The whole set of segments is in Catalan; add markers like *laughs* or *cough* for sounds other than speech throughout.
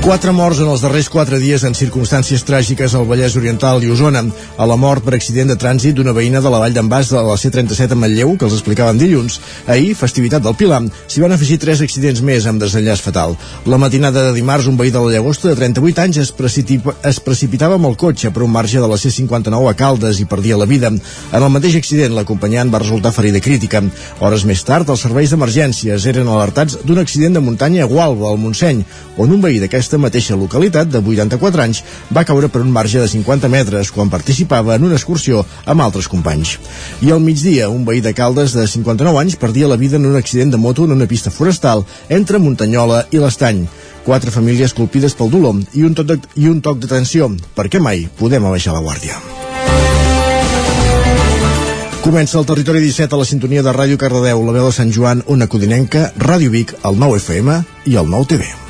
Quatre morts en els darrers quatre dies en circumstàncies tràgiques al Vallès Oriental i Osona. A la mort per accident de trànsit d'una veïna de la Vall d'en Bas de la C-37 a Manlleu, que els explicaven dilluns. Ahir, festivitat del Pilar, s'hi van afegir tres accidents més amb desenllaç fatal. La matinada de dimarts, un veí de la Llagosta de 38 anys es, es precipitava amb el cotxe per un marge de la C-59 a Caldes i perdia la vida. En el mateix accident, l'acompanyant va resultar ferida crítica. Hores més tard, els serveis d'emergències eren alertats d'un accident de muntanya a Gualba, al Montseny, on un veí d'aquesta mateixa localitat, de 84 anys, va caure per un marge de 50 metres quan participava en una excursió amb altres companys. I al migdia, un veí de Caldes de 59 anys perdia la vida en un accident de moto en una pista forestal entre Muntanyola i l'Estany. Quatre famílies colpides pel dolor i un, de, i un toc d'atenció, perquè mai podem abaixar la guàrdia. Comença el Territori 17 a la sintonia de Ràdio Cardedeu, la veu de Sant Joan, una codinenca, Ràdio Vic, el 9 FM i el 9 TV.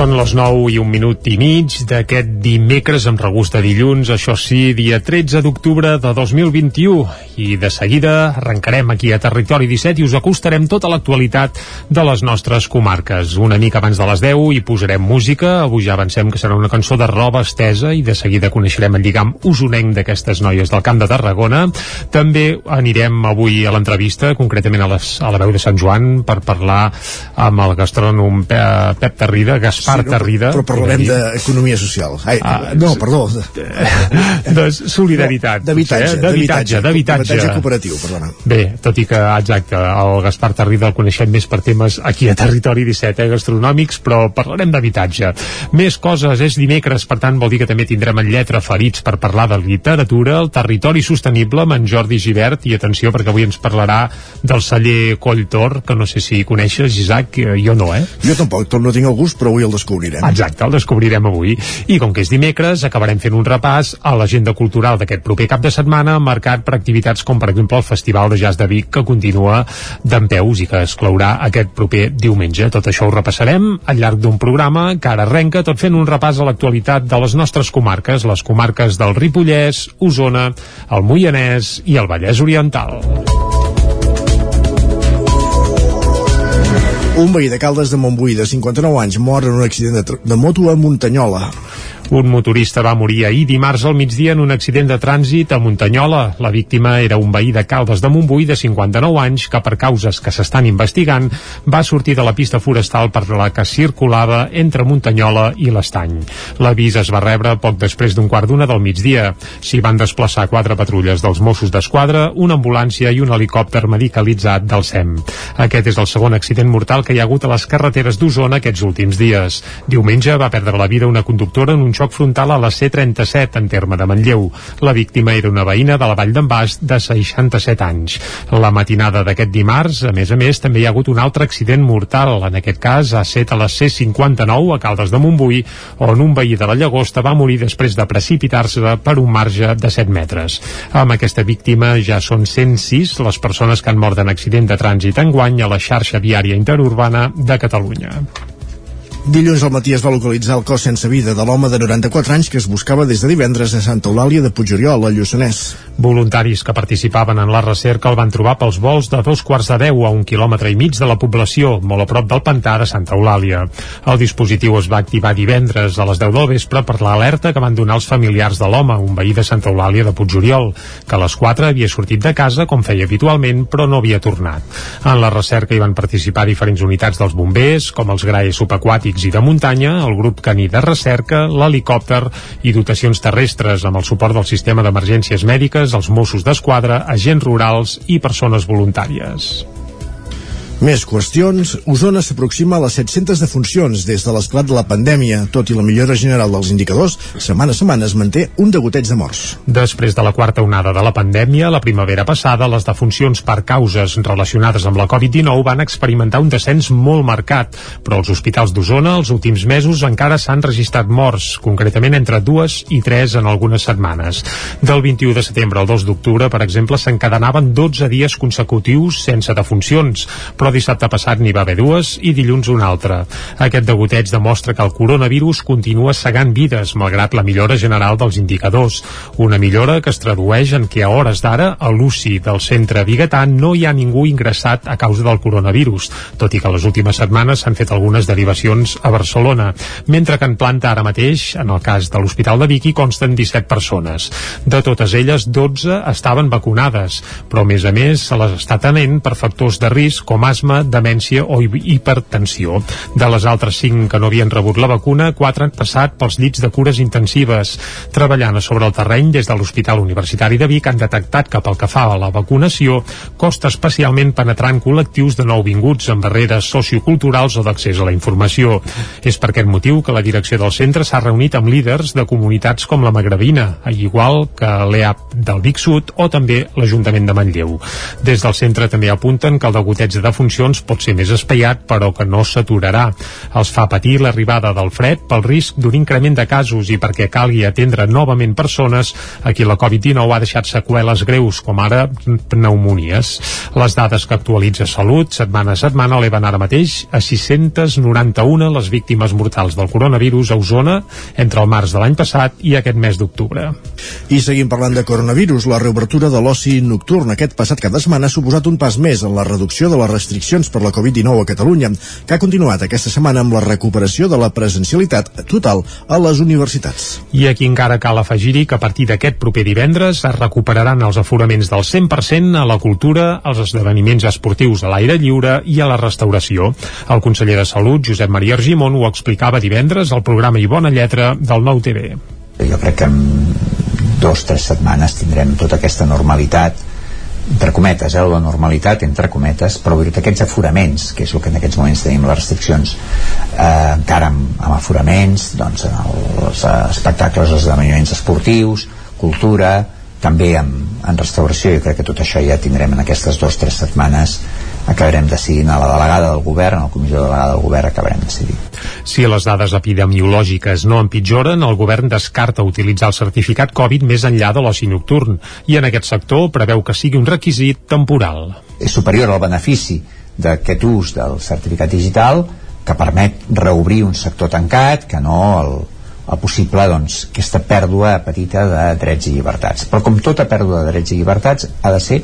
Són les 9 i un minut i mig d'aquest dimecres amb regust de dilluns, això sí, dia 13 d'octubre de 2021. I de seguida arrencarem aquí a Territori 17 i us acostarem tota l'actualitat de les nostres comarques. Una mica abans de les 10 i posarem música. Avui ja avancem que serà una cançó de roba estesa i de seguida coneixerem el lligam usonenc d'aquestes noies del Camp de Tarragona. També anirem avui a l'entrevista, concretament a, les, a la veu de Sant Joan, per parlar amb el gastrònom Pep Tarrida, Gaspar Gaspar sí, no, Tarrida. Però parlarem d'economia social. Ai, ah, no, perdó. *laughs* De solidaritat. D'habitatge. Eh? D'habitatge, d'habitatge. cooperatiu, perdona. Bé, tot i que, exacte, el Gaspar Tarrida el coneixem més per temes aquí a Territori 17, eh, gastronòmics, però parlarem d'habitatge. Més coses, és dimecres, per tant vol dir que també tindrem en lletra ferits per parlar de literatura, el territori sostenible amb en Jordi Givert, i atenció perquè avui ens parlarà del celler Colltor, que no sé si coneixes, Isaac, jo no, eh? Jo tampoc, tot no tinc el gust, però avui el descobrirem. Exacte, el descobrirem avui. I com que és dimecres, acabarem fent un repàs a l'agenda cultural d'aquest proper cap de setmana, marcat per activitats com, per exemple, el Festival de Jazz de Vic, que continua d'en i que es claurà aquest proper diumenge. Tot això ho repassarem al llarg d'un programa que ara arrenca tot fent un repàs a l'actualitat de les nostres comarques, les comarques del Ripollès, Osona, el Moianès i el Vallès Oriental. Un veí de Caldes de Montbui de 59 anys mor en un accident de, de moto a Muntanyola. Un motorista va morir ahir dimarts al migdia en un accident de trànsit a Muntanyola. La víctima era un veí de Caldes de Montbui de 59 anys que per causes que s'estan investigant va sortir de la pista forestal per la que circulava entre Muntanyola i l'Estany. L'avís es va rebre poc després d'un quart d'una del migdia. S'hi van desplaçar quatre patrulles dels Mossos d'Esquadra, una ambulància i un helicòpter medicalitzat del SEM. Aquest és el segon accident mortal que hi ha hagut a les carreteres d'Osona aquests últims dies. Diumenge va perdre la vida una conductora en un xoc frontal a la C-37 en terme de Manlleu. La víctima era una veïna de la Vall d'en Bas de 67 anys. La matinada d'aquest dimarts, a més a més, també hi ha hagut un altre accident mortal. En aquest cas, ha set a la C-59 a Caldes de Montbui, on un veí de la Llagosta va morir després de precipitar-se per un marge de 7 metres. Amb aquesta víctima ja són 106 les persones que han mort en accident de trànsit enguany a la xarxa viària interurbana de Catalunya. Dilluns al matí es va localitzar el cos sense vida de l'home de 94 anys que es buscava des de divendres a Santa Eulàlia de Puigoriol, al Lluçanès. Voluntaris que participaven en la recerca el van trobar pels vols de dos quarts de deu a un quilòmetre i mig de la població, molt a prop del pantà de Santa Eulàlia. El dispositiu es va activar divendres a les 10 del vespre per l'alerta que van donar els familiars de l'home, un veí de Santa Eulàlia de Puigoriol, que a les 4 havia sortit de casa com feia habitualment, però no havia tornat. En la recerca hi van participar diferents unitats dels bombers, com els graes subaquàtics aquàtics i de muntanya, el grup caní de recerca, l'helicòpter i dotacions terrestres amb el suport del sistema d'emergències mèdiques, els Mossos d'Esquadra, agents rurals i persones voluntàries. Més qüestions. Osona s'aproxima a les 700 defuncions des de l'esclat de la pandèmia. Tot i la millora general dels indicadors, setmana a setmana es manté un degoteig de morts. Després de la quarta onada de la pandèmia, la primavera passada, les defuncions per causes relacionades amb la Covid-19 van experimentar un descens molt marcat, però als hospitals d'Osona els últims mesos encara s'han registrat morts, concretament entre dues i tres en algunes setmanes. Del 21 de setembre al 2 d'octubre, per exemple, s'encadenaven 12 dies consecutius sense defuncions, però però dissabte passat n'hi va haver dues i dilluns una altra. Aquest degoteig demostra que el coronavirus continua segant vides, malgrat la millora general dels indicadors. Una millora que es tradueix en que a hores d'ara a l'UCI del centre biguetà no hi ha ningú ingressat a causa del coronavirus, tot i que les últimes setmanes s'han fet algunes derivacions a Barcelona, mentre que en planta ara mateix, en el cas de l'Hospital de Vic, hi consten 17 persones. De totes elles, 12 estaven vacunades, però a més a més se les està tenent per factors de risc com asma asma, demència o hipertensió. De les altres cinc que no havien rebut la vacuna, quatre han passat pels llits de cures intensives. Treballant sobre el terreny des de l'Hospital Universitari de Vic han detectat que pel que fa a la vacunació costa especialment penetrar en col·lectius de nouvinguts amb barreres socioculturals o d'accés a la informació. És per aquest motiu que la direcció del centre s'ha reunit amb líders de comunitats com la Magrebina, igual que l'EAP del Vic Sud o també l'Ajuntament de Manlleu. Des del centre també apunten que el degoteig de defunció funcions pot ser més espaiat, però que no s'aturarà. Els fa patir l'arribada del fred pel risc d'un increment de casos i perquè calgui atendre novament persones a qui la Covid-19 ha deixat seqüeles greus, com ara pneumonies. Les dades que actualitza Salut setmana a setmana eleven ara mateix a 691 les víctimes mortals del coronavirus a Osona entre el març de l'any passat i aquest mes d'octubre. I seguim parlant de coronavirus. La reobertura de l'oci nocturn aquest passat cada setmana ha suposat un pas més en la reducció de les restriccions restriccions per la Covid-19 a Catalunya, que ha continuat aquesta setmana amb la recuperació de la presencialitat total a les universitats. I aquí encara cal afegir-hi que a partir d'aquest proper divendres es recuperaran els aforaments del 100% a la cultura, als esdeveniments esportius a l'aire lliure i a la restauració. El conseller de Salut, Josep Maria Argimon, ho explicava divendres al programa I Bona Lletra del Nou TV. Jo crec que en dos o tres setmanes tindrem tota aquesta normalitat entre cometes, eh, la normalitat, entre cometes, però virtut aquests aforaments, que és el que en aquests moments tenim les restriccions, eh, encara amb, amb aforaments, doncs els espectacles, els esdeveniments esportius, cultura, també en, en restauració, jo crec que tot això ja tindrem en aquestes dues o tres setmanes acabarem decidint a la delegada del govern, a la comissió de delegada del govern acabarem decidint. Si les dades epidemiològiques no empitjoren, el govern descarta utilitzar el certificat Covid més enllà de l'oci nocturn i en aquest sector preveu que sigui un requisit temporal. És superior al benefici d'aquest ús del certificat digital que permet reobrir un sector tancat que no el, el possible doncs, aquesta pèrdua petita de drets i llibertats. Però com tota pèrdua de drets i llibertats ha de ser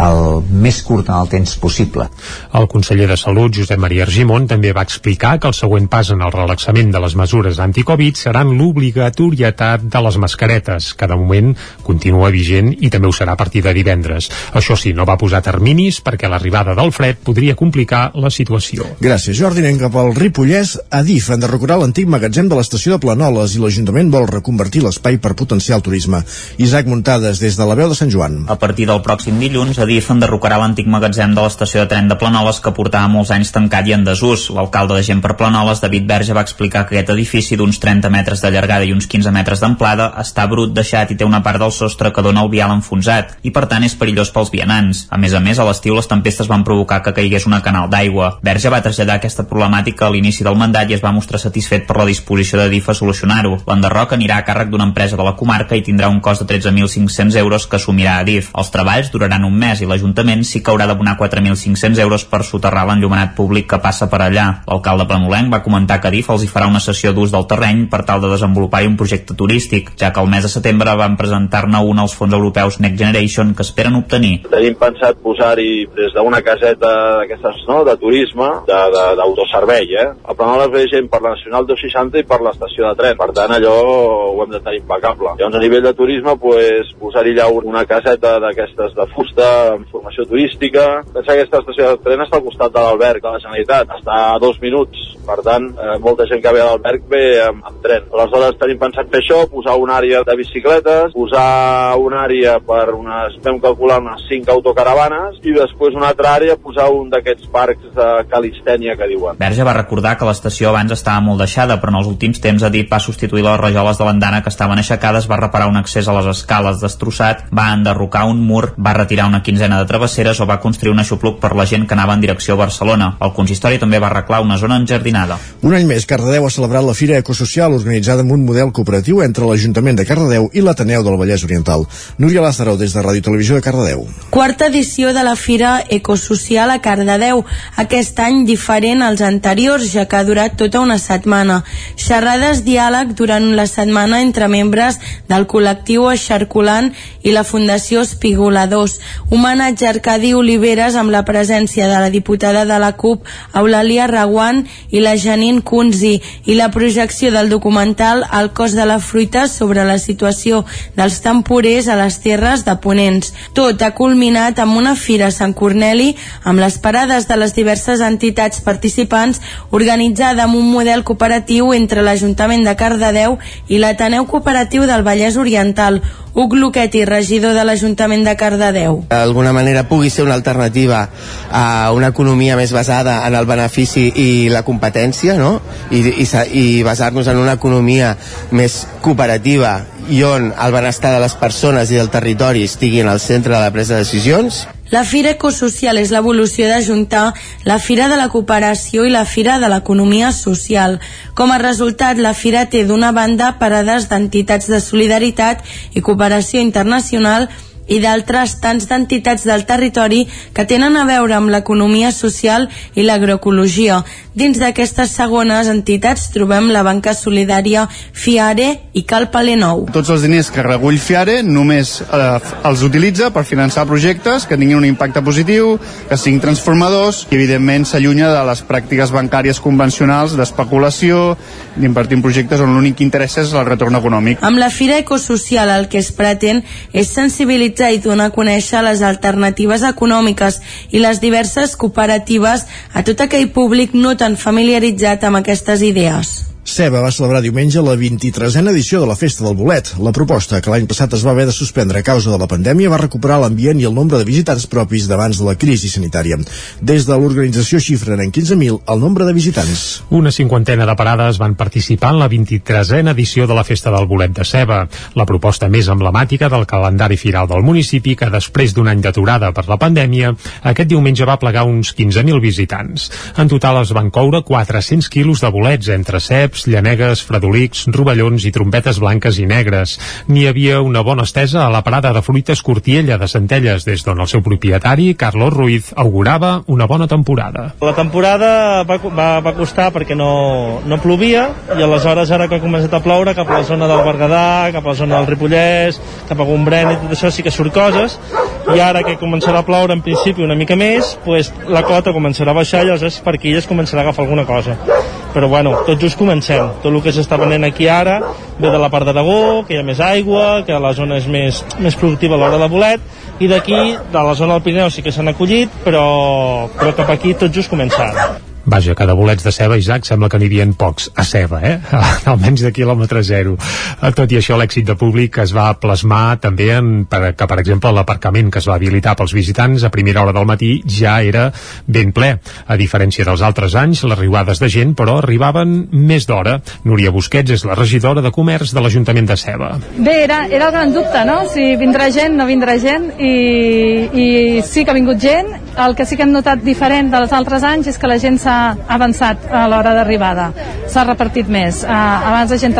el més curt en el temps possible. El conseller de Salut, Josep Maria Argimon, també va explicar que el següent pas en el relaxament de les mesures anticovid seran l'obligatorietat de les mascaretes, que de moment continua vigent i també ho serà a partir de divendres. Això sí, no va posar terminis perquè l'arribada del fred podria complicar la situació. Gràcies, Jordi. Anem cap al Ripollès. Adif han de recuperar l'antic magatzem de l'estació de Planoles i l'Ajuntament vol reconvertir l'espai per potenciar el turisme. Isaac Muntades, des de la veu de Sant Joan. A partir del pròxim dilluns, Adif enderrocarà l'antic magatzem de l'estació de tren de Planoles que portava molts anys tancat i en desús. L'alcalde de Gent per Planoles, David Verge, va explicar que aquest edifici d'uns 30 metres de llargada i uns 15 metres d'amplada està brut, deixat i té una part del sostre que dona el vial enfonsat i per tant és perillós pels vianants. A més a més, a l'estiu les tempestes van provocar que caigués una canal d'aigua. Verge va traslladar aquesta problemàtica a l'inici del mandat i es va mostrar satisfet per la disposició de DIF a solucionar-ho. L'enderroc anirà a càrrec d'una empresa de la comarca i tindrà un cost de 13.500 euros que assumirà DIF. Els treballs duraran un mes mes i l'Ajuntament sí que haurà d'abonar 4.500 euros per soterrar l'enllumenat públic que passa per allà. L'alcalde planolenc va comentar que DIF els hi farà una sessió d'ús del terreny per tal de desenvolupar-hi un projecte turístic, ja que el mes de setembre van presentar-ne un als fons europeus Next Generation que esperen obtenir. Tenim pensat posar-hi des d'una caseta d'aquestes no, de turisme, d'autoservei, eh? A Planoles ve gent per la Nacional 260 i per l'estació de tren, per tant allò ho hem de tenir impecable. Llavors a nivell de turisme, pues, posar-hi allà una caseta d'aquestes de fusta informació turística. Pensa que aquesta estació de tren està al costat de l'alberg de la Generalitat, està a dos minuts, per tant, eh, molta gent que ve a l'alberg ve amb, amb tren. Aleshores tenim pensat fer això, posar una àrea de bicicletes, posar una àrea per unes, vam calcular unes 5 autocaravanes i després una altra àrea posar un d'aquests parcs de calistènia que diuen. Verge va recordar que l'estació abans estava molt deixada, però en els últims temps ha dit va substituir les rajoles de l'andana que estaven aixecades, va reparar un accés a les escales destrossat, va enderrocar un mur, va retirar una quinzena de travesseres o va construir un aixopluc per la gent que anava en direcció a Barcelona. El consistori també va arreglar una zona enjardinada. Un any més, Cardedeu ha celebrat la Fira Ecosocial organitzada amb un model cooperatiu entre l'Ajuntament de Cardedeu i l'Ateneu del Vallès Oriental. Núria Lázaro, des de Ràdio Televisió de Cardedeu. Quarta edició de la Fira Ecosocial a Cardedeu. Aquest any diferent als anteriors, ja que ha durat tota una setmana. Xerrades diàleg durant la setmana entre membres del col·lectiu Eixarculant i la Fundació Espigoladors. Homenatge a Arcadi Oliveres amb la presència de la diputada de la CUP, Eulàlia Raguant i la Janine Kunzi i la projecció del documental El cos de la fruita sobre la situació dels temporers a les terres de Ponents. Tot ha culminat amb una fira a Sant Corneli amb les parades de les diverses entitats participants organitzada amb un model cooperatiu entre l'Ajuntament de Cardedeu i l'Ateneu Cooperatiu del Vallès Oriental. Huc Luqueti, regidor de l'Ajuntament de Cardedeu. D'alguna manera pugui ser una alternativa a una economia més basada en el benefici i la competència, no? I, i, i basar-nos en una economia més cooperativa i on el benestar de les persones i del territori estigui en el centre de la presa de decisions la Fira Ecosocial és l'evolució d'ajuntar la Fira de la Cooperació i la Fira de l'Economia Social. Com a resultat, la Fira té d'una banda parades d'entitats de solidaritat i cooperació internacional i d'altres tants d'entitats del territori que tenen a veure amb l'economia social i l'agroecologia. Dins d'aquestes segones entitats trobem la banca solidària Fiare i Cal Palenou. Tots els diners que recull Fiare només eh, els utilitza per finançar projectes que tinguin un impacte positiu, que siguin transformadors i evidentment s'allunya de les pràctiques bancàries convencionals d'especulació, d'invertir en projectes on l'únic que interessa és el retorn econòmic. Amb la Fira Ecosocial el que es pretén és sensibilitzar i donar a conèixer les alternatives econòmiques i les diverses cooperatives a tot aquell públic no tan familiaritzat amb aquestes idees. Ceba va celebrar diumenge la 23a edició de la Festa del Bolet. La proposta, que l'any passat es va haver de suspendre a causa de la pandèmia, va recuperar l'ambient i el nombre de visitants propis d'abans de la crisi sanitària. Des de l'organització xifren en 15.000 el nombre de visitants. Una cinquantena de parades van participar en la 23a edició de la Festa del Bolet de Ceba, la proposta més emblemàtica del calendari firal del municipi que després d'un any d'aturada per la pandèmia, aquest diumenge va plegar uns 15.000 visitants. En total es van coure 400 quilos de bolets entre cep, ceps, llanegues, fredolics, rovellons i trompetes blanques i negres. N'hi havia una bona estesa a la parada de fruites Cortiella de Centelles, des d'on el seu propietari, Carlos Ruiz, augurava una bona temporada. La temporada va, va, va costar perquè no, no plovia i aleshores ara que ha començat a ploure cap a la zona del Berguedà, cap a la zona del Ripollès, cap a Gombrèn i tot això sí que surt coses i ara que començarà a ploure en principi una mica més, pues, la cota començarà a baixar i aleshores per aquí ja es començarà a agafar alguna cosa. Però bueno, tot just comencem. Tot el que s'està venent aquí ara ve de la part d'Aragó, que hi ha més aigua, que la zona és més, més productiva a l'hora de bolet, i d'aquí, de la zona del Pirineu sí que s'han acollit, però, però cap aquí tot just començant. Vaja, que de bolets de ceba, Isaac, sembla que n'hi havia pocs a ceba, eh? *laughs* Almenys de quilòmetre zero. Eh, tot i això, l'èxit de públic es va plasmar també en per, que, per exemple, l'aparcament que es va habilitar pels visitants a primera hora del matí ja era ben ple. A diferència dels altres anys, les riuades de gent, però, arribaven més d'hora. Núria Busquets és la regidora de Comerç de l'Ajuntament de Ceba. Bé, era, era el gran dubte, no? Si vindrà gent, no vindrà gent, i, i sí que ha vingut gent. El que sí que hem notat diferent dels altres anys és que la gent s'ha avançat a l'hora d'arribada, s'ha repartit més. Uh, abans la gent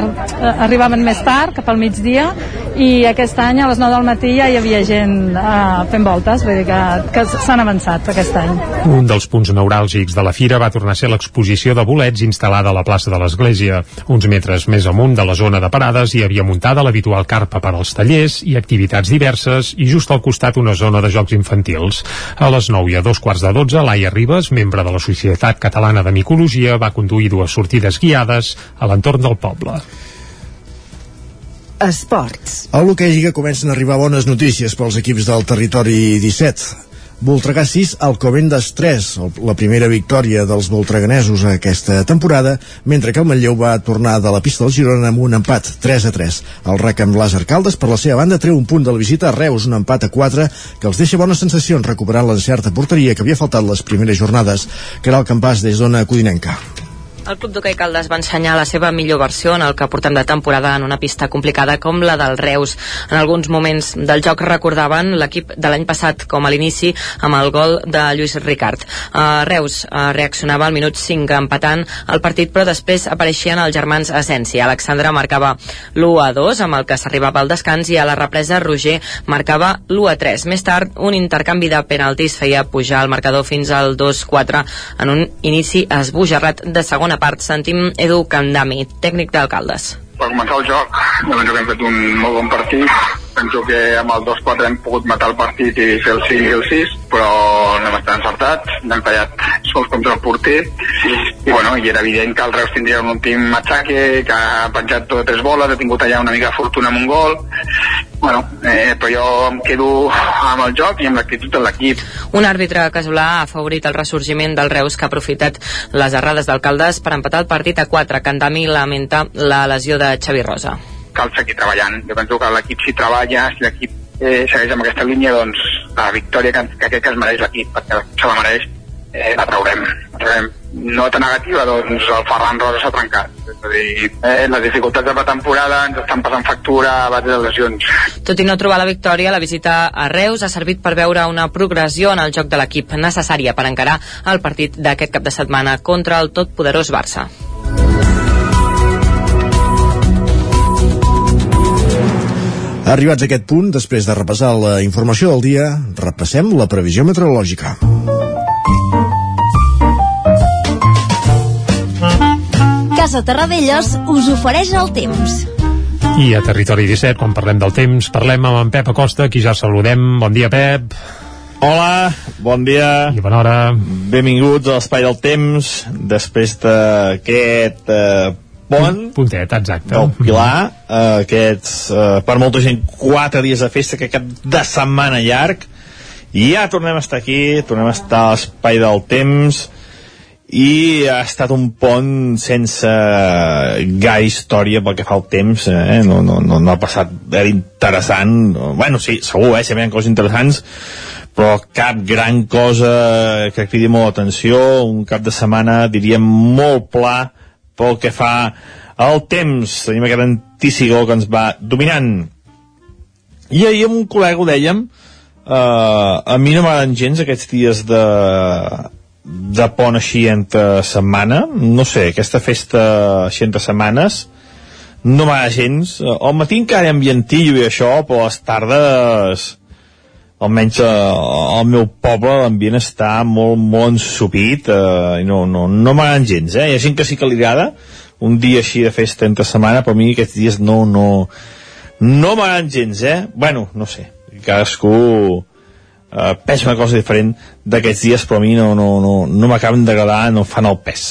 arribaven més tard, cap al migdia, i aquest any a les 9 del matí ja hi havia gent uh, fent voltes, vull dir que, que s'han avançat aquest any. Un dels punts neuràlgics de la fira va tornar a ser l'exposició de bolets instal·lada a la plaça de l'Església. Uns metres més amunt de la zona de parades hi havia muntada l'habitual carpa per als tallers i activitats diverses i just al costat una zona de jocs infantils. A les 9 i a dos quarts de 12, Laia Ribes, membre de la Societat Catalana de Micologia va conduir dues sortides guiades a l'entorn del poble. Esports. A l'hoquei Lliga comencen a arribar bones notícies pels equips del territori 17. Voltregà 6, Alcobendas 3, la primera victòria dels voltreganesos aquesta temporada, mentre que el Manlleu va tornar de la pista del Girona amb un empat 3 a 3. El RAC amb Làser Caldes, per la seva banda, treu un punt de la visita a Reus, un empat a 4, que els deixa bones sensacions recuperant l'encerta porteria que havia faltat les primeres jornades, que era el campàs des d'Ona Codinenca. El Club d'Hockey Caldes va ensenyar la seva millor versió en el que portem de temporada en una pista complicada com la del Reus. En alguns moments del joc recordaven l'equip de l'any passat com a l'inici amb el gol de Lluís Ricard. Uh, Reus uh, reaccionava al minut 5 empatant el partit però després apareixien els germans Asensi. Alexandre marcava l'1 a 2 amb el que s'arribava al descans i a la represa Roger marcava l'1 a 3. Més tard un intercanvi de penaltis feia pujar el marcador fins al 2-4 en un inici esbojarrat de segona segona part sentim Edu Candami, tècnic d'alcaldes. Per començar el joc, jo penso que hem fet un molt bon partit. Penso que amb el 2-4 hem pogut matar el partit i fer el 5 i el 6, però no hem estat encertats, n'hem fallat sols contra el porter i, bueno, i era evident que el Reus tindria un últim matxaque, que ha penjat tot tres boles, ha tingut allà una mica de fortuna amb un gol bueno, eh, però jo em quedo amb el joc i amb l'actitud de l'equip. Un àrbitre casolà ha favorit el ressorgiment del Reus que ha aprofitat les errades d'alcaldes per empatar el partit a 4. Candami lamenta la lesió de Xavi Rosa. Cal seguir treballant. Jo penso que l'equip si treballa, si l'equip eh, segueix amb aquesta línia, doncs la victòria que, que aquest que es mereix l'equip, perquè se la mereix, eh, la traurem. La traurem. Nota negativa, doncs el Ferran Rosa s'ha trencat. És a dir, eh, les dificultats de la temporada ens estan passant factura a base de lesions. Tot i no trobar la victòria, la visita a Reus ha servit per veure una progressió en el joc de l'equip necessària per encarar el partit d'aquest cap de setmana contra el totpoderós Barça. Arribats a aquest punt, després de repassar la informació del dia, repassem la previsió meteorològica. Casa Terradellos us ofereix el temps. I a Territori 17, quan parlem del temps, parlem amb en Pep Acosta, qui ja saludem. Bon dia, Pep. Hola, bon dia. I bona hora. Benvinguts a l'Espai del Temps, després d'aquest eh, pont. Puntet, exacte. Del Pilar, eh, aquests, eh, per molta gent, quatre dies de festa, que cap de setmana llarg. I ja tornem a estar aquí, tornem a estar a l'Espai del Temps, i ha estat un pont sense gaire història pel que fa al temps eh? no, no, no, no ha passat era interessant bueno sí, segur, eh? sempre hi ha coses interessants però cap gran cosa que cridi molt l'atenció un cap de setmana diríem molt pla pel que fa al temps tenim aquest anticicló que ens va dominant. I ahir amb un col·lega ho dèiem eh, a mi no m'agraden gens aquests dies de de pont així entre setmana. No sé, aquesta festa així entre setmanes no m'agrada gens. Al matí encara hi ha ambientillo i això però a les tardes almenys eh, al meu poble l'ambient està molt, molt ensupit eh, i no, no, no m'agraden gens eh? hi ha gent que sí que li agrada un dia així de festa entre setmana però a mi aquests dies no no, no m'agraden gens eh? bueno, no sé, cadascú eh, pes una cosa diferent d'aquests dies, però a mi no, no, no, no m'acaben d'agradar, no fan el pes.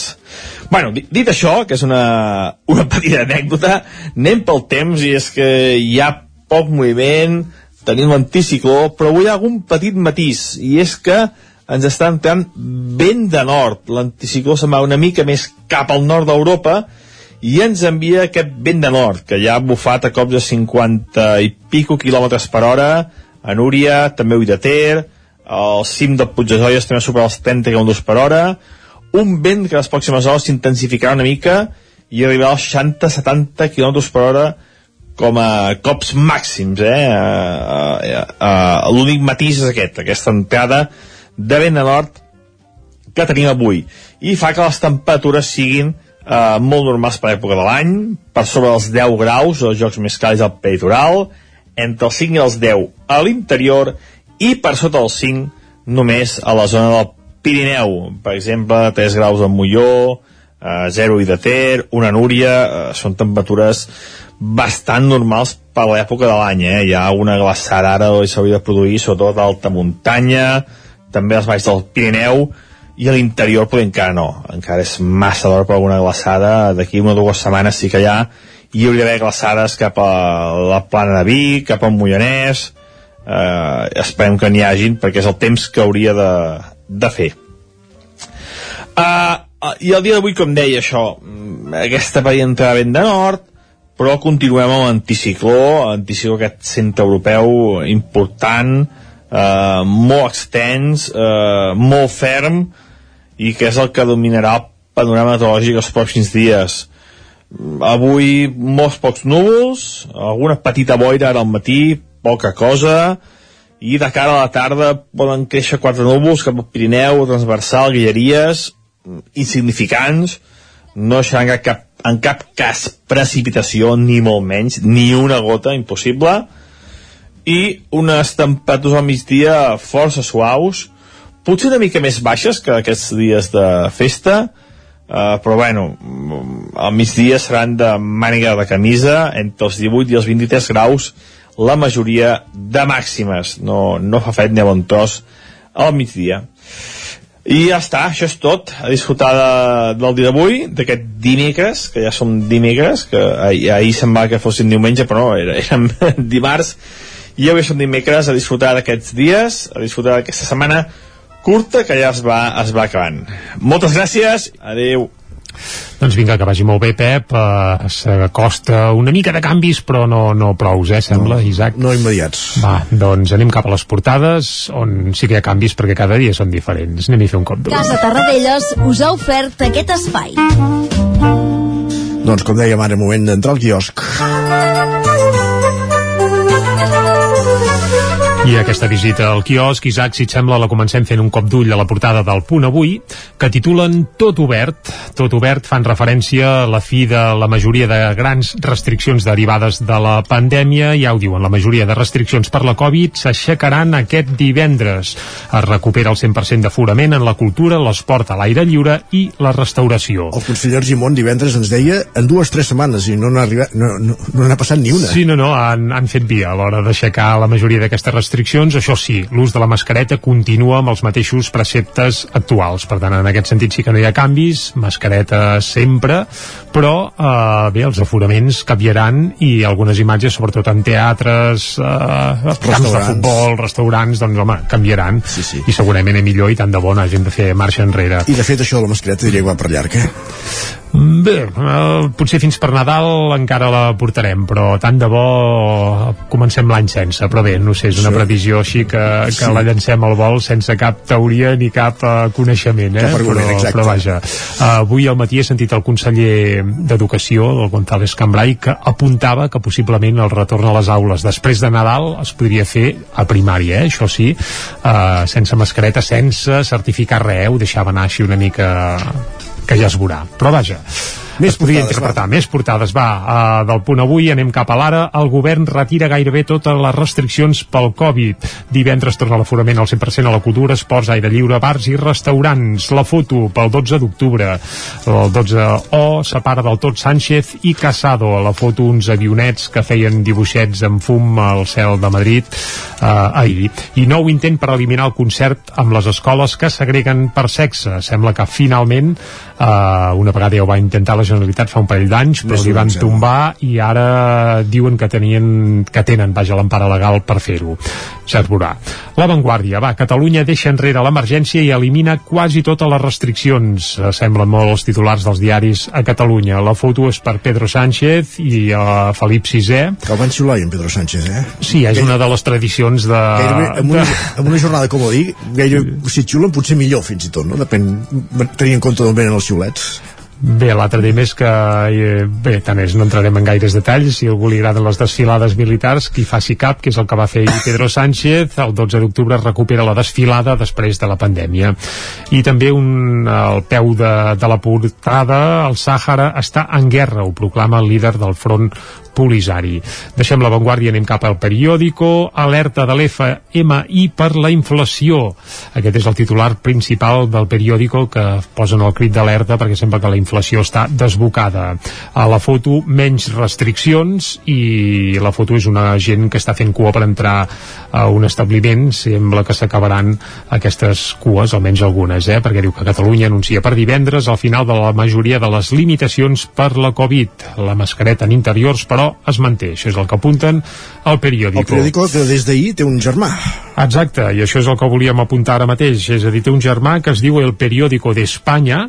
Bueno, dit, això, que és una, una petita anècdota, anem pel temps i és que hi ha poc moviment, tenim l'anticicló, però avui hi ha algun petit matís, i és que ens està entrant vent de nord. L'anticicló se'n va una mica més cap al nord d'Europa i ens envia aquest vent de nord, que ja ha bufat a cops de 50 i pico quilòmetres per hora, a Núria, també Ui de Ter, el cim del Puig de Joies també supera els 30 km per hora, un vent que les pròximes hores s'intensificarà una mica i arribarà als 60-70 km per hora com a cops màxims, eh? Uh, uh, uh, L'únic matís és aquest, aquesta entrada de vent de nord que tenim avui. I fa que les temperatures siguin uh, molt normals per època de l'any, per sobre dels 10 graus, els jocs més càlids al peritoral, entre els 5 i els 10 a l'interior i per sota els 5 només a la zona del Pirineu. Per exemple, 3 graus de Molló, eh, 0 i de Ter, una Núria, eh, són temperatures bastant normals per l'època de l'any. Eh? Hi ha una glaçada ara que s'hauria de produir, sobretot a alta muntanya, també als baix del Pirineu, i a l'interior però encara no, encara és massa d'hora per alguna glaçada, d'aquí una o dues setmanes sí que hi ha, hi hauria d'haver glaçades cap a la plana de Vic, cap al Moianès, eh, esperem que n'hi hagin perquè és el temps que hauria de, de fer. Uh, I el dia d'avui, com deia això, mm, aquesta veia entrar vent de nord, però continuem amb l'anticicló, anticicló aquest centre europeu important, eh, molt extens, eh, molt ferm, i que és el que dominarà el panorama meteorològic els pròxims dies. Avui molts pocs núvols, alguna petita boira ara al matí, poca cosa, i de cara a la tarda poden créixer quatre núvols cap al Pirineu, transversal, Guilleries, insignificants, no deixaran cap, en cap cas precipitació, ni molt menys, ni una gota, impossible, i unes temperatures al migdia força suaus, potser una mica més baixes que aquests dies de festa, uh, però bueno, al migdia seran de màniga de camisa, entre els 18 i els 23 graus, la majoria de màximes, no, no fa fred ni a bon tros al migdia. I ja està, això és tot. A disfrutar de, del dia d'avui, d'aquest dimecres, que ja som dimecres, que ahir, ahir semblava que fossin diumenge, però no, era, érem *laughs* dimarts, i avui som dimecres a disfrutar d'aquests dies, a disfrutar d'aquesta setmana curta que ja es va, es va acabant. Moltes gràcies, adeu. Doncs vinga, que vagi molt bé, Pep. Uh, S'acosta una mica de canvis, però no, no prous, eh, sembla, no, Isaac? No immediats. Va, doncs anem cap a les portades, on sí que hi ha canvis perquè cada dia són diferents. Anem a fer un cop d'ull. Casa Tarradellas us ha ofert aquest espai. Doncs com dèiem ara, moment d'entrar al quiosc. I aquesta visita al quiosc, Isaac, si et sembla, la comencem fent un cop d'ull a la portada del Punt Avui, que titulen Tot obert. Tot obert fan referència a la fi de la majoria de grans restriccions derivades de la pandèmia. Ja ho diuen, la majoria de restriccions per la Covid s'aixecaran aquest divendres. Es recupera el 100% d'aforament en la cultura, l'esport a l'aire lliure i la restauració. El conseller Argimon divendres ens deia en dues o tres setmanes i no n'ha no, no, no passat ni una. Sí, no, no, han, han fet via a l'hora d'aixecar la majoria d'aquestes restriccions restriccions, això sí, l'ús de la mascareta continua amb els mateixos preceptes actuals. Per tant, en aquest sentit sí que no hi ha canvis, mascareta sempre, però eh, bé, els aforaments canviaran i algunes imatges, sobretot en teatres, eh, camps de futbol, restaurants, doncs home, canviaran sí, sí. i segurament és millor i tant de bo hagin de fer marxa enrere. I de fet això de la mascareta diria que va per llarg, eh? Bé, eh, potser fins per Nadal encara la portarem, però tant de bo comencem l'any sense, però bé, no sé, és una sí. previsió així que, que sí. la llancem al vol sense cap teoria ni cap uh, coneixement, eh? Cap argument, però, exacte. però vaja. Uh, avui al matí he sentit el conseller d'Educació, el González Cambrai, que apuntava que possiblement el retorn a les aules després de Nadal es podria fer a primària, eh? això sí, uh, sense mascareta, sense certificar res, eh? ho deixava anar així una mica que ja es veurà. Però vaja, més es podria portades, interpretar. Va. Més portades, va. Uh, del punt avui anem cap a l'ara. El govern retira gairebé totes les restriccions pel Covid. Divendres torna l'aforament al 100% a la cultura, esports, aire lliure, bars i restaurants. La foto pel 12 d'octubre. El 12O separa del tot Sánchez i Casado. A la foto uns avionets que feien dibuixets amb fum al cel de Madrid uh, ahir. I nou intent per eliminar el concert amb les escoles que segreguen per sexe. Sembla que finalment uh, una vegada ja ho va intentar la Generalitat fa un parell d'anys, però li van tombar i ara diuen que tenien que tenen, vaja, l'empara legal per fer-ho. Veurà. La Vanguardia, va, Catalunya deixa enrere l'emergència i elimina quasi totes les restriccions. Eh, Semblen molt els titulars dels diaris a Catalunya. La foto és per Pedro Sánchez i uh, Felip VI. Que el van xiular en Pedro Sánchez, eh? Sí, és una de les tradicions de... Gairebé, amb, una, amb una jornada com ahir, gairebé, si xiulen potser millor fins i tot, no? Depèn, tenint en compte d'on venen els xiulets. Bé, l'altre tema és que, eh, bé, tant és, no entrarem en gaires detalls, si algú li agraden les desfilades militars, qui faci cap, que és el que va fer Pedro Sánchez, el 12 d'octubre recupera la desfilada després de la pandèmia. I també un, al peu de, de la portada, el Sàhara està en guerra, ho proclama el líder del front Polisari. Deixem la Vanguardia, anem cap al periòdico, alerta de l'FMI per la inflació. Aquest és el titular principal del periòdico que posen el crit d'alerta perquè sembla que la inflació està desbocada. A la foto, menys restriccions i la foto és una gent que està fent cua per entrar a un establiment. Sembla que s'acabaran aquestes cues, almenys algunes, eh? perquè diu que Catalunya anuncia per divendres al final de la majoria de les limitacions per la Covid. La mascareta en interiors, però, es manté. Això és el que apunten al periòdico. El periòdico que des d'ahir té un germà. Exacte, i això és el que volíem apuntar ara mateix. És a dir, té un germà que es diu El Periódico d'Espanya.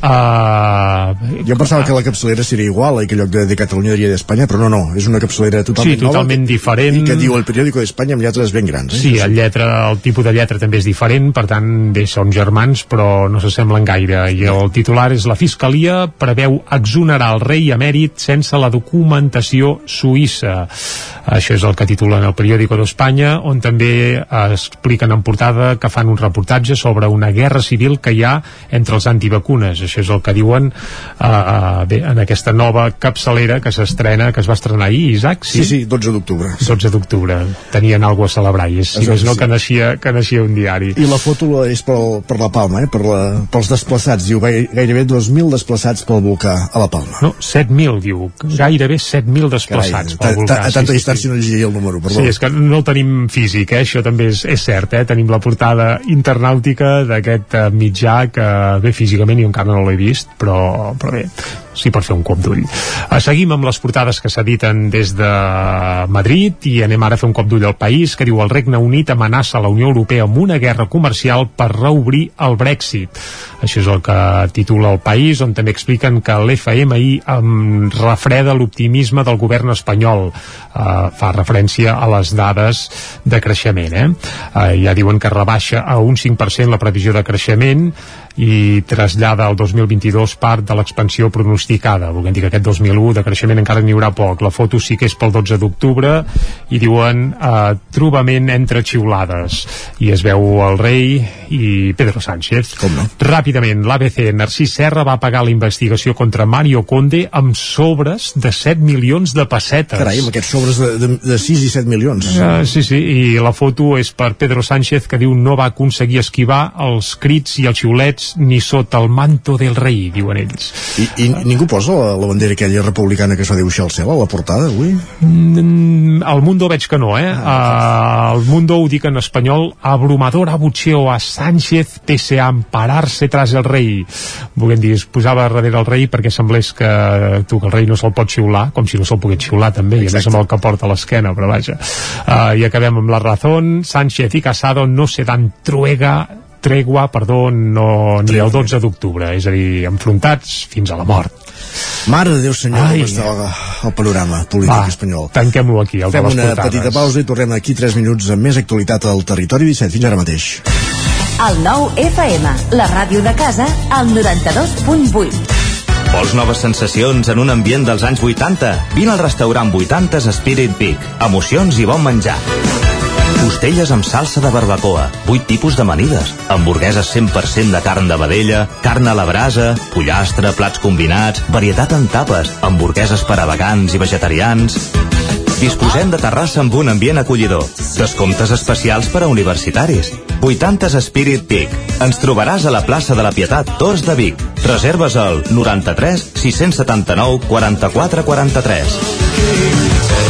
Uh... Jo pensava que la capçalera seria igual i que en lloc de, de Catalunya diria d'Espanya, però no, no, és una capçalera totalment sí, totalment nova, diferent. I que diu El Periódico d'Espanya amb lletres ben grans. Eh? Sí, el, lletra, el tipus de lletra també és diferent, per tant, bé, són germans, però no s'assemblen gaire. I el titular és La Fiscalia preveu exonerar el rei emèrit sense la documentació suïssa. Això és el que titulen el Periódico d'Espanya, on també expliquen en portada que fan un reportatge sobre una guerra civil que hi ha entre els antivacunes. Això és el que diuen uh, uh, bé, en aquesta nova capçalera que s'estrena, que es va estrenar ahir, Isaac? Sí, sí, sí 12 d'octubre. 12 d'octubre. Tenien alguna a celebrar i és, si més no, que naixia, que naixia un diari. I la foto és per, per la Palma, eh? per la, pels desplaçats. Diu gairebé 2.000 desplaçats pel volcà a la Palma. No, 7.000, diu. Gairebé 7.000 desplaçats Carai, pel volcà. A, tanta distància no llegia el número, perdó. Sí, és que no el tenim físic, eh? això també és, és cert, eh? tenim la portada internàutica d'aquest uh, mitjà que bé físicament jo encara no l'he vist però, però bé, sí per fer un cop d'ull. Uh, seguim amb les portades que s'editen des de Madrid i anem ara a fer un cop d'ull al país que diu el Regne Unit amenaça la Unió Europea amb una guerra comercial per reobrir el Brexit. Això és el que titula el país, on també expliquen que l'FMI refreda l'optimisme del govern espanyol. Uh, fa referència a les dades de creixement. Eh? Uh, ja diuen que rebaixa a un 5% la previsió de creixement i trasllada al 2022 part de l'expansió pronosticada. Volguem dir que aquest 2001 de creixement encara n'hi haurà poc. La foto sí que és pel 12 d'octubre i diuen eh, trobament entre xiulades. I es veu el rei i Pedro Sánchez. Com no? Ràpidament, l'ABC Narcís Serra va pagar la investigació contra Mario Conde amb sobres de 7 milions de pessetes. Carai, amb aquests sobres de, de, de 6 i 7 milions. Uh, sí, sí, i la foto és per Pedro Sánchez que diu no va aconseguir esquivar els crits i els xiulets ni sota el manto del rei, diuen ells. I, i ningú posa la, la bandera aquella republicana que es va dibuixar al cel a la portada avui? Mm, al Mundo veig que no, eh? Ah, uh, el Mundo ho dic en espanyol abrumador abucheo a Sánchez pese a ampararse tras el rei. Volguem dir, es posava darrere el rei perquè semblés que tu, que el rei no se'l pot xiular, com si no se'l pogués xiular també, Exacte. i a més amb el que porta a l'esquena, però vaja. Uh, I acabem amb la razón, Sánchez i Casado no se dan truega tregua, perdó, no, ni el 12 d'octubre, és a dir, enfrontats fins a la mort. Mare de Déu senyor, Ai. com està el panorama polític Va, espanyol. tanquem-lo aquí, el Fem de les una portades. petita pausa i tornem aquí 3 minuts amb més actualitat al territori 17. Fins ara mateix. El nou FM, la ràdio de casa, al 92.8. Vols noves sensacions en un ambient dels anys 80? Vine al restaurant 80 Spirit Peak. Emocions i bon menjar. Costelles amb salsa de barbacoa, 8 tipus d'amanides, hamburgueses 100% de carn de vedella, carn a la brasa, pollastre, plats combinats, varietat en tapes, hamburgueses per a vegans i vegetarians... Disposem de terrassa amb un ambient acollidor. Descomptes especials per a universitaris. 80 Spirit Peak. Ens trobaràs a la plaça de la Pietat Tors de Vic. Reserves al 93 679 44 43.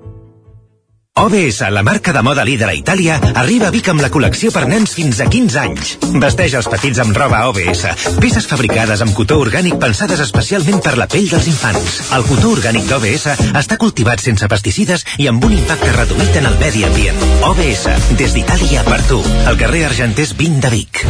OBS, la marca de moda líder a Itàlia, arriba a Vic amb la col·lecció per nens fins a 15 anys. Vesteix els petits amb roba OBS, peces fabricades amb cotó orgànic pensades especialment per la pell dels infants. El cotó orgànic d'OBS està cultivat sense pesticides i amb un impacte reduït en el medi ambient. OBS, des d'Itàlia per tu. Al carrer Argenters 20 de Vic.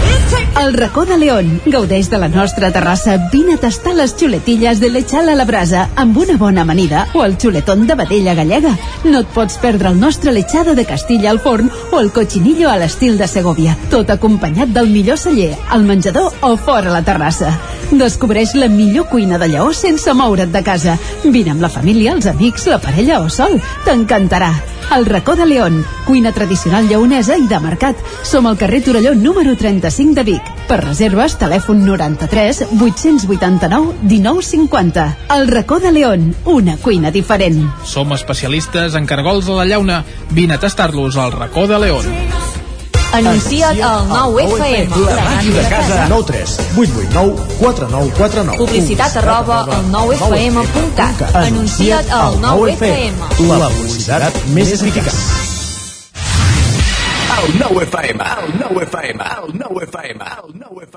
El racó de León. Gaudeix de la nostra terrassa. Vine a tastar les xuletilles de lechal a la brasa amb una bona amanida o el xuletón de vedella gallega. No et pots perdre el nostre lechado de Castilla al forn o el cochinillo a l'estil de Segovia, tot acompanyat del millor celler, al menjador o fora la terrassa. Descobreix la millor cuina de lleó sense moure't de casa. Vine amb la família, els amics, la parella o sol. T'encantarà. El racó de León, cuina tradicional lleonesa i de mercat. Som al carrer Torelló número 35 de Vic. Per reserves, telèfon 93 889 1950. El racó de León, una cuina diferent. Som especialistes en cargols a la llauna. Vine a tastar-los al racó de León. Anuncia't al 9FM. La màquina de casa. 9 3 8 8 9 4 9 4 9. Publicitat arroba al 9FM.cat. Anuncia't al 9FM. La publicitat més eficaç. El 9 FM, el 9 FM, el 9 FM, el 9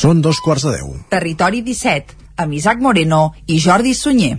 Són dos quarts de deu. Territori 17, amb Isaac Moreno i Jordi Sunyer.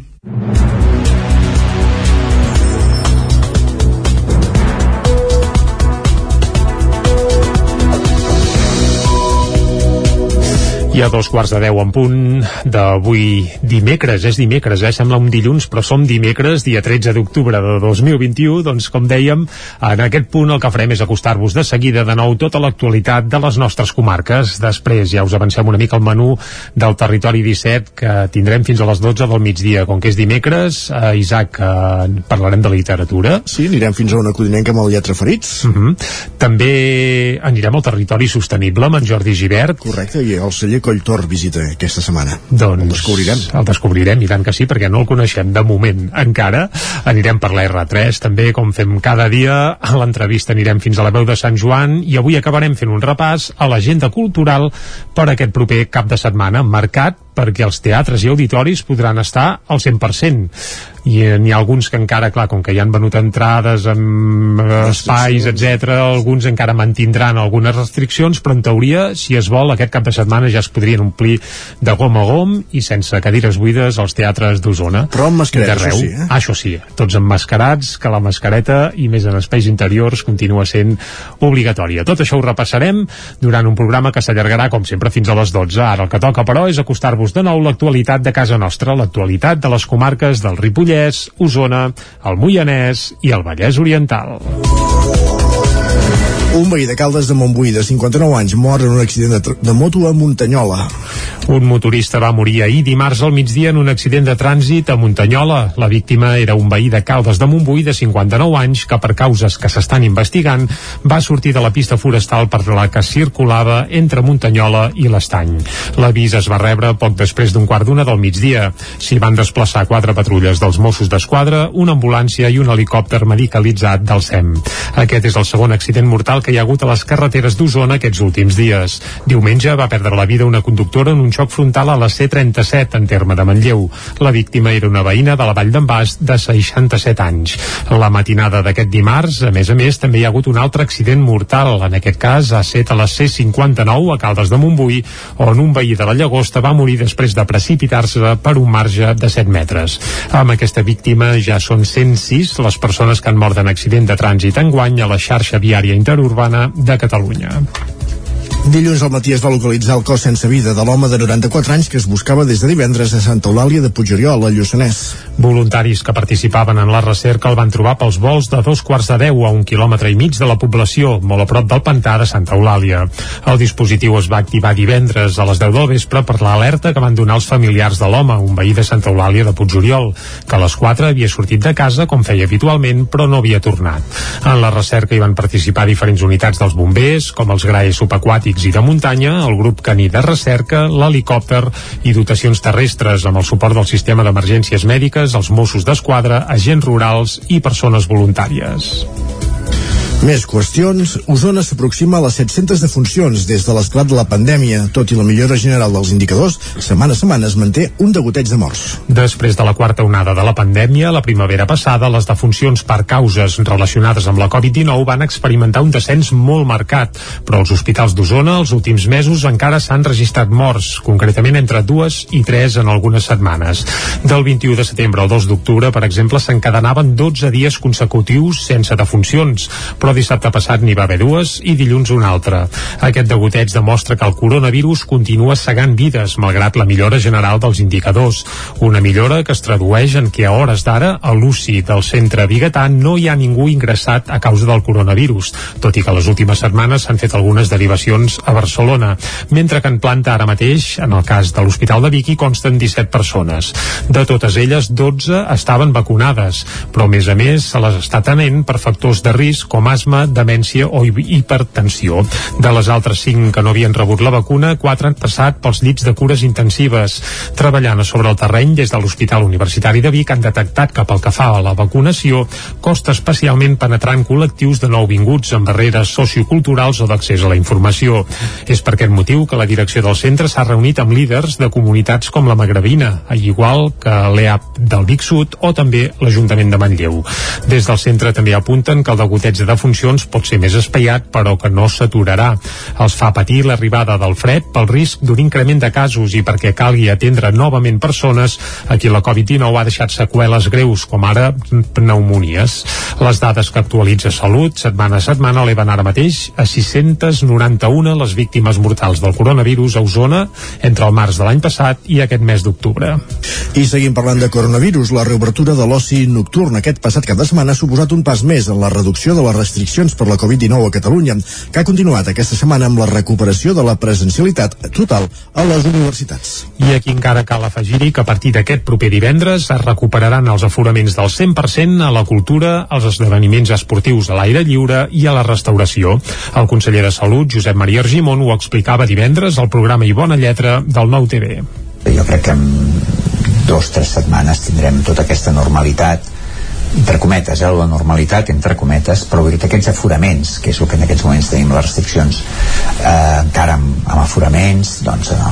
I a dos quarts de deu en punt d'avui dimecres, és dimecres, eh? sembla un dilluns, però som dimecres, dia 13 d'octubre de 2021, doncs com dèiem, en aquest punt el que farem és acostar-vos de seguida de nou tota l'actualitat de les nostres comarques. Després ja us avancem una mica el menú del territori 17 que tindrem fins a les 12 del migdia. Com que és dimecres, eh, Isaac, eh, parlarem de literatura. Sí, anirem fins a una codinenca amb el Lletra Ferits. Uh -huh. També anirem al territori sostenible amb en Jordi Givert. Correcte, i el celler Colltor visita aquesta setmana. Doncs el descobrirem. El descobrirem, i tant que sí, perquè no el coneixem de moment encara. Anirem per la R3, també, com fem cada dia. A l'entrevista anirem fins a la veu de Sant Joan i avui acabarem fent un repàs a l'agenda cultural per aquest proper cap de setmana, marcat perquè els teatres i auditoris podran estar al 100% i eh, n'hi ha alguns que encara, clar, com que ja han venut entrades amb eh, espais, etc, alguns encara mantindran algunes restriccions, però en teoria, si es vol, aquest cap de setmana ja es podrien omplir de gom a gom i sense cadires buides als teatres d'Osona. Però amb mascareta, això sí, eh? Ah, això sí, tots emmascarats, que la mascareta i més en espais interiors continua sent obligatòria. Tot això ho repassarem durant un programa que s'allargarà, com sempre, fins a les 12. Ara el que toca, però, és acostar-vos de nou l'actualitat de casa nostra, l'actualitat de les comarques del Ripollès, Osona, el Moianès i el Vallès Oriental. Un veí de Caldes de Montbui de 59 anys mor en un accident de, de moto a Muntanyola. Un motorista va morir ahir dimarts al migdia en un accident de trànsit a Muntanyola. La víctima era un veí de Caldes de Montbui de 59 anys que per causes que s'estan investigant va sortir de la pista forestal per la que circulava entre Muntanyola i l'Estany. L'avís es va rebre poc després d'un quart d'una del migdia. S'hi van desplaçar quatre patrulles dels Mossos d'Esquadra, una ambulància i un helicòpter medicalitzat del SEM. Aquest és el segon accident mortal que hi ha hagut a les carreteres d'Osona aquests últims dies. Diumenge va perdre la vida una conductora en un xoc frontal a la C-37 en terme de Manlleu. La víctima era una veïna de la Vall d'en Bas de 67 anys. La matinada d'aquest dimarts, a més a més, també hi ha hagut un altre accident mortal. En aquest cas, ha set a la C-59 a Caldes de Montbui, on un veí de la Llagosta va morir després de precipitar-se per un marge de 7 metres. Amb aquesta víctima ja són 106 les persones que han mort en accident de trànsit enguany a la xarxa viària interurbana de Catalunya. Dilluns al matí es va localitzar el cos sense vida de l'home de 94 anys que es buscava des de divendres a Santa Eulàlia de Puigoriol, al Lluçanès. Voluntaris que participaven en la recerca el van trobar pels vols de dos quarts de deu a un quilòmetre i mig de la població, molt a prop del pantà de Santa Eulàlia. El dispositiu es va activar divendres a les 10 del vespre per l'alerta que van donar els familiars de l'home, un veí de Santa Eulàlia de Puigoriol, que a les 4 havia sortit de casa com feia habitualment, però no havia tornat. En la recerca hi van participar diferents unitats dels bombers, com els graes subaquàtics i de muntanya, el grup caní de recerca, l'helicòpter i dotacions terrestres amb el suport del sistema d'emergències mèdiques, els Mossos d'Esquadra, agents rurals i persones voluntàries. Més qüestions. Osona s'aproxima a les 700 defuncions des de l'esclat de la pandèmia. Tot i la millora general dels indicadors, setmana a setmana es manté un degoteig de morts. Després de la quarta onada de la pandèmia, la primavera passada, les defuncions per causes relacionades amb la Covid-19 van experimentar un descens molt marcat, però als hospitals d'Osona els últims mesos encara s'han registrat morts, concretament entre dues i tres en algunes setmanes. Del 21 de setembre al 2 d'octubre, per exemple, s'encadenaven 12 dies consecutius sense defuncions, però però dissabte passat n'hi va haver dues i dilluns una altra. Aquest degoteig demostra que el coronavirus continua segant vides, malgrat la millora general dels indicadors. Una millora que es tradueix en que a hores d'ara a l'UCI del centre biguetà no hi ha ningú ingressat a causa del coronavirus, tot i que les últimes setmanes s'han fet algunes derivacions a Barcelona, mentre que en planta ara mateix, en el cas de l'Hospital de Vic, hi consten 17 persones. De totes elles, 12 estaven vacunades, però a més a més se les està tenent per factors de risc com asma, demència o hipertensió. De les altres 5 que no havien rebut la vacuna, 4 han passat pels llits de cures intensives. Treballant sobre el terreny des de l'Hospital Universitari de Vic han detectat que pel que fa a la vacunació costa especialment penetrar en col·lectius de nouvinguts amb barreres socioculturals o d'accés a la informació. És per aquest motiu que la direcció del centre s'ha reunit amb líders de comunitats com la Magrebina, igual que l'EAP del Vic Sud o també l'Ajuntament de Manlleu. Des del centre també apunten que el degoteig de funcions pot ser més espaiat, però que no s'aturarà. Els fa patir l'arribada del fred pel risc d'un increment de casos i perquè calgui atendre novament persones a qui la Covid-19 ha deixat seqüeles greus, com ara pneumonies. Les dades que actualitza Salut setmana a setmana eleven ara mateix a 691 les víctimes mortals del coronavirus a Osona entre el març de l'any passat i aquest mes d'octubre. I seguim parlant de coronavirus. La reobertura de l'oci nocturn aquest passat cap de setmana ha suposat un pas més en la reducció de les restriccions per la Covid-19 a Catalunya, que ha continuat aquesta setmana amb la recuperació de la presencialitat total a les universitats. I aquí encara cal afegir-hi que a partir d'aquest proper divendres es recuperaran els aforaments del 100% a la cultura, als esdeveniments esportius a l'aire lliure i a la restauració. El conseller de Salut, Josep Maria Argimon, ho explicava divendres al programa I Bona Lletra del Nou TV. Jo crec que en dos o tres setmanes tindrem tota aquesta normalitat entre cometes, eh, la normalitat, entre cometes, però vull dir aquests aforaments, que és el que en aquests moments tenim les restriccions, eh, encara amb, amb aforaments, doncs en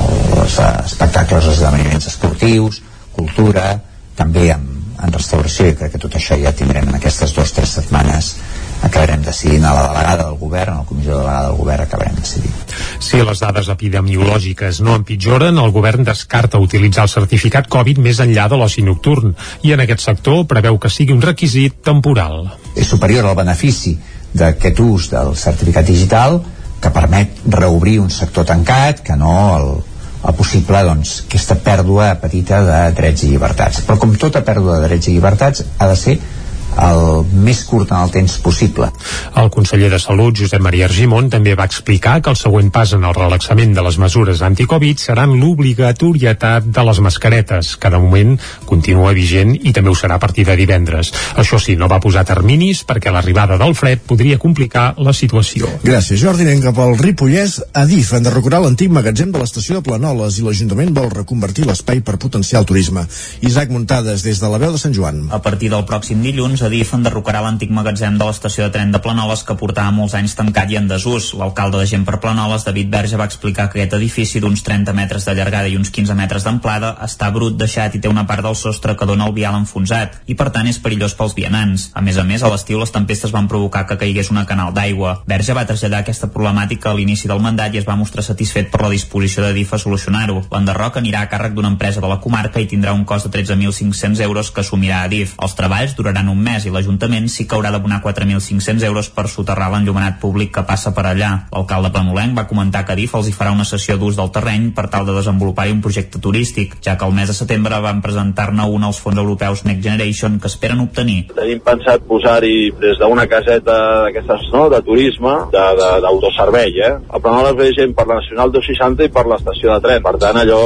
els eh, espectacles, esdeveniments esportius, cultura, també amb, en restauració, i crec que tot això ja tindrem en aquestes dues o tres setmanes acabarem decidint a la delegada del govern, a la comissió delegada del govern acabarem decidint. Si les dades epidemiològiques no empitjoren, el govern descarta utilitzar el certificat Covid més enllà de l'oci nocturn i en aquest sector preveu que sigui un requisit temporal. És superior al benefici d'aquest ús del certificat digital que permet reobrir un sector tancat que no el, el possible doncs, aquesta pèrdua petita de drets i llibertats. Però com tota pèrdua de drets i llibertats ha de ser el més curt en el temps possible. El conseller de Salut, Josep Maria Argimon, també va explicar que el següent pas en el relaxament de les mesures anticovid seran l'obligatorietat de les mascaretes, que de moment continua vigent i també ho serà a partir de divendres. Això sí, no va posar terminis perquè l'arribada del fred podria complicar la situació. Gràcies, Jordi. Anem cap al Ripollès. Adif enderrocarà l'antic magatzem de l'estació de Planoles i l'Ajuntament vol reconvertir l'espai per potenciar el turisme. Isaac Muntades, des de la veu de Sant Joan. A partir del pròxim dilluns, Adif enderrocarà l'antic magatzem de l'estació de tren de Planoles que portava molts anys tancat i en desús. L'alcalde de Gent per Planoles, David Verge, va explicar que aquest edifici d'uns 30 metres de llargada i uns 15 metres d'amplada està brut, deixat i té una part del sostre que dona el vial enfonsat i per tant és perillós pels vianants. A més a més, a l'estiu les tempestes van provocar que caigués una canal d'aigua. Verge va traslladar aquesta problemàtica a l'inici del mandat i es va mostrar satisfet per la disposició de DIF a solucionar-ho. L'enderroc anirà a càrrec d'una empresa de la comarca i tindrà un cost de 13.500 euros que assumirà DIF. Els treballs duraran un mes i l'Ajuntament sí que haurà d'abonar 4.500 euros per soterrar l'enllumenat públic que passa per allà. L'alcalde Planolenc va comentar que DIF els hi farà una sessió d'ús del terreny per tal de desenvolupar-hi un projecte turístic, ja que el mes de setembre van presentar-ne un als fons europeus Next Generation que esperen obtenir. Tenim pensat posar-hi des d'una caseta d'aquestes no, de turisme, d'autoservei, eh? A Planoles ve gent per la Nacional 260 i per l'estació de tren, per tant allò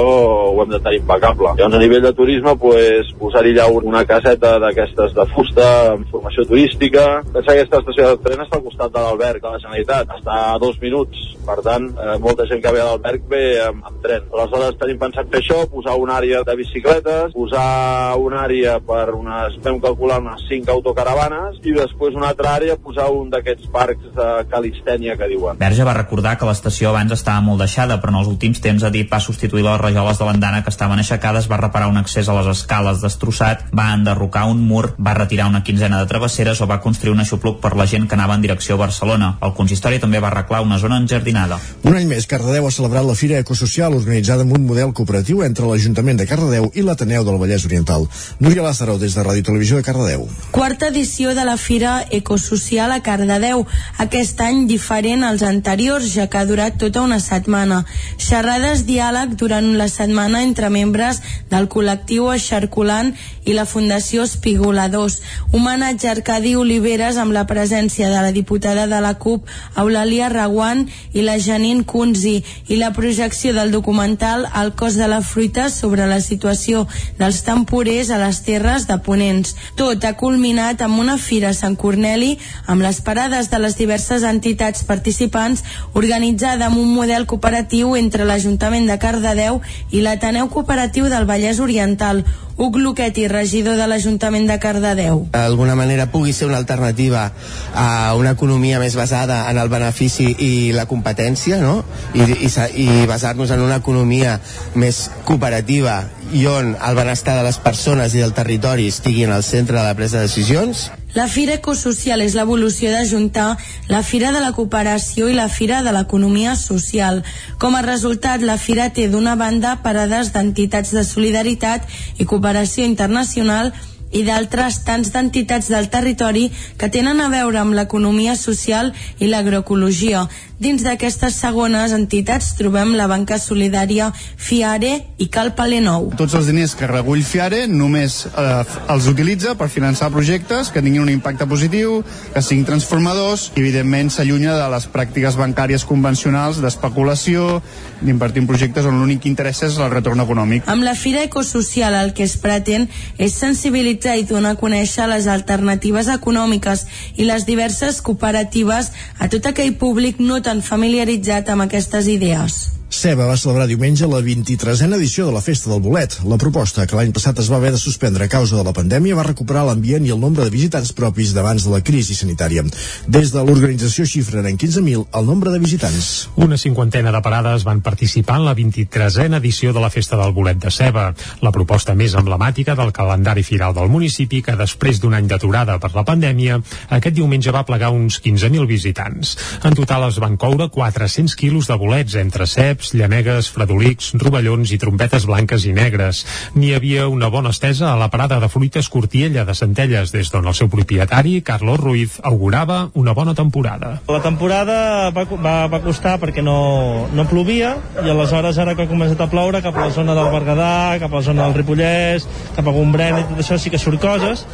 ho hem de tenir impecable. Llavors a nivell de turisme, pues, posar-hi allà una caseta d'aquestes de fusta informació turística. Pensa que aquesta estació de tren està al costat de l'alberg de la Generalitat, està a dos minuts, per tant, eh, molta gent que ve a l'alberg ve amb, amb tren. Aleshores tenim pensat fer això, posar una àrea de bicicletes, posar una àrea per unes, vam calcular unes 5 autocaravanes, i després una altra àrea posar un d'aquests parcs de calistènia que diuen. Verge va recordar que l'estació abans estava molt deixada, però en els últims temps ha dit va substituir les rajoles de l'andana que estaven aixecades, va reparar un accés a les escales destrossat, va enderrocar un mur, va retirar una quinzena de travesseres o va construir un aixopluc per la gent que anava en direcció a Barcelona. El consistori també va arreglar una zona enjardinada. Un any més, Cardedeu ha celebrat la Fira Ecosocial organitzada amb un model cooperatiu entre l'Ajuntament de Cardedeu i l'Ateneu del Vallès Oriental. Núria Lázaro, des de Ràdio Televisió de Cardedeu. Quarta edició de la Fira Ecosocial a Cardedeu. Aquest any diferent als anteriors, ja que ha durat tota una setmana. Xerrades diàleg durant la setmana entre membres del col·lectiu Eixarculant i la Fundació Espigoladors. Homenatge a Arcadi Oliveres amb la presència de la diputada de la CUP, Eulàlia Raguant i la Janine Kunzi i la projecció del documental El cos de la fruita sobre la situació dels temporers a les terres de Ponents. Tot ha culminat amb una fira a Sant Corneli amb les parades de les diverses entitats participants organitzada amb un model cooperatiu entre l'Ajuntament de Cardedeu i l'Ateneu Cooperatiu del Vallès Oriental. Huc Luqueti, regidor de l'Ajuntament de Cardedeu. D'alguna manera pugui ser una alternativa a una economia més basada en el benefici i la competència, no? I, i, i basar-nos en una economia més cooperativa i on el benestar de les persones i del territori estiguin al centre de la presa de decisions. La Fira Ecosocial és l'evolució d'ajuntar la Fira de la Cooperació i la Fira de l'Economia Social. Com a resultat, la Fira té d'una banda parades d'entitats de solidaritat i cooperació internacional i d'altres tants d'entitats del territori que tenen a veure amb l'economia social i l'agroecologia. Dins d'aquestes segones entitats trobem la banca solidària Fiare i Cal Palenou. Tots els diners que recull Fiare només eh, els utilitza per finançar projectes que tinguin un impacte positiu, que siguin transformadors i evidentment s'allunya de les pràctiques bancàries convencionals d'especulació, d'invertir en projectes on l'únic que interessa és el retorn econòmic. Amb la Fira Ecosocial el que es pretén és sensibilitzar i donar a conèixer les alternatives econòmiques i les diverses cooperatives a tot aquell públic no tan familiaritzat amb aquestes idees. Ceba va celebrar diumenge la 23a edició de la Festa del Bolet. La proposta, que l'any passat es va haver de suspendre a causa de la pandèmia, va recuperar l'ambient i el nombre de visitants propis d'abans de la crisi sanitària. Des de l'organització xifren en 15.000 el nombre de visitants. Una cinquantena de parades van participar en la 23a edició de la Festa del Bolet de Ceba, la proposta més emblemàtica del calendari firal del municipi que després d'un any d'aturada per la pandèmia, aquest diumenge va plegar uns 15.000 visitants. En total es van coure 400 quilos de bolets entre ceps, ceps, llamegues, fredolics, rovellons i trompetes blanques i negres. N'hi havia una bona estesa a la parada de fruites Cortiella de Centelles, des d'on el seu propietari, Carlos Ruiz, augurava una bona temporada. La temporada va, va, va costar perquè no, no plovia i aleshores ara que ha començat a ploure cap a la zona del Berguedà, cap a la zona del Ripollès, cap a Gombrèn i tot això sí que surt coses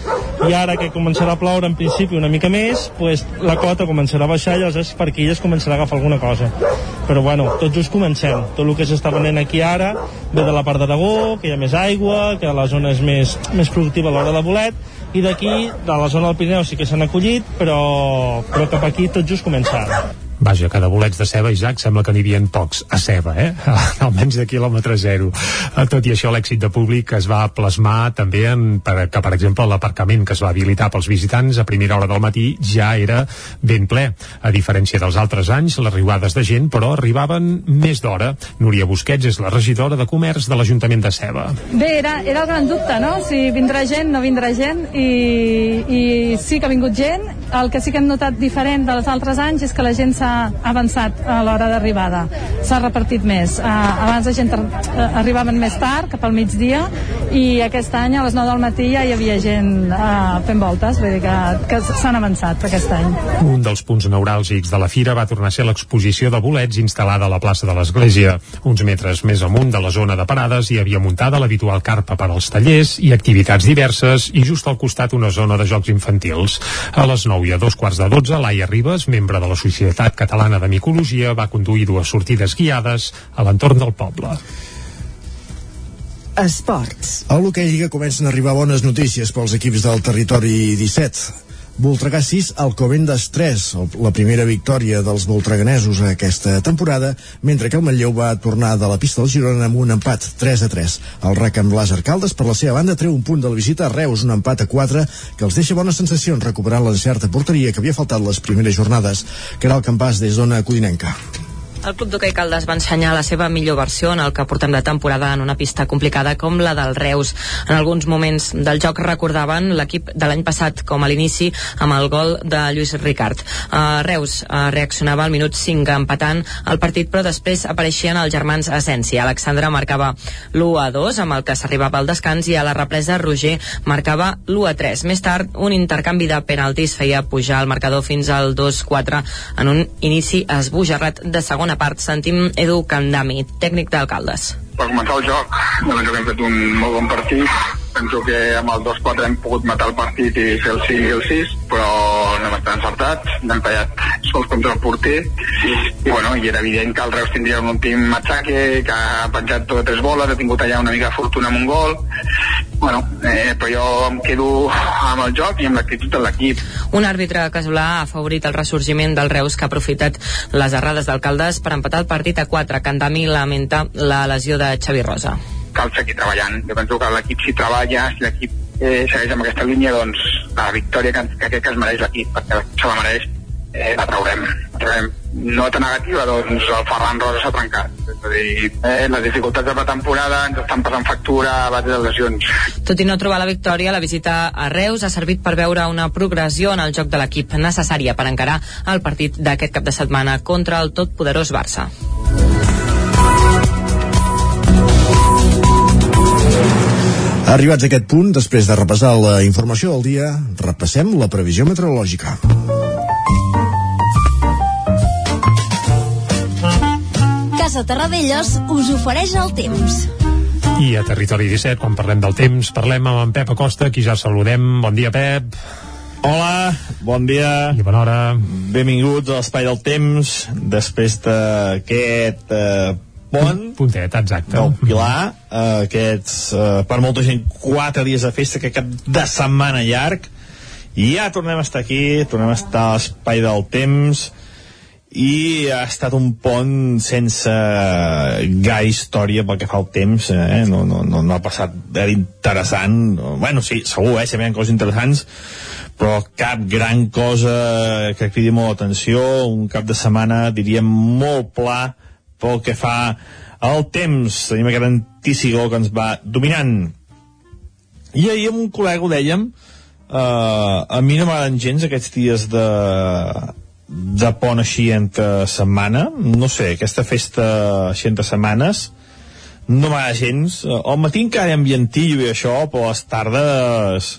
i ara que començarà a ploure en principi una mica més, pues, la cota començarà a baixar i aleshores per aquí ja es començarà a agafar alguna cosa. Però bueno, tot just comencem. Tot el que s'està venent aquí ara ve de la part d'Aragó, que hi ha més aigua, que la zona és més, més productiva a l'hora de bolet, i d'aquí, de la zona del Pirineu sí que s'han acollit, però, però cap aquí tot just comença ara. Vaja, de bolets de ceba, Isaac, sembla que n'hi havia pocs a ceba, eh? *laughs* Almenys de quilòmetre zero. Tot i això, l'èxit de públic es va plasmar també en per, que, per exemple, l'aparcament que es va habilitar pels visitants a primera hora del matí ja era ben ple. A diferència dels altres anys, les riuades de gent, però, arribaven més d'hora. Núria Busquets és la regidora de Comerç de l'Ajuntament de Ceba. Bé, era, era el gran dubte, no? Si vindrà gent, no vindrà gent, i, i sí que ha vingut gent. El que sí que hem notat diferent dels altres anys és que la gent s'ha avançat a l'hora d'arribada. S'ha repartit més. Uh, abans la gent uh, arribaven més tard, cap al migdia, i aquest any a les 9 del matí ja hi havia gent uh, fent voltes, vull dir que, que s'han avançat aquest any. Un dels punts neuràlgics de la fira va tornar a ser l'exposició de bolets instal·lada a la plaça de l'Església. Uns metres més amunt de la zona de parades hi havia muntada l'habitual carpa per als tallers i activitats diverses i just al costat una zona de jocs infantils. A les 9 i a dos quarts de 12, Laia Ribes, membre de la Societat Catalana de Micologia va conduir dues sortides guiades a l'entorn del poble. Esports. A l'hoquei Lliga comencen a arribar bones notícies pels equips del territori 17. Voltregà 6, Alcobendas 3, la primera victòria dels voltreganesos aquesta temporada, mentre que el Manlleu va tornar de la pista del Girona amb un empat 3 a 3. El RAC amb Làser Caldes, per la seva banda, treu un punt de la visita a Reus, un empat a 4, que els deixa bones sensacions recuperant l'encert a porteria que havia faltat les primeres jornades, que era el campàs des d'Ona Codinenca. El Club d'Hockey Caldes va ensenyar la seva millor versió en el que portem de temporada en una pista complicada com la del Reus. En alguns moments del joc recordaven l'equip de l'any passat com a l'inici amb el gol de Lluís Ricard. Uh, Reus uh, reaccionava al minut 5 empatant el partit però després apareixien els germans Essència. Alexandre marcava l'1 a 2 amb el que s'arribava al descans i a la represa Roger marcava l'1 a 3. Més tard un intercanvi de penaltis feia pujar el marcador fins al 2-4 en un inici esbojarrat de segona segona part sentim Edu Candami, tècnic d'alcaldes. Per començar el joc, doncs hem fet un molt bon partit, penso que amb el 2-4 hem pogut matar el partit i fer el 5 i el 6 però no hem estat encertats n'hem tallat sols contra el porter. I bueno, i era evident que el Reus tindria un últim matxaque que ha penjat tot tres boles, ha tingut allà una mica de fortuna amb un gol. Bueno, eh, però jo em quedo amb el joc i amb l'actitud de l'equip. Un àrbitre casolà ha afavorit el ressorgiment del Reus que ha aprofitat les errades d'alcaldes per empatar el partit a 4 Candami lamenta la lesió de Xavi Rosa cal seguir treballant. Jo penso que l'equip si treballa, si l'equip eh, segueix amb aquesta línia, doncs la victòria que, que crec que es mereix l'equip, perquè se la mereix, eh, la traurem. La traurem. Nota negativa, doncs el Ferran Rosa s'ha trencat. És a dir, eh, les dificultats de la temporada ens estan passant factura a base de lesions. Tot i no trobar la victòria, la visita a Reus ha servit per veure una progressió en el joc de l'equip necessària per encarar el partit d'aquest cap de setmana contra el totpoderós Barça. Arribats a aquest punt, després de repassar la informació del dia, repassem la previsió meteorològica. Casa Terradellos us ofereix el temps. I a Territori 17, quan parlem del temps, parlem amb en Pep Acosta, qui ja saludem. Bon dia, Pep. Hola, bon dia. I bona hora. Benvinguts a l'Espai del Temps, després d'aquest eh, pont puntet, exacte del Pilar eh, aquests, eh, per molta gent quatre dies de festa que cap de setmana llarg i ja tornem a estar aquí tornem a estar a l'espai del temps i ha estat un pont sense gaire història pel que fa al temps eh? no, no, no, no ha passat interessant bueno sí, segur, eh? sempre hi ha coses interessants però cap gran cosa que cridi molt l'atenció un cap de setmana diríem molt pla pel que fa al temps. Tenim aquest anticicló que ens va dominant. I ahir amb un col·lega ho dèiem, eh, a mi no m'agraden gens aquests dies de, de pont així entre setmana. No sé, aquesta festa així entre setmanes no m'agrada gens. Al matí encara hi ha ambientillo i això, però a les tardes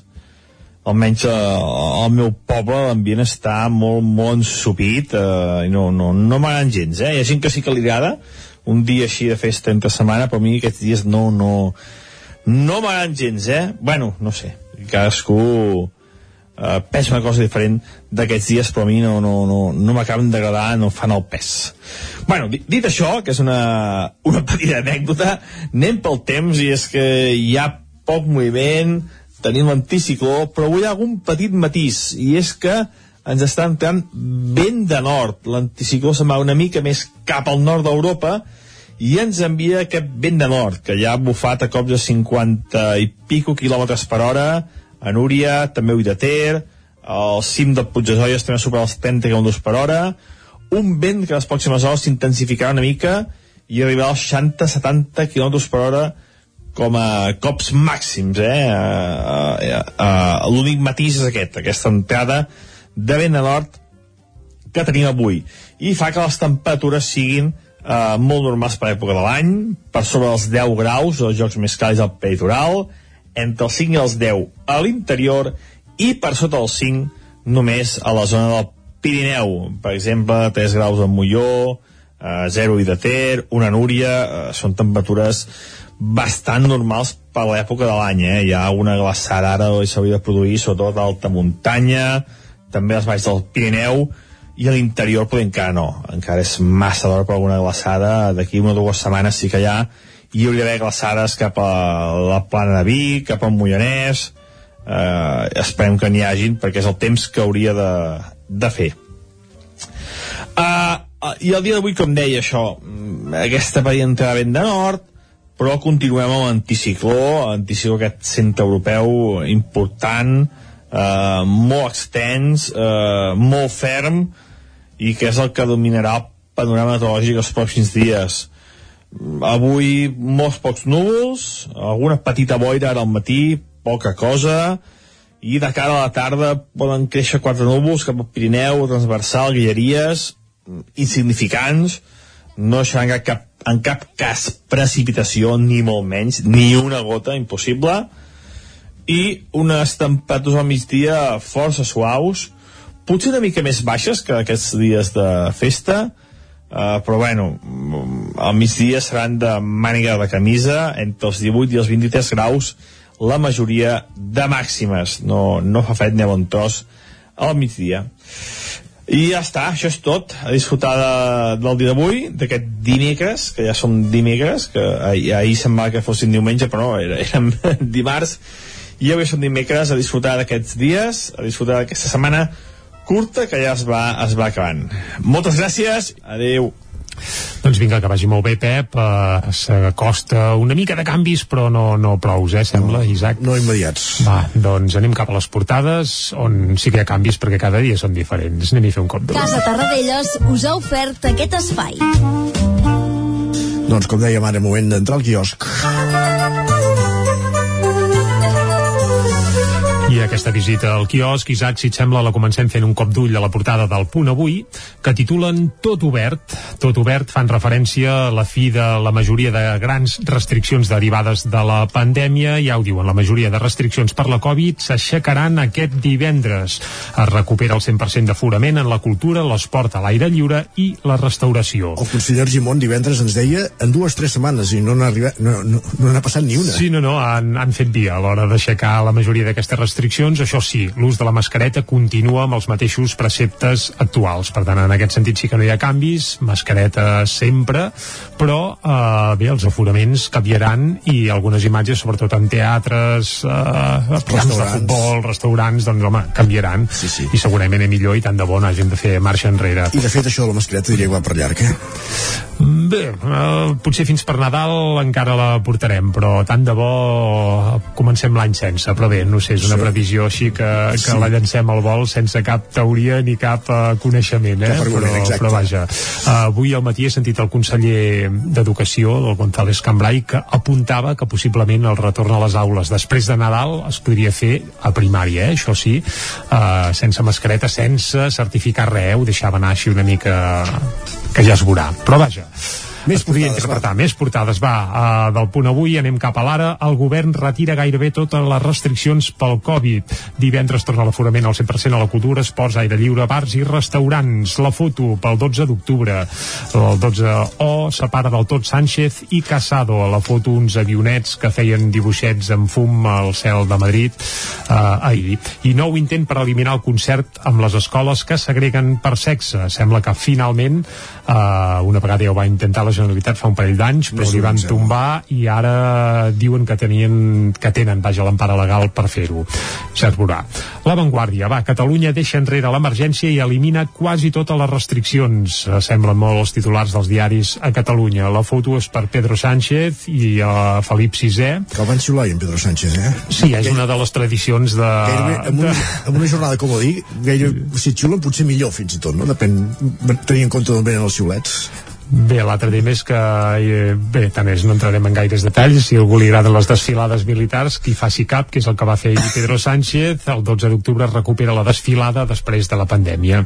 almenys eh, al meu poble l'ambient està molt, molt ensupit eh, i no, no, no m'agraden gens eh? hi ha gent que sí que li agrada un dia així de festa entre setmana però a mi aquests dies no no, no m'agraden gens eh? bueno, no sé, cadascú eh, pensa una cosa diferent d'aquests dies però a mi no, no, no, no m'acaben d'agradar no fan el pes bueno, dit això, que és una, una petita anècdota anem pel temps i és que hi ha poc moviment tenim l'anticicló, però avui hi ha algun petit matís, i és que ens està entrant vent de nord. L'anticicló se'n va una mica més cap al nord d'Europa i ens envia aquest vent de nord, que ja ha bufat a cops de 50 i pico quilòmetres per hora, a Núria, també a Ter, al cim del Puig de Zolles també supera els 30 km per hora, un vent que les pròximes hores s'intensificarà una mica i arribarà als 60-70 km per hora com a cops màxims, eh? L'únic matís és aquest, aquesta entrada de vent de nord que tenim avui. I fa que les temperatures siguin uh, molt normals per època de l'any, per sobre dels 10 graus, els jocs més càlids al peritoral, entre els 5 i els 10 a l'interior, i per sota dels 5 només a la zona del Pirineu. Per exemple, 3 graus a Molló, uh, 0 i de Ter, una Núria, uh, són temperatures bastant normals per l'època de l'any, eh? Hi ha una glaçada ara que s'hauria de produir, sobretot a alta muntanya, també als baix del Pirineu, i a l'interior però encara no, encara és massa d'hora per alguna glaçada, d'aquí una o dues setmanes sí que hi ha, hi hauria d'haver glaçades cap a la plana de Vic, cap al Moianès. Eh, esperem que n'hi hagin perquè és el temps que hauria de, de fer. Uh, i el dia d'avui com deia això mm, aquesta variant entrarà vent de nord però continuem amb l'anticicló anticicló aquest centre europeu important eh, molt extens eh, molt ferm i que és el que dominarà el panorama meteorològic els pròxims dies. Avui molts pocs núvols alguna petita boira ara al matí poca cosa i de cara a la tarda poden créixer quatre núvols cap al Pirineu, transversal, guilleries insignificants no deixaran cap, en cap cas precipitació ni molt menys, ni una gota impossible i unes temperatures al migdia força suaus potser una mica més baixes que aquests dies de festa Uh, però bueno, al migdia seran de màniga de camisa entre els 18 i els 23 graus la majoria de màximes. No, no fa fred ni a bon tros al migdia i ja està, això és tot a disfrutar de, del dia d'avui d'aquest dimecres, que ja som dimecres que ahir, ahir semblava que fossin diumenge però no, era, érem *laughs* dimarts i avui som dimecres a disfrutar d'aquests dies a disfrutar d'aquesta setmana curta que ja es va, es va acabant. Moltes gràcies, adeu. Doncs vinga, que vagi molt bé, Pep. Uh, S'acosta una mica de canvis, però no, no prous, eh, sembla, no, Isaac? No immediats. Va, doncs anem cap a les portades, on sí que hi ha canvis, perquè cada dia són diferents. Anem a fer un cop d'ull. Casa Tarradellas us ha ofert aquest espai. Doncs com dèiem ara, moment d'entrar al quiosc. I aquesta visita al quiosc, Isaac, si et sembla, la comencem fent un cop d'ull a la portada del Punt Avui, que titulen Tot obert. Tot obert fan referència a la fi de la majoria de grans restriccions derivades de la pandèmia. Ja ho diuen, la majoria de restriccions per la Covid s'aixecaran aquest divendres. Es recupera el 100% d'aforament en la cultura, l'esport a l'aire lliure i la restauració. El conseller Argimon divendres ens deia en dues o tres setmanes i no n'ha no, no, no n'ha passat ni una. Sí, no, no, han, han fet via a l'hora d'aixecar la majoria d'aquestes restriccions restriccions, això sí, l'ús de la mascareta continua amb els mateixos preceptes actuals. Per tant, en aquest sentit sí que no hi ha canvis, mascareta sempre, però eh, bé, els aforaments canviaran i algunes imatges, sobretot en teatres, eh, camps de futbol, restaurants, doncs home, canviaran. Sí, sí. I segurament és millor i tant de bo hàgim de fer marxa enrere. I de fet això de la mascareta diria que va per llarg, eh? Bé, eh, potser fins per Nadal encara la portarem, però tant de bo comencem l'any sense, però bé, no sé, és una sí. previsió així que, que sí. la llancem al vol sense cap teoria ni cap uh, coneixement, eh? Cap però, exacte. però vaja. Uh, avui al matí he sentit el conseller d'Educació, el González Cambrai, que apuntava que possiblement el retorn a les aules després de Nadal es podria fer a primària, eh? això sí, uh, sense mascareta, sense certificar res, eh? ho deixava anar així una mica que ja es veurà. Però vaja, més es podria interpretar. Més portades, va. Uh, del punt avui anem cap a l'ara. El govern retira gairebé totes les restriccions pel Covid. Divendres torna l'aforament al 100% a la cultura, esports, aire lliure, bars i restaurants. La foto pel 12 d'octubre. El 12O separa del tot Sánchez i Casado. A la foto uns avionets que feien dibuixets amb fum al cel de Madrid uh, ahir. I nou intent per eliminar el concert amb les escoles que segreguen per sexe. Sembla que finalment, uh, una vegada ja ho va intentar la Generalitat fa un parell d'anys, però li van sí. tombar i ara diuen que tenien que tenen, vaja, l'empara legal per fer-ho. Veurà. La Vanguardia, va, Catalunya deixa enrere l'emergència i elimina quasi totes les restriccions. Eh, Semblen molt els titulars dels diaris a Catalunya. La foto és per Pedro Sánchez i uh, Felip VI. Que el van xiular en Pedro Sánchez, eh? Sí, és una de les tradicions de... Gairebé, amb, una, amb una jornada, com ho dic, gaire, si et xiulen potser millor fins i tot, no? Depèn, tenint en compte d'on venen els xiulets. Bé, l'altre tema és que, eh, bé, tant és, no entrarem en gaires detalls, si algú li agraden les desfilades militars, qui faci cap, que és el que va fer Pedro Sánchez, el 12 d'octubre recupera la desfilada després de la pandèmia.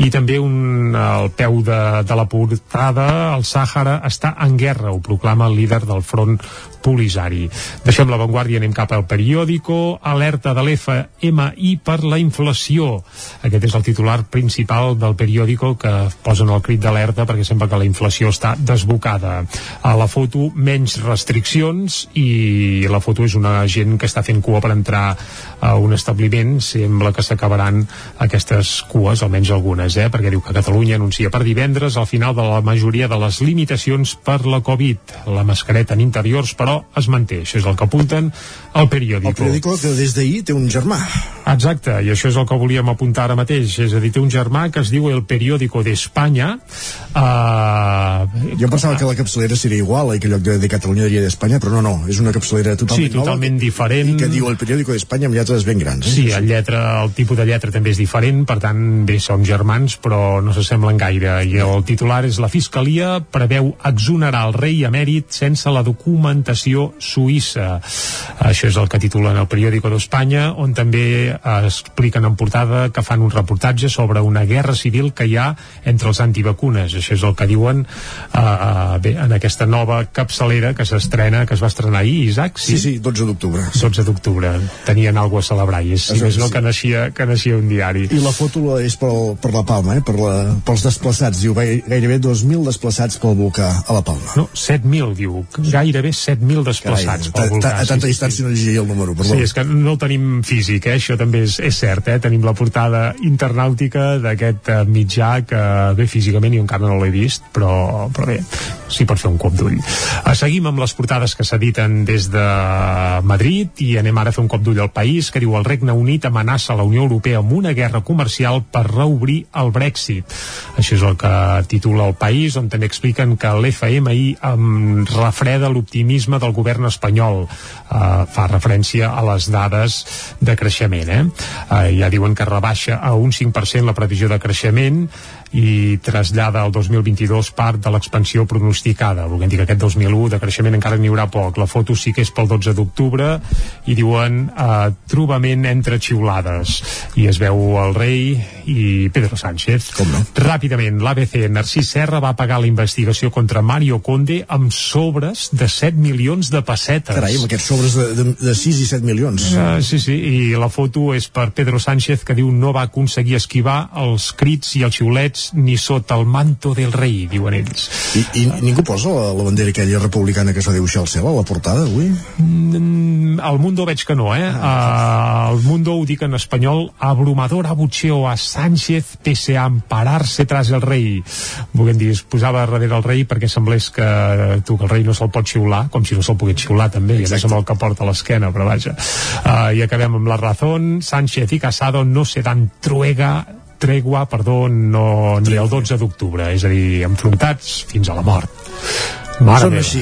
I també un, al peu de, de la portada, el Sàhara està en guerra, ho proclama el líder del front Polisari. Deixem l'avantguàrdia, anem cap al periòdico, alerta de l'FMI per la inflació. Aquest és el titular principal del periòdico que posen el crit d'alerta perquè sembla que la inflació està desbocada. A la foto, menys restriccions i la foto és una gent que està fent cua per entrar a un establiment. Sembla que s'acabaran aquestes cues, almenys algunes, eh? perquè diu que Catalunya anuncia per divendres al final de la majoria de les limitacions per la Covid. La mascareta en interiors, però, es manté. Això és el que apunten al periòdico. El periòdico que des d'ahir té un germà. Exacte, i això és el que volíem apuntar ara mateix. És a dir, té un germà que es diu El Periódico d'Espanya. Uh... Jo pensava que la capçalera seria igual i que en lloc de, de Catalunya diria d'Espanya, però no, no, és una capçalera totalment sí, totalment nova diferent. i que diu El Periódico d'Espanya amb lletres ben grans. Eh? Sí, el, lletra, el tipus de lletra també és diferent, per tant, bé, són germans, però no s'assemblen gaire. I el titular és la Fiscalia preveu exonerar el rei emèrit sense la documentació suïssa. Això és el que titulen el Periódico d'Espanya, on també expliquen en portada que fan un reportatge sobre una guerra civil que hi ha entre els antivacunes. Això és el que diuen uh, bé, en aquesta nova capçalera que s'estrena, que es va estrenar ahir, Isaac? Sí, sí, 12 d'octubre. 12 d'octubre. Tenien alguna a celebrar i és, si més no, que naixia, que naixia un diari. I la foto és per, per la Palma, eh? per la, pels desplaçats. Diu gairebé 2.000 desplaçats pel volcà a la Palma. No, 7.000, diu. Gairebé 7.000 desplaçats Carai. A, tanta distància no llegia el número, perdó. Sí, és que no el tenim físic, eh? això també és, és cert, eh? tenim la portada internàutica d'aquest uh, mitjà que bé, físicament jo encara no l'he vist, però, però bé, sí pot fer un cop d'ull. Uh, seguim amb les portades que s'editen des de Madrid i anem ara a fer un cop d'ull al país que diu el Regne Unit amenaça la Unió Europea amb una guerra comercial per reobrir el Brexit. Això és el que titula el país, on també expliquen que l'FMI refreda l'optimisme del govern espanyol. Uh, fa referència a les dades de creixement. Eh? Uh, ja diuen que rebaixa a un 5% la previsió de creixement i trasllada al 2022 part de l'expansió pronosticada. Volguem dir que aquest 2001 de creixement encara n'hi haurà poc. La foto sí que és pel 12 d'octubre i diuen eh, trobament entre xiulades. I es veu el rei i Pedro Sánchez. Com no? Ràpidament, l'ABC Narcís Serra va pagar la investigació contra Mario Conde amb sobres de 7 milions de pessetes. Carai, amb aquests sobres de, de, de 6 i 7 milions. Uh, sí, sí, i la foto és per Pedro Sánchez que diu no va aconseguir esquivar els crits i els xiulets ni sota el manto del rei, diuen ells. I, i ningú posa la, la bandera aquella republicana que es va dibuixar al cel a la portada avui? Mm, al Mundo veig que no, eh? Ah, uh, el Mundo ho dic en espanyol abrumador abucheo a Sánchez pese a ampararse tras el rei. Volguem dir, es posava darrere el rei perquè semblés que tu, que el rei no se'l pot xiular, com si no se'l pogués xiular també, Exacte. i a més amb el que porta a l'esquena, però vaja. Uh, I acabem amb la razón, Sánchez i Casado no se dan truega tregua, perdó, no, ni el 12 d'octubre, és a dir, enfrontats fins a la mort. Mare Són meva. així.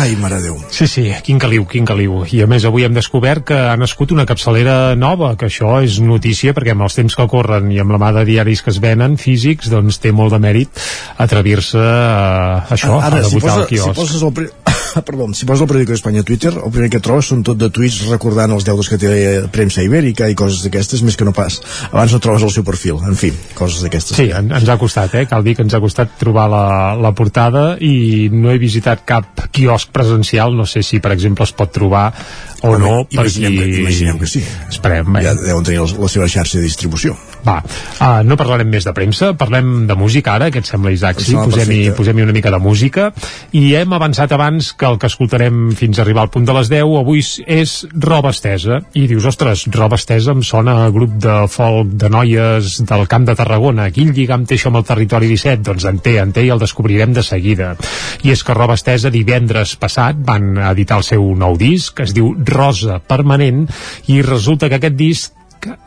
Ai, mare Déu. Sí, sí, quin caliu, quin caliu. I a més avui hem descobert que ha nascut una capçalera nova, que això és notícia perquè amb els temps que corren i amb la mà de diaris que es venen físics, doncs té molt de mèrit atrevir-se a això, Ara, a si, debutar posa, al quiosc. si poses el, perdó, si poses el periòdico d'Espanya a Twitter, el primer que trobes són tot de tuits recordant els deutes que té premsa ibèrica i coses d'aquestes, més que no pas. Abans no trobes el seu perfil, en fi, coses d'aquestes. Sí, en, ens ha costat, eh? Cal dir que ens ha costat trobar la, la portada i no he visitat cap quiosc presencial, no sé si, per exemple, es pot trobar o Home, no, imaginem, que, imaginem que sí. Esperem, eh? Ja deuen tenir la, seva xarxa de distribució. Va, uh, no parlarem més de premsa, parlem de música ara, què et sembla, Isaac? Sí, posem-hi posem una mica de música. I hem avançat abans que el que escoltarem fins a arribar al punt de les 10 avui és roba estesa. I dius, ostres, roba estesa em sona a grup de folk de noies del Camp de Tarragona. Quin lligam té això amb el territori 17? Doncs en té, en té i el descobrirem de seguida. I és que roba estesa divendres passat van editar el seu nou disc, que es diu Rosa Permanent, i resulta que aquest disc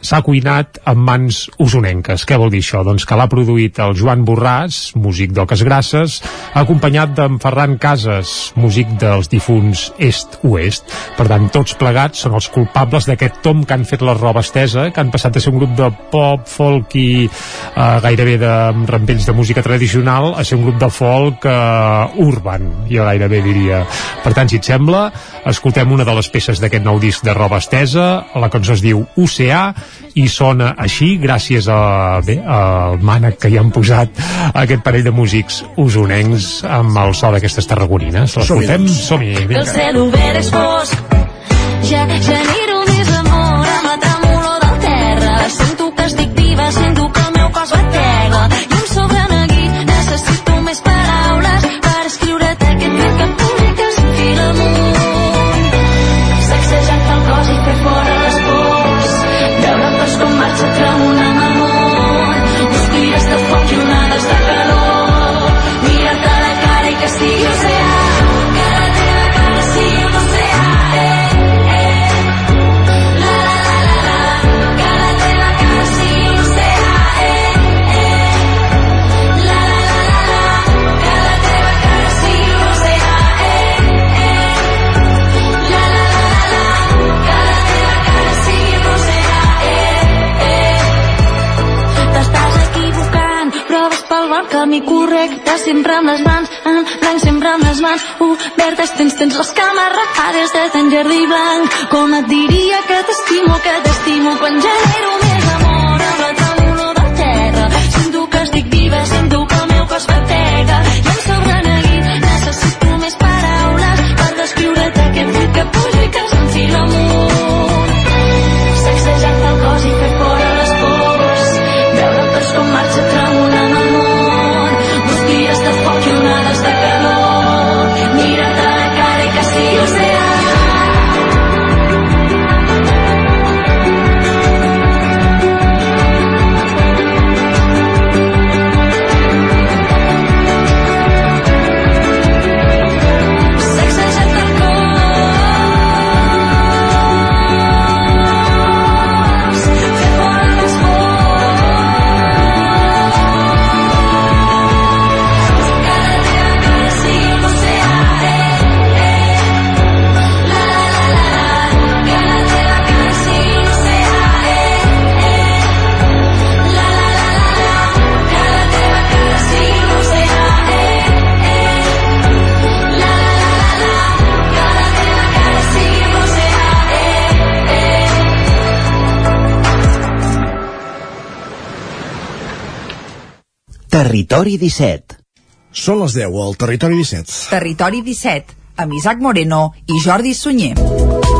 s'ha cuinat amb mans usonenques. Què vol dir això? Doncs que l'ha produït el Joan Borràs, músic d'Oques Grasses, acompanyat d'en Ferran Casas, músic dels difunts Est-Oest. Per tant, tots plegats són els culpables d'aquest tom que han fet la roba estesa, que han passat a ser un grup de pop, folk i eh, gairebé de rampells de música tradicional a ser un grup de folk eh, urban, jo gairebé diria. Per tant, si et sembla, escoltem una de les peces d'aquest nou disc de roba estesa, la cançó es diu Oceà, i sona així gràcies a, bé, al mànec que hi han posat aquest parell de músics usonencs amb el so d'aquestes tarragonines. L'escoltem? Som-hi, El vinga. cel obert és fosc Ja més camí correcte, sempre amb les mans, en blanc sempre amb les mans, obertes, tens, tens les cames rajades de tan jardí blanc. Com et diria que t'estimo, que t'estimo, quan genero més amor amb la tremolor de terra. Sento que estic viva, sento que el meu cos batega, i em sobra Territori 17. Són les 10 al Territori 17. Territori 17, amb Isaac Moreno i Jordi Sunyer.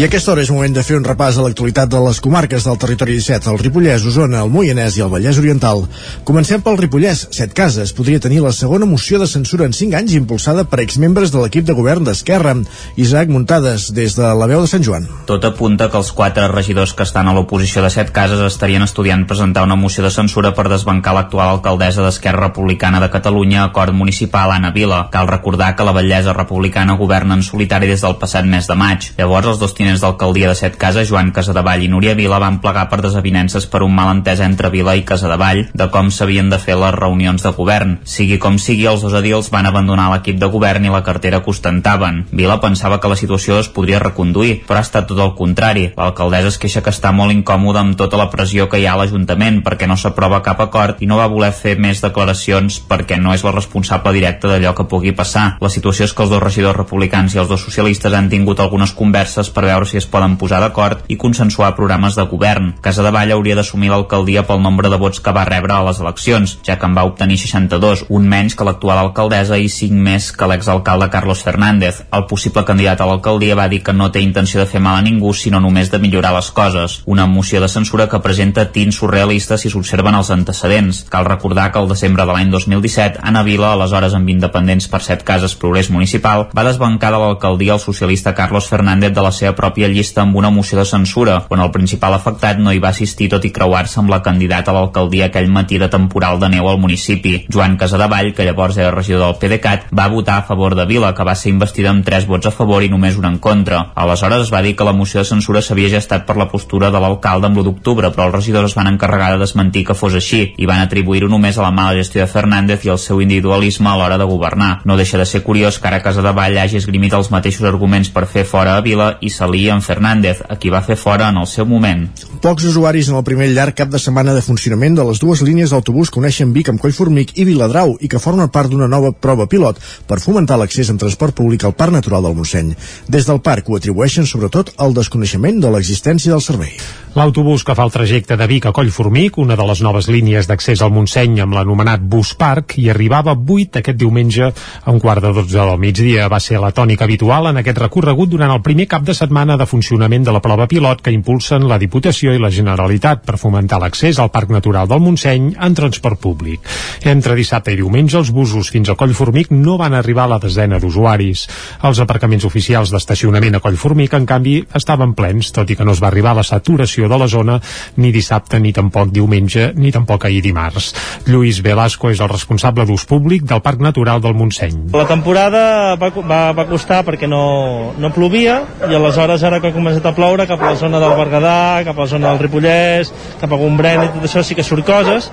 I aquesta hora és moment de fer un repàs a l'actualitat de les comarques del territori 17, el Ripollès, Osona, el Moianès i el Vallès Oriental. Comencem pel Ripollès. Set Cases podria tenir la segona moció de censura en 5 anys impulsada per exmembres de l'equip de govern d'Esquerra. Isaac Muntades, des de la veu de Sant Joan. Tot apunta que els quatre regidors que estan a l'oposició de set cases estarien estudiant presentar una moció de censura per desbancar l'actual alcaldessa d'Esquerra Republicana de Catalunya, acord municipal Anna Vila. Cal recordar que la Vallesa Republicana governa en solitari des del passat mes de maig. Llavors, els dos tinents d'alcaldia de set cases, Joan Casadevall i Núria Vila, van plegar per desavinences per un malentès entre Vila i Casadevall de com s'havien de fer les reunions de govern. Sigui com sigui, els dos edils van abandonar l'equip de govern i la cartera que ostentaven. Vila pensava que la situació es podria reconduir, però ha estat tot el contrari. L'alcaldessa es queixa que està molt incòmoda amb tota la pressió que hi ha a l'Ajuntament perquè no s'aprova cap acord i no va voler fer més declaracions perquè no és la responsable directa d'allò que pugui passar. La situació és que els dos regidors republicans i els dos socialistes han tingut algunes converses per veure si es poden posar d'acord i consensuar programes de govern. Casa de Vall hauria d'assumir l'alcaldia pel nombre de vots que va rebre a les eleccions, ja que en va obtenir 62, un menys que l'actual alcaldessa i 5 més que l'exalcalde Carlos Fernández. El possible candidat a l'alcaldia va dir que no té intenció de fer mal a ningú, sinó només de millorar les coses. Una moció de censura que presenta tints surrealistes si s'observen els antecedents. Cal recordar que el desembre de l'any 2017, Anna Vila, aleshores amb independents per set cases Progrés Municipal, va desbancar de l'alcaldia el socialista Carlos Fernández de la seva pròpia llista amb una moció de censura, on el principal afectat no hi va assistir tot i creuar-se amb la candidata a l'alcaldia aquell matí de temporal de neu al municipi. Joan Casadevall, que llavors era regidor del PDeCAT, va votar a favor de Vila, que va ser investida amb 3 vots a favor i només un en contra. Aleshores es va dir que la moció de censura s'havia gestat per la postura de l'alcalde amb l'1 d'octubre, però els regidors es van encarregar de desmentir que fos així i van atribuir-ho només a la mala gestió de Fernández i al seu individualisme a l'hora de governar. No deixa de ser curiós que ara Casadevall hagi esgrimit els mateixos arguments per fer fora a Vila i s'alia amb Fernández, a qui va fer fora en el seu moment. Pocs usuaris en el primer llarg cap de setmana de funcionament de les dues línies d'autobús que uneixen Vic amb Collformic i Viladrau i que formen part d'una nova prova pilot per fomentar l'accés en transport públic al Parc Natural del Montseny. Des del parc ho atribueixen sobretot al desconeixement de l'existència del servei. L'autobús que fa el trajecte de Vic a Collformic, una de les noves línies d'accés al Montseny amb l'anomenat Bus Park, hi arribava 8 aquest diumenge a un quart de 12 del migdia. Va ser la tònica habitual en aquest recorregut durant el primer cap de setmana de funcionament de la prova pilot que impulsen la Diputació i la Generalitat per fomentar l'accés al Parc Natural del Montseny en transport públic. Entre dissabte i diumenge, els busos fins a Collformic no van arribar a la desena d'usuaris. Els aparcaments oficials d'estacionament a Collformic, en canvi, estaven plens, tot i que no es va arribar a la saturació de la zona ni dissabte, ni tampoc diumenge, ni tampoc ahir dimarts. Lluís Velasco és el responsable d'ús públic del Parc Natural del Montseny. La temporada va, va, va costar perquè no, no plovia i aleshores ara que ha començat a ploure cap a la zona del Berguedà, cap a la zona del Ripollès, cap a Gombrèn i tot això sí que surt coses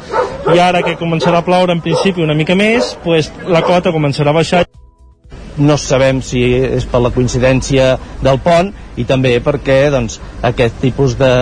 i ara que començarà a ploure en principi una mica més, pues, la cota començarà a baixar no sabem si és per la coincidència del pont i també perquè doncs, aquest tipus de,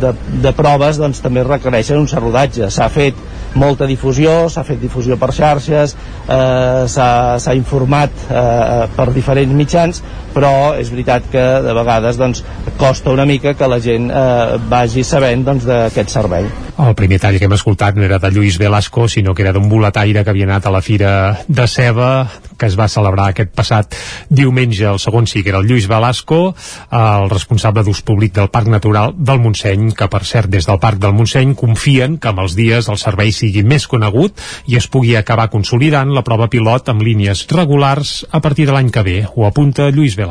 de, de proves doncs, també requereixen un cert rodatge. S'ha fet molta difusió, s'ha fet difusió per xarxes, eh, s'ha informat eh, per diferents mitjans, però és veritat que de vegades doncs, costa una mica que la gent eh, vagi sabent doncs, d'aquest servei. El primer tall que hem escoltat no era de Lluís Velasco, sinó que era d'un boletaire que havia anat a la Fira de Ceba, que es va celebrar aquest passat diumenge. El segon sí que era el Lluís Velasco, el responsable d'ús públic del Parc Natural del Montseny, que per cert des del Parc del Montseny confien que amb els dies el servei sigui més conegut i es pugui acabar consolidant la prova pilot amb línies regulars a partir de l'any que ve. Ho apunta Lluís Velasco.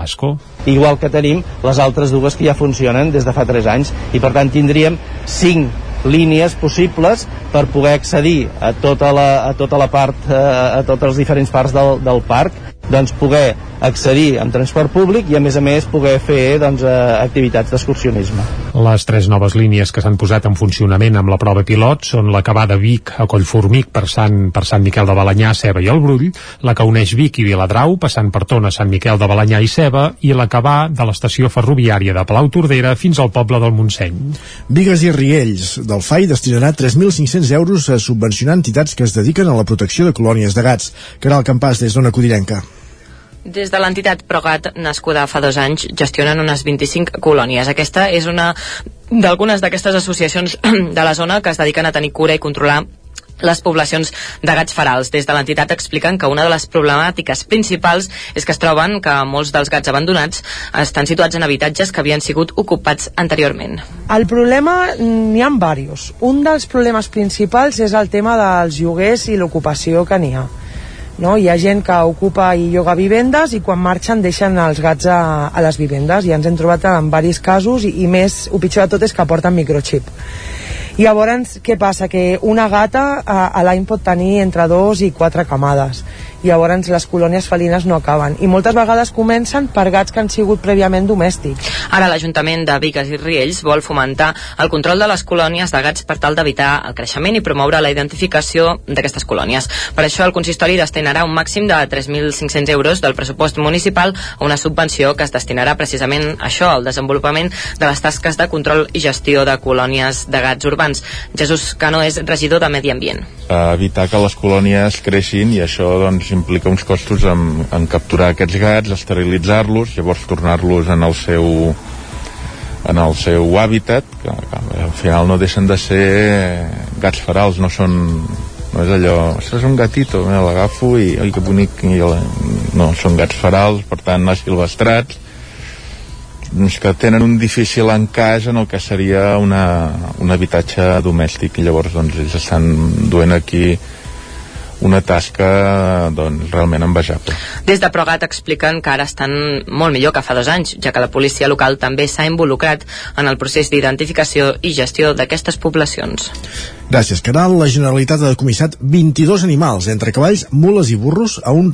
Igual que tenim les altres dues que ja funcionen des de fa 3 anys. I per tant tindríem 5 línies possibles per poder accedir a tota la, a tota la part, eh, a totes les diferents parts del, del parc, doncs poder accedir amb transport públic i a més a més poder fer doncs, eh, activitats d'excursionisme. Les tres noves línies que s'han posat en funcionament amb la prova pilot són la que va de Vic a Collformic per Sant, per Sant Miquel de Balanyà, Ceba i el Brull, la que uneix Vic i Viladrau passant per Tona, Sant Miquel de Balanyà i Ceba i la que va de l'estació ferroviària de Palau Tordera fins al poble del Montseny. Vigues i Riells del FAI destinarà 3.500 euros a subvencionar entitats que es dediquen a la protecció de colònies de gats. Caral Campàs, des d'Ona Codirenca. Des de l'entitat Progat, nascuda fa dos anys, gestionen unes 25 colònies. Aquesta és una d'algunes d'aquestes associacions *clears throat* de la zona que es dediquen a tenir cura i controlar les poblacions de gats ferals. Des de l'entitat expliquen que una de les problemàtiques principals és que es troben que molts dels gats abandonats estan situats en habitatges que havien sigut ocupats anteriorment. El problema n'hi ha diversos. Un dels problemes principals és el tema dels lloguers i l'ocupació que n'hi ha. No? Hi ha gent que ocupa i lloga vivendes i quan marxen deixen els gats a, a les vivendes i ens hem trobat en diversos casos i, i més, el pitjor de tot és que porten microchip i llavors, què passa? Que una gata a, a l'any pot tenir entre dos i quatre camades llavors les colònies felines no acaben i moltes vegades comencen per gats que han sigut prèviament domèstics. Ara l'Ajuntament de Vigues i Riells vol fomentar el control de les colònies de gats per tal d'evitar el creixement i promoure la identificació d'aquestes colònies. Per això el consistori destinarà un màxim de 3.500 euros del pressupost municipal a una subvenció que es destinarà precisament a això, al desenvolupament de les tasques de control i gestió de colònies de gats urbans. Jesús Cano és regidor de Medi Ambient. evitar que les colònies creixin i això doncs, implica uns costos en, en capturar aquests gats, esterilitzar-los, llavors tornar-los en el seu en el seu hàbitat, que, que al final no deixen de ser gats ferals, no són no és allò, és un gatito, l'agafo i, oi, que bonic, i la... no, són gats ferals, per tant, silvestrats, doncs que tenen un difícil encaix en el que seria una, un habitatge domèstic i llavors doncs ells estan duent aquí una tasca doncs, realment envejable. Des de Progat expliquen que ara estan molt millor que fa dos anys, ja que la policia local també s'ha involucrat en el procés d'identificació i gestió d'aquestes poblacions. Gràcies, Caral. La Generalitat ha decomissat 22 animals, entre cavalls, mules i burros, a un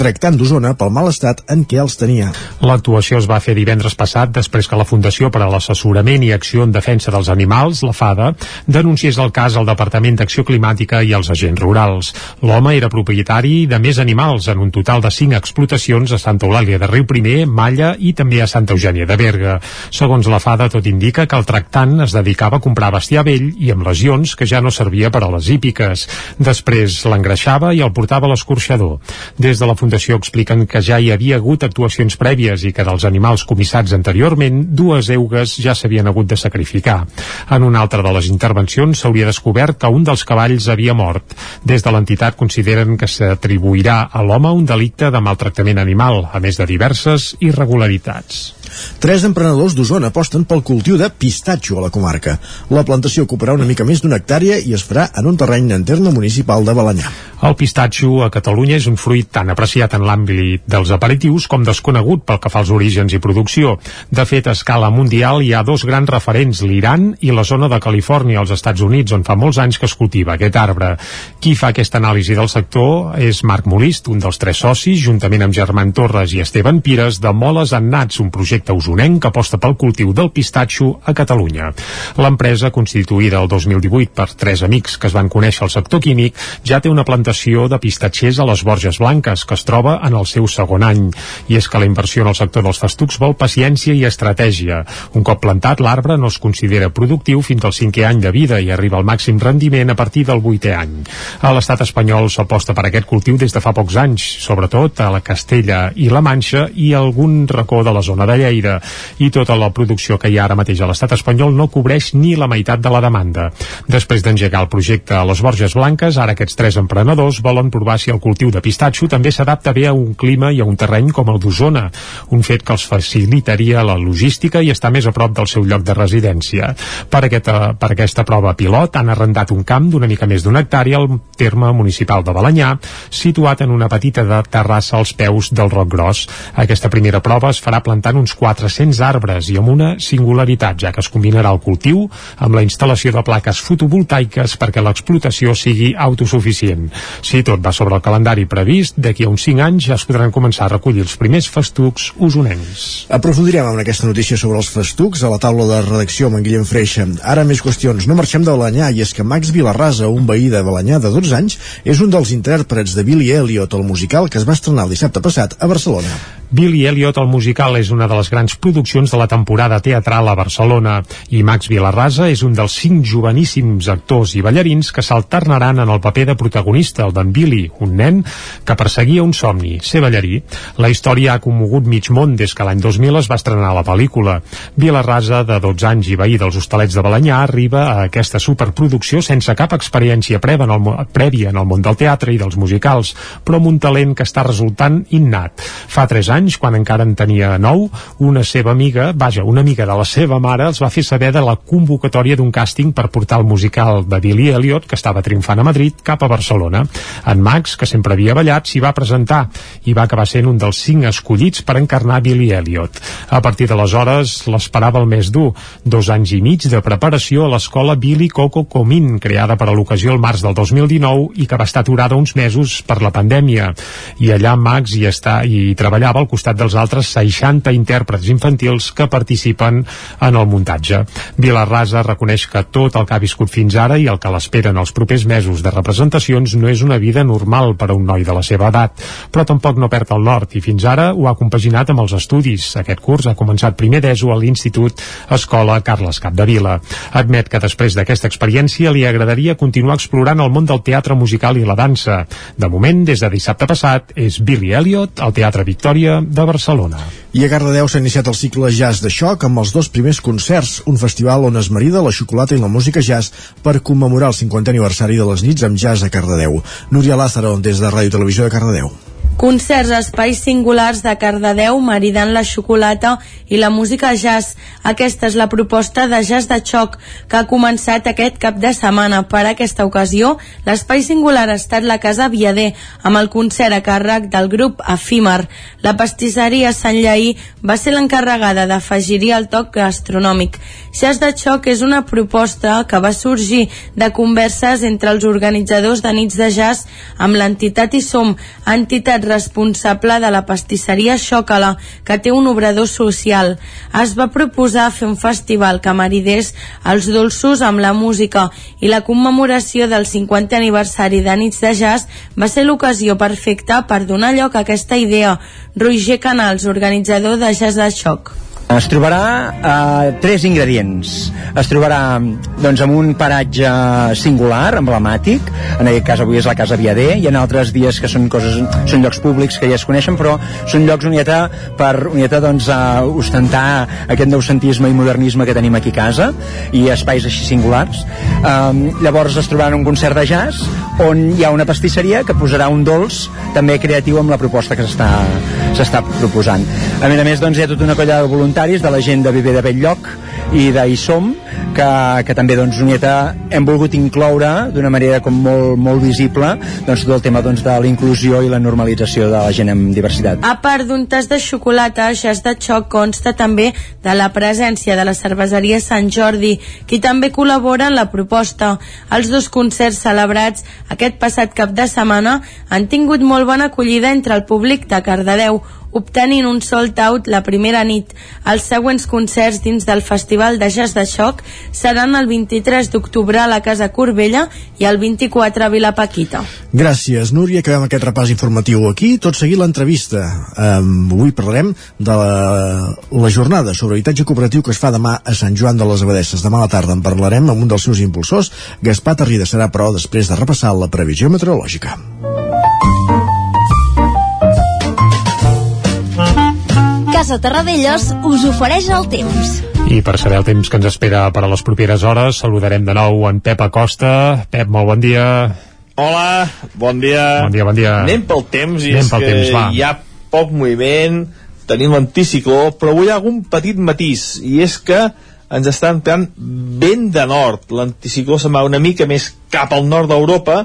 tractant d'Osona pel mal estat en què els tenia. L'actuació es va fer divendres passat després que la Fundació per a l'Assessorament i Acció en Defensa dels Animals, la FADA, denunciés el cas al Departament d'Acció Climàtica i als agents rurals. L'home era propietari de més animals, en un total de 5 explotacions a Santa Eulàlia de Riu Primer, Malla i també a Santa Eugènia de Berga. Segons la FADA, tot indica que el tractant es dedicava a comprar bestiar vell i amb lesions doncs, que ja no servia per a les hípiques. Després l'engreixava i el portava a l'escorxador. Des de la Fundació expliquen que ja hi havia hagut actuacions prèvies i que dels animals comissats anteriorment, dues eugues ja s'havien hagut de sacrificar. En una altra de les intervencions s'hauria descobert que un dels cavalls havia mort. Des de l'entitat consideren que s'atribuirà a l'home un delicte de maltractament animal, a més de diverses irregularitats. Tres emprenedors d'Osona aposten pel cultiu de pistatxo a la comarca. La plantació ocuparà una mica més d'una hectàrea i es farà en un terreny en terme municipal de Balanyà. El pistatxo a Catalunya és un fruit tan apreciat en l'àmbit dels aperitius com desconegut pel que fa als orígens i producció. De fet, a escala mundial hi ha dos grans referents, l'Iran i la zona de Califòrnia, als Estats Units, on fa molts anys que es cultiva aquest arbre. Qui fa aquesta anàlisi del sector és Marc Molist, un dels tres socis, juntament amb Germán Torres i Esteban Pires, de Moles en Nats, un projecte projecte usonenc que aposta pel cultiu del pistatxo a Catalunya. L'empresa, constituïda el 2018 per tres amics que es van conèixer al sector químic, ja té una plantació de pistatxers a les Borges Blanques, que es troba en el seu segon any. I és que la inversió en el sector dels festucs vol paciència i estratègia. Un cop plantat, l'arbre no es considera productiu fins al cinquè any de vida i arriba al màxim rendiment a partir del vuitè any. A l'estat espanyol s'aposta per aquest cultiu des de fa pocs anys, sobretot a la Castella i la Manxa i algun racó de la zona de Lleida. I tota la producció que hi ha ara mateix a l'estat espanyol no cobreix ni la meitat de la demanda. Després d'engegar el projecte a les Borges Blanques, ara aquests tres emprenedors volen provar si el cultiu de pistatxo també s'adapta bé a un clima i a un terreny com el d'Osona, un fet que els facilitaria la logística i estar més a prop del seu lloc de residència. Per aquesta, per aquesta prova pilot han arrendat un camp d'una mica més d'una hectàrea al terme municipal de Balanyà, situat en una petita de terrassa als peus del Roc Gros. Aquesta primera prova es farà plantant uns 400 arbres i amb una singularitat, ja que es combinarà el cultiu amb la instal·lació de plaques fotovoltaiques perquè l'explotació sigui autosuficient. Si tot va sobre el calendari previst, d'aquí a uns 5 anys ja es podran començar a recollir els primers festucs usonencs. Aprofundirem amb aquesta notícia sobre els festucs a la taula de redacció amb en Guillem Freixa. Ara més qüestions. No marxem de Balanyà i és que Max Vilarrasa, un veí de Balanyà de 12 anys, és un dels intèrprets de Billy Elliot, el musical que es va estrenar el dissabte passat a Barcelona. Billy Elliot, el musical, és una de les grans produccions de la temporada teatral a Barcelona i Max Vilarrasa és un dels cinc joveníssims actors i ballarins que s'alternaran en el paper de protagonista, el d'en Billy, un nen que perseguia un somni, ser ballarí. La història ha commogut mig món des que l'any 2000 es va estrenar la pel·lícula. Vilarrasa, de 12 anys i veí dels Hostalets de Balanyà, arriba a aquesta superproducció sense cap experiència prèvia en, el, prèvia en el món del teatre i dels musicals, però amb un talent que està resultant innat. Fa 3 anys anys, quan encara en tenia 9, una seva amiga, vaja, una amiga de la seva mare, els va fer saber de la convocatòria d'un càsting per portar el musical de Billy Elliot, que estava triomfant a Madrid, cap a Barcelona. En Max, que sempre havia ballat, s'hi va presentar i va acabar sent un dels cinc escollits per encarnar Billy Elliot. A partir d'aleshores l'esperava el més dur, dos anys i mig de preparació a l'escola Billy Coco Comín, creada per a l'ocasió el març del 2019 i que va estar aturada uns mesos per la pandèmia. I allà Max hi, està, hi treballava al costat dels altres 60 intèrprets infantils que participen en el muntatge. Vilarrasa reconeix que tot el que ha viscut fins ara i el que l'esperen els propers mesos de representacions no és una vida normal per a un noi de la seva edat, però tampoc no perd el nord i fins ara ho ha compaginat amb els estudis. Aquest curs ha començat primer d'ESO a l'Institut Escola Carles Capdevila. Admet que després d'aquesta experiència li agradaria continuar explorant el món del teatre musical i la dansa. De moment, des de dissabte passat, és Billy Elliot, al Teatre Victòria, de Barcelona. I a Cardedeu s'ha iniciat el cicle Jazz de Xoc amb els dos primers concerts, un festival on es marida la xocolata i la música jazz per commemorar el 50 aniversari de les nits amb jazz a Cardedeu. Núria Lázaro, des de Ràdio Televisió de Cardedeu. Concerts a espais singulars de Cardedeu maridant la xocolata i la música jazz. Aquesta és la proposta de Jazz de Xoc que ha començat aquest cap de setmana. Per aquesta ocasió, l'espai singular ha estat la Casa Viader amb el concert a càrrec del grup Efímer. La pastisseria Sant Lleí va ser l'encarregada d'afegir-hi el toc gastronòmic. Jazz de Xoc és una proposta que va sorgir de converses entre els organitzadors de nits de jazz amb l'entitat ISOM, entitat responsable de la pastisseria Xòcala, que té un obrador social. Es va proposar fer un festival que maridés els dolços amb la música i la commemoració del 50 aniversari de Nits de Jazz va ser l'ocasió perfecta per donar lloc a aquesta idea. Roger Canals, organitzador de Jazz de Xoc. Es trobarà eh, tres ingredients. Es trobarà doncs, amb un paratge singular, emblemàtic, en aquest cas avui és la Casa Viader, i en altres dies que són coses són llocs públics que ja es coneixen, però són llocs unieta per unieta doncs, a ostentar aquest noucentisme i modernisme que tenim aquí a casa, i espais així singulars. Um, llavors es trobarà un concert de jazz on hi ha una pastisseria que posarà un dolç també creatiu amb la proposta que s'està proposant. A més a més, doncs, hi ha tota una colla de voluntaris de la gent de Viver de Belllloc i d'Isom que, que també doncs Unieta hem volgut incloure d'una manera com molt, molt visible doncs tot el tema doncs, de la inclusió i la normalització de la gent amb diversitat. A part d'un tas de xocolata, Jazz de Xoc consta també de la presència de la cerveseria Sant Jordi, qui també col·labora en la proposta. Els dos concerts celebrats aquest passat cap de setmana han tingut molt bona acollida entre el públic de Cardedeu, obtenint un sold out la primera nit. Els següents concerts dins del Festival de Jazz de Xoc seran el 23 d'octubre a la Casa Corbella i el 24 a Vilapaquita. Gràcies, Núria. Acabem aquest repàs informatiu aquí. Tot seguit l'entrevista. Um, avui parlarem de la, la jornada sobre habitatge cooperatiu que es fa demà a Sant Joan de les Abadesses. Demà a la tarda en parlarem amb un dels seus impulsors. Gaspar Tarrida serà, però, després de repassar la previsió meteorològica. Casa Terradellos us ofereix el temps. I per saber el temps que ens espera per a les properes hores, saludarem de nou en Pep Acosta. Pep, molt bon dia. Hola, bon dia. Bon dia, bon dia. Anem pel temps i Anem és pel que temps, va. hi ha poc moviment, tenim l'anticicló, però avui hi ha algun petit matís, i és que ens està entrant vent de nord. L'anticicló se'n va una mica més cap al nord d'Europa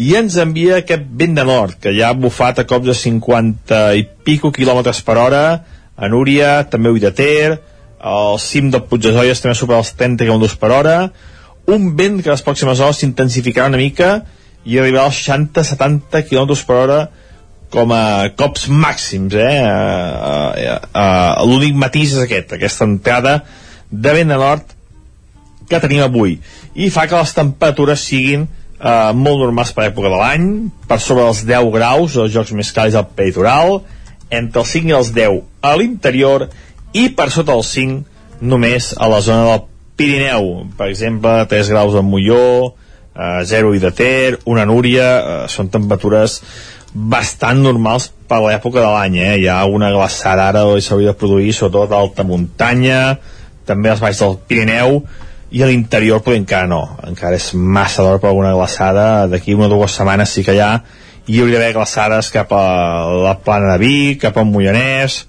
i ens envia aquest vent de nord, que ja ha bufat a cops de 50 i pico quilòmetres per hora, a Núria, també a Ull de al cim del Puig de Zolles també supera els 30 km per hora, un vent que a les pròximes hores s'intensificarà una mica i arribarà als 60-70 km per hora com a cops màxims eh? L'únic matís és aquest aquesta entrada de vent de nord que tenim avui i fa que les temperatures siguin uh, molt normals per època de l'any per sobre dels 10 graus els jocs més càlids al peritoral entre els 5 i els 10 a l'interior i per sota els 5 només a la zona del Pirineu. Per exemple 3 graus a Molló eh, 0 i de Ter, una Núria eh, són temperatures bastant normals per l'època de l'any eh? hi ha una glaçada ara que s'hauria de produir sobretot a alta muntanya també als baix del Pirineu i a l'interior però encara no. Encara és massa d'hora per alguna glaçada. D'aquí una o dues setmanes sí que hi ha i hi hauria d'haver glaçades cap a la plana de Vic, cap al Moianès.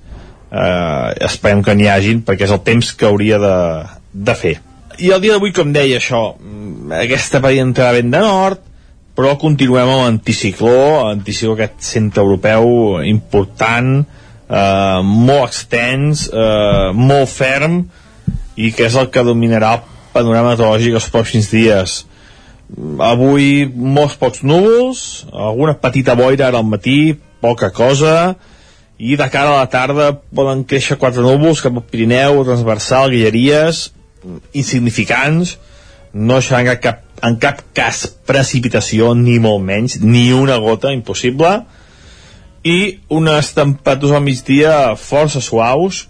Eh, esperem que n'hi hagin perquè és el temps que hauria de, de fer. I el dia d'avui, com deia això mm, aquesta petita entrada vent de nord però continuem amb l'anticicló l'anticicló aquest centre europeu important eh, molt extens eh, molt ferm i que és el que dominarà el panorama meteorològic els pròxims dies avui molts pocs núvols alguna petita boira ara al matí poca cosa i de cara a la tarda poden créixer quatre núvols cap al Pirineu, transversal, guilleries insignificants. No seran cap, en cap cas precipitació ni molt menys ni una gota, impossible. I unes temperatures al migdia força suaus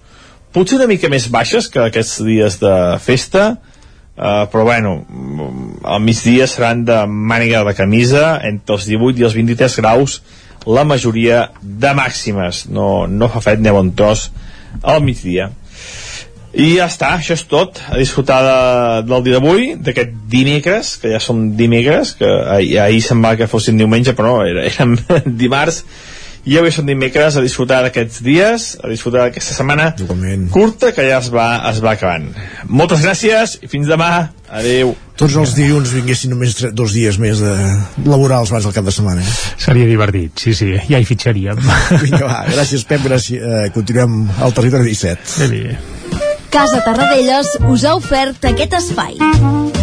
potser una mica més baixes que aquests dies de festa Uh, però bueno, al migdia seran de màniga de camisa entre els 18 i els 23 graus la majoria de màximes. No, no fa fred ni bon tros al migdia. I ja està, això és tot. A disfrutar de, del dia d'avui d'aquest dimecres, que ja som dimecres que ahir, ahir semblava que fossin diumenge però no, era, *laughs* érem dimarts i avui som dimecres a disfrutar d'aquests dies a disfrutar d'aquesta setmana Igualment. curta que ja es va, es va acabant moltes gràcies i fins demà adeu Tots els dilluns vinguessin només tre- dos dies més de laborals abans del cap de setmana. Eh? Seria divertit, sí, sí, ja hi fitxaríem. *laughs* Vinga, va, gràcies Pep, gràcies. Eh, continuem al territori 17. Ben bé. Casa Tarradellas us ha ofert aquest espai.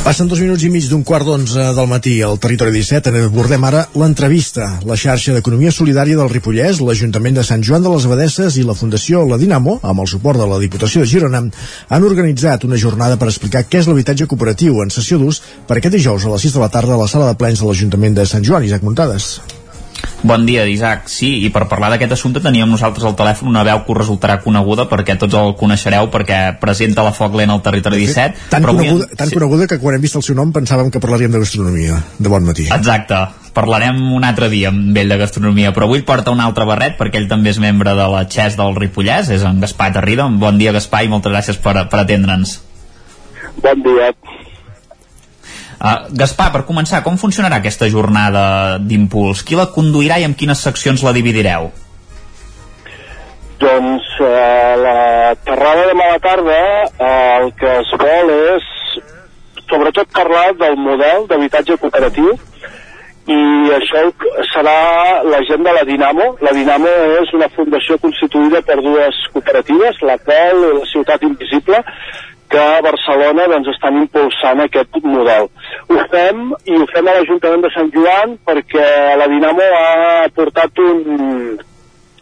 Passen dos minuts i mig d'un quart d'onze del matí al Territori 17. En abordem ara l'entrevista. La xarxa d'Economia Solidària del Ripollès, l'Ajuntament de Sant Joan de les Abadesses i la Fundació La Dinamo, amb el suport de la Diputació de Girona, han organitzat una jornada per explicar què és l'habitatge cooperatiu en sessió d'ús per aquest dijous a les 6 de la tarda a la sala de plens de l'Ajuntament de Sant Joan. Isaac Muntades. Bon dia, Isaac. Sí, i per parlar d'aquest assumpte teníem nosaltres al telèfon una veu que us resultarà coneguda perquè tots el coneixereu perquè presenta la Foc Lent al Territori 17. Tan, però avui- coneguda, tan coneguda que quan hem vist el seu nom pensàvem que parlaríem de gastronomia. De bon matí. Exacte. Parlarem un altre dia amb ell de gastronomia, però avui porta un altre barret perquè ell també és membre de la XES del Ripollès, és en Gaspar Tarrida. Bon dia, Gaspar, i moltes gràcies per, per atendre'ns. Bon dia. Uh, Gaspar, per començar, com funcionarà aquesta jornada d'impuls? Qui la conduirà i amb quines seccions la dividireu? Doncs eh, la terrada de mala tarda eh, el que es vol és sobretot parlar del model d'habitatge cooperatiu i això serà la gent de la Dinamo. La Dinamo és una fundació constituïda per dues cooperatives, la PEL i la Ciutat Invisible, que a Barcelona doncs, estan impulsant aquest model. Ho fem i ho fem a l'Ajuntament de Sant Joan perquè la Dinamo ha portat un,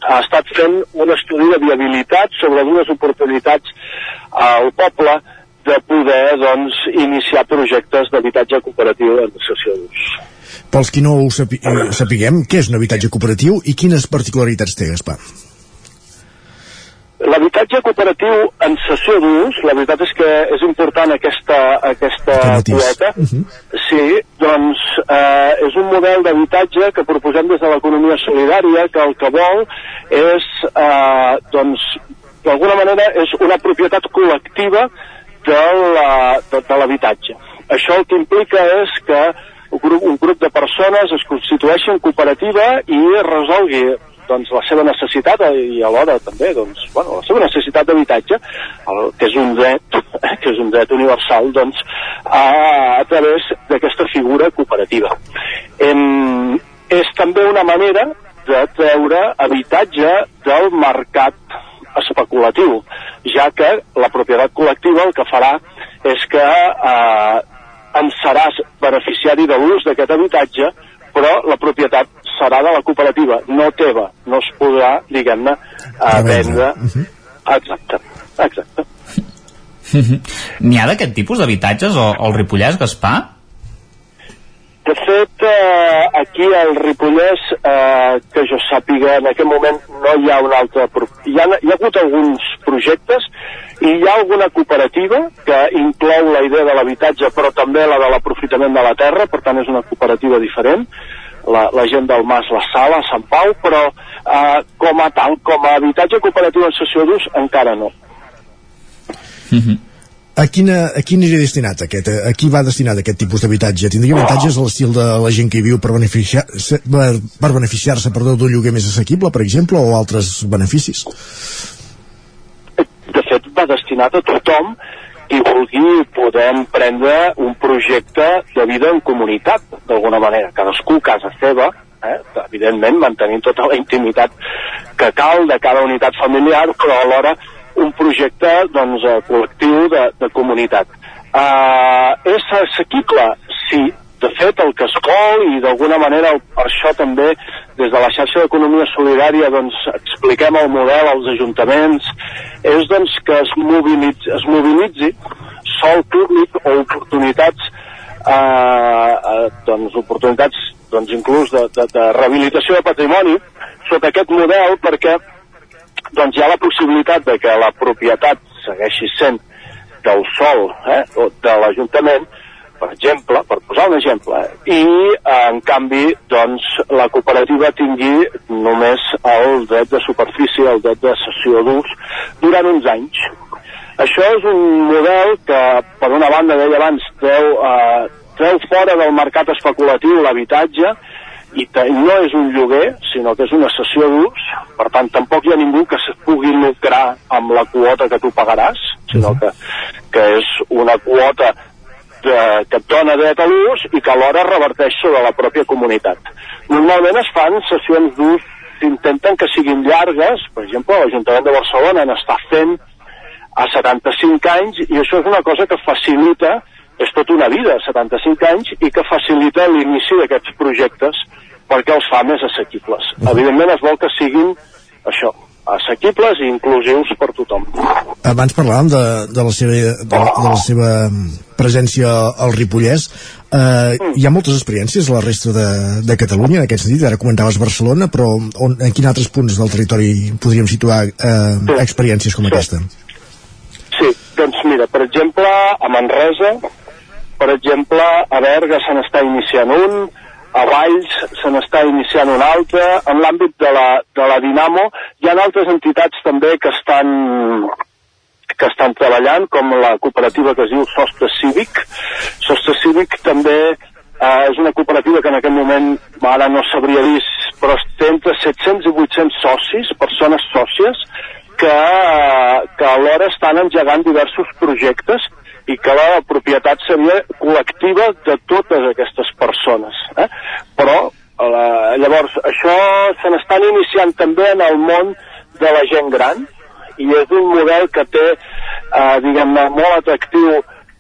ha estat fent un estudi de viabilitat sobre dues oportunitats al poble de poder doncs, iniciar projectes d'habitatge cooperatiu en sessió d'ús. Pels qui no ho sapi eh, sapiguem, què és un habitatge cooperatiu i quines particularitats té, Gaspar? L'habitatge cooperatiu en sessió d'ús, la veritat és que és important aquesta, aquesta quota. Uh -huh. Sí, doncs eh, és un model d'habitatge que proposem des de l'economia solidària que el que vol és, eh, doncs, d'alguna manera, és una propietat col·lectiva de l'habitatge. Això el que implica és que un grup, un grup de persones es constitueixi en cooperativa i resolgui doncs, la seva necessitat i alhora també doncs, bueno, la seva necessitat d'habitatge que és un dret *coughs* que és un dret universal doncs, a, a través d'aquesta figura cooperativa. Em, és també una manera de treure habitatge del mercat especulatiu, ja que la propietat col·lectiva el que farà és que eh, en seràs beneficiari de l'ús d'aquest habitatge, però la propietat serà de la cooperativa, no teva, no es podrà, diguem-ne, eh, vendre. Uh -huh. Exacte, exacte. N'hi ha d'aquest tipus d'habitatges o al Ripollès, Gaspar? De fet, eh, aquí al Ripollès, eh, que jo sàpiga, en aquest moment no hi ha un altre... Hi ha, hi ha hagut alguns projectes i hi ha alguna cooperativa que inclou la idea de l'habitatge però també la de l'aprofitament de la terra, per tant és una cooperativa diferent, la, la gent del Mas La Sala, Sant Pau, però eh, com a tal, com a habitatge cooperatiu en sessió d'ús, encara no. Mm -hmm. A quina, a quin aniria destinat aquest? A qui va destinat aquest tipus d'habitatge? Tindria avantatges a l'estil de la gent que hi viu per beneficiar-se per, per beneficiar d'un lloguer més assequible, per exemple, o altres beneficis? De fet, va destinat a tothom qui vulgui poder emprendre un projecte de vida en comunitat, d'alguna manera. Cadascú casa seva, eh? evidentment mantenint tota la intimitat que cal de cada unitat familiar, però alhora un projecte doncs, eh, col·lectiu de, de comunitat. Uh, és assequible? Sí, de fet el vol i d'alguna manera per això també des de la xarxa d'economia solidària doncs, expliquem el model als ajuntaments és doncs, que es mobilitzi, es mobilitzi sol públic o oportunitats eh, eh, doncs, oportunitats doncs, inclús de, de, de rehabilitació de patrimoni sota aquest model perquè doncs, hi ha la possibilitat de que la propietat segueixi sent del sol eh, de l'Ajuntament per exemple, per posar un exemple, i en canvi doncs, la cooperativa tingui només el dret de superfície, el dret de cessió d'ús, durant uns anys. Això és un model que, per una banda, deia abans, treu, eh, treu fora del mercat especulatiu l'habitatge, i no és un lloguer, sinó que és una cessió d'ús, per tant tampoc hi ha ningú que se pugui lucrar amb la quota que tu pagaràs, sinó que, que és una quota de, que et dona dret a l'ús i que alhora reverteix sobre la pròpia comunitat. Normalment es fan sessions d'ús s'intenten que siguin llargues, per exemple, l'Ajuntament de Barcelona n'està fent a 75 anys i això és una cosa que facilita, és tota una vida, 75 anys, i que facilita l'inici d'aquests projectes perquè els fa més assequibles. Evidentment es vol que siguin això, assequibles i inclusius per tothom. Abans parlàvem de, de, la, seva, de, de la seva presència al Ripollès. Eh, mm. Hi ha moltes experiències a la resta de, de Catalunya, en aquest sentit. Ara comentaves Barcelona, però on, en quins altres punts del territori podríem situar eh, sí. experiències com sí. aquesta? Sí, doncs mira, per exemple, a Manresa, per exemple, a Berga se n'està iniciant un, a Valls se n'està iniciant un altre, en l'àmbit de, la, de la Dinamo hi ha altres entitats també que estan que estan treballant, com la cooperativa que es diu Sostre Cívic. Sostre Cívic també eh, és una cooperativa que en aquest moment ara no sabria dir, però té entre 700 i 800 socis, persones sòcies, que, eh, que alhora estan engegant diversos projectes i que la propietat seria col·lectiva de totes aquestes persones. Eh? Però, eh, llavors, això se n'estan iniciant també en el món de la gent gran i és un model que té, eh, diguem-ne, molt atractiu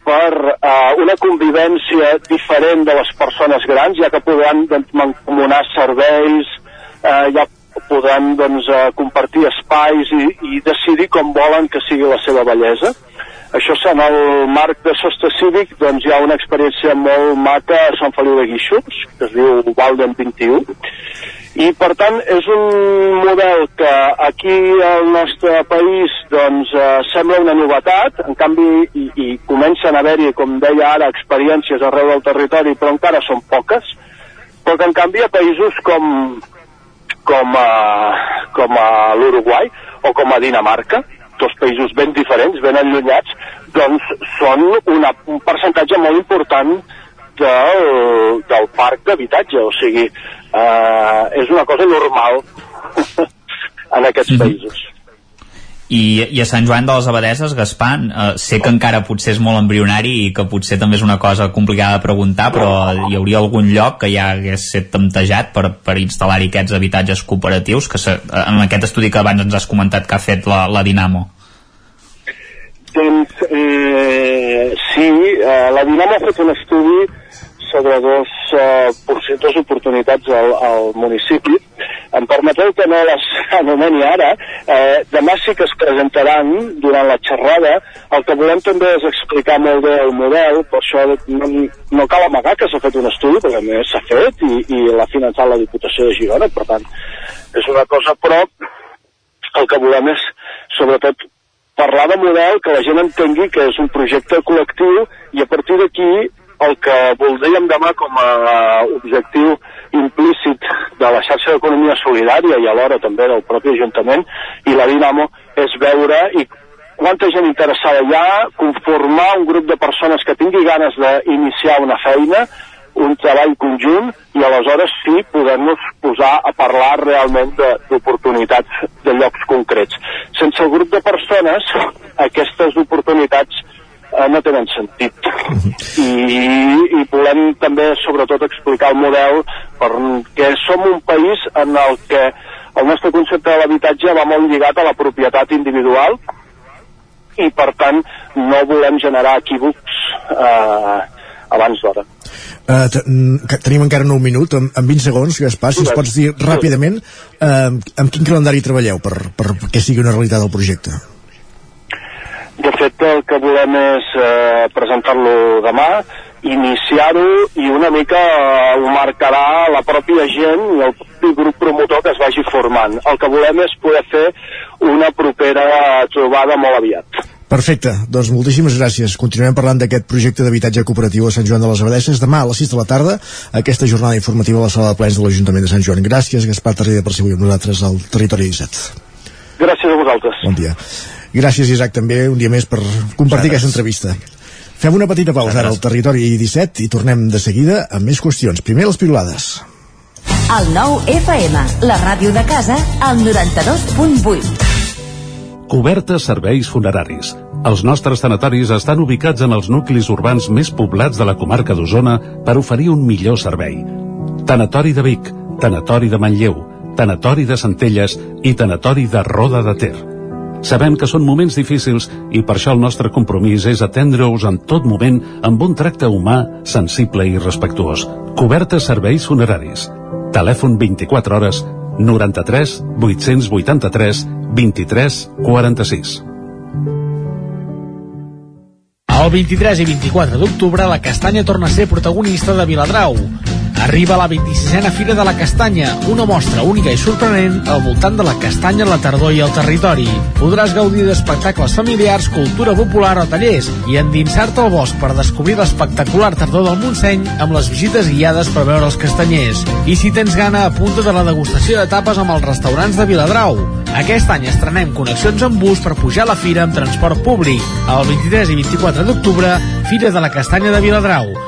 per eh, una convivència diferent de les persones grans, ja que podran doncs, mancomunar serveis, eh, ja podran doncs, eh, compartir espais i, i decidir com volen que sigui la seva bellesa. Això en el marc de Sostre Cívic doncs, hi ha una experiència molt maca a Sant Feliu de Guíxols, que es diu Valden 21, i per tant és un model que aquí al nostre país doncs, eh, sembla una novetat, en canvi i, i comencen a haver-hi, com deia ara, experiències arreu del territori, però encara són poques, però que en canvi a països com, com a, com a l'Uruguai o com a Dinamarca, dos països ben diferents, ben allunyats, doncs són una, un percentatge molt important del, del parc d'habitatge, o sigui, eh, és una cosa normal *laughs* en aquests mm -hmm. països. I, I a Sant Joan de les Abadeses, Gaspar, eh, sé que encara potser és molt embrionari i que potser també és una cosa complicada de preguntar, però hi hauria algun lloc que ja hagués estat temptejat per, per instal·lar-hi aquests habitatges cooperatius, que se, en aquest estudi que abans ens has comentat que ha fet la, la Dinamo. Doncs eh, sí, eh, la Dinamo ha fet un estudi sobre dos, eh, dos oportunitats al, al municipi. Em permeteu que no les *laughs* anomeni ara. Eh, demà sí que es presentaran durant la xerrada. El que volem també és explicar molt bé el model, per això no, no cal amagar que s'ha fet un estudi, perquè a més s'ha fet i, i l'ha finançat la Diputació de Girona, per tant, és una cosa, però el que volem és, sobretot, parlar de model, que la gent entengui que és un projecte col·lectiu i a partir d'aquí el que voldríem demà com a objectiu implícit de la xarxa d'economia solidària i alhora també del propi Ajuntament i la Dinamo és veure i quanta gent interessada hi ha, conformar un grup de persones que tingui ganes d'iniciar una feina, un treball conjunt i aleshores sí poder-nos posar a parlar realment d'oportunitats de, de llocs concrets. Sense el grup de persones, aquestes oportunitats eh, no tenen sentit. I, I volem també, sobretot, explicar el model perquè som un país en el que el nostre concepte de l'habitatge va molt lligat a la propietat individual i, per tant, no volem generar equívocs eh, abans d'hora. Uh, tenim encara un minut, en, en 20 segons, Gaspar, si ens pots dir ràpidament uh, amb quin calendari treballeu per, per que sigui una realitat el projecte? De fet, el que volem és eh, presentar-lo demà, iniciar-ho i una mica eh, ho marcarà la pròpia gent i el propi grup promotor que es vagi formant. El que volem és poder fer una propera trobada molt aviat. Perfecte, doncs moltíssimes gràcies. Continuem parlant d'aquest projecte d'habitatge cooperatiu a Sant Joan de les Abadesses. Demà a les 6 de la tarda, aquesta jornada informativa a la sala de plens de l'Ajuntament de Sant Joan. Gràcies, Gaspar Tarrida, per seguir amb nosaltres al Territori 17. Gràcies a vosaltres. Bon dia. Gràcies, Isaac, també un dia més per compartir aquesta entrevista. Fem una petita pausa ara al Territori 17 i tornem de seguida amb més qüestions. Primer, les pilulades. El nou FM, la ràdio de casa, al 92.8. Cobertes serveis funeraris. Els nostres tanatoris estan ubicats en els nuclis urbans més poblats de la comarca d'Osona per oferir un millor servei. Tanatori de Vic, Tanatori de Manlleu, Tanatori de Centelles i Tanatori de Roda de Ter. Sabem que són moments difícils i per això el nostre compromís és atendre-us en tot moment amb un tracte humà, sensible i respectuós. Cobertes serveis funeraris. Telèfon 24 hores 93 883 23 46. El 23 i 24 d'octubre la castanya torna a ser protagonista de Viladrau. Arriba la 26a Fira de la Castanya, una mostra única i sorprenent al voltant de la castanya, la tardor i el territori. Podràs gaudir d'espectacles familiars, cultura popular o tallers i endinsar-te al bosc per descobrir l'espectacular tardor del Montseny amb les visites guiades per veure els castanyers. I si tens gana, apunta de la degustació de tapes amb els restaurants de Viladrau. Aquest any estrenem connexions amb bus per pujar a la fira amb transport públic. El 23 i 24 d'octubre, Fira de la Castanya de Viladrau.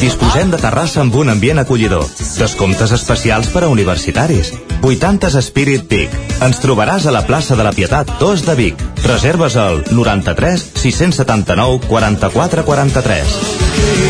Disposem de terrassa amb un ambient acollidor. Descomptes especials per a universitaris. 80 Spirit Peak. Ens trobaràs a la plaça de la Pietat 2 de Vic. Reserves al 93 679 44 43.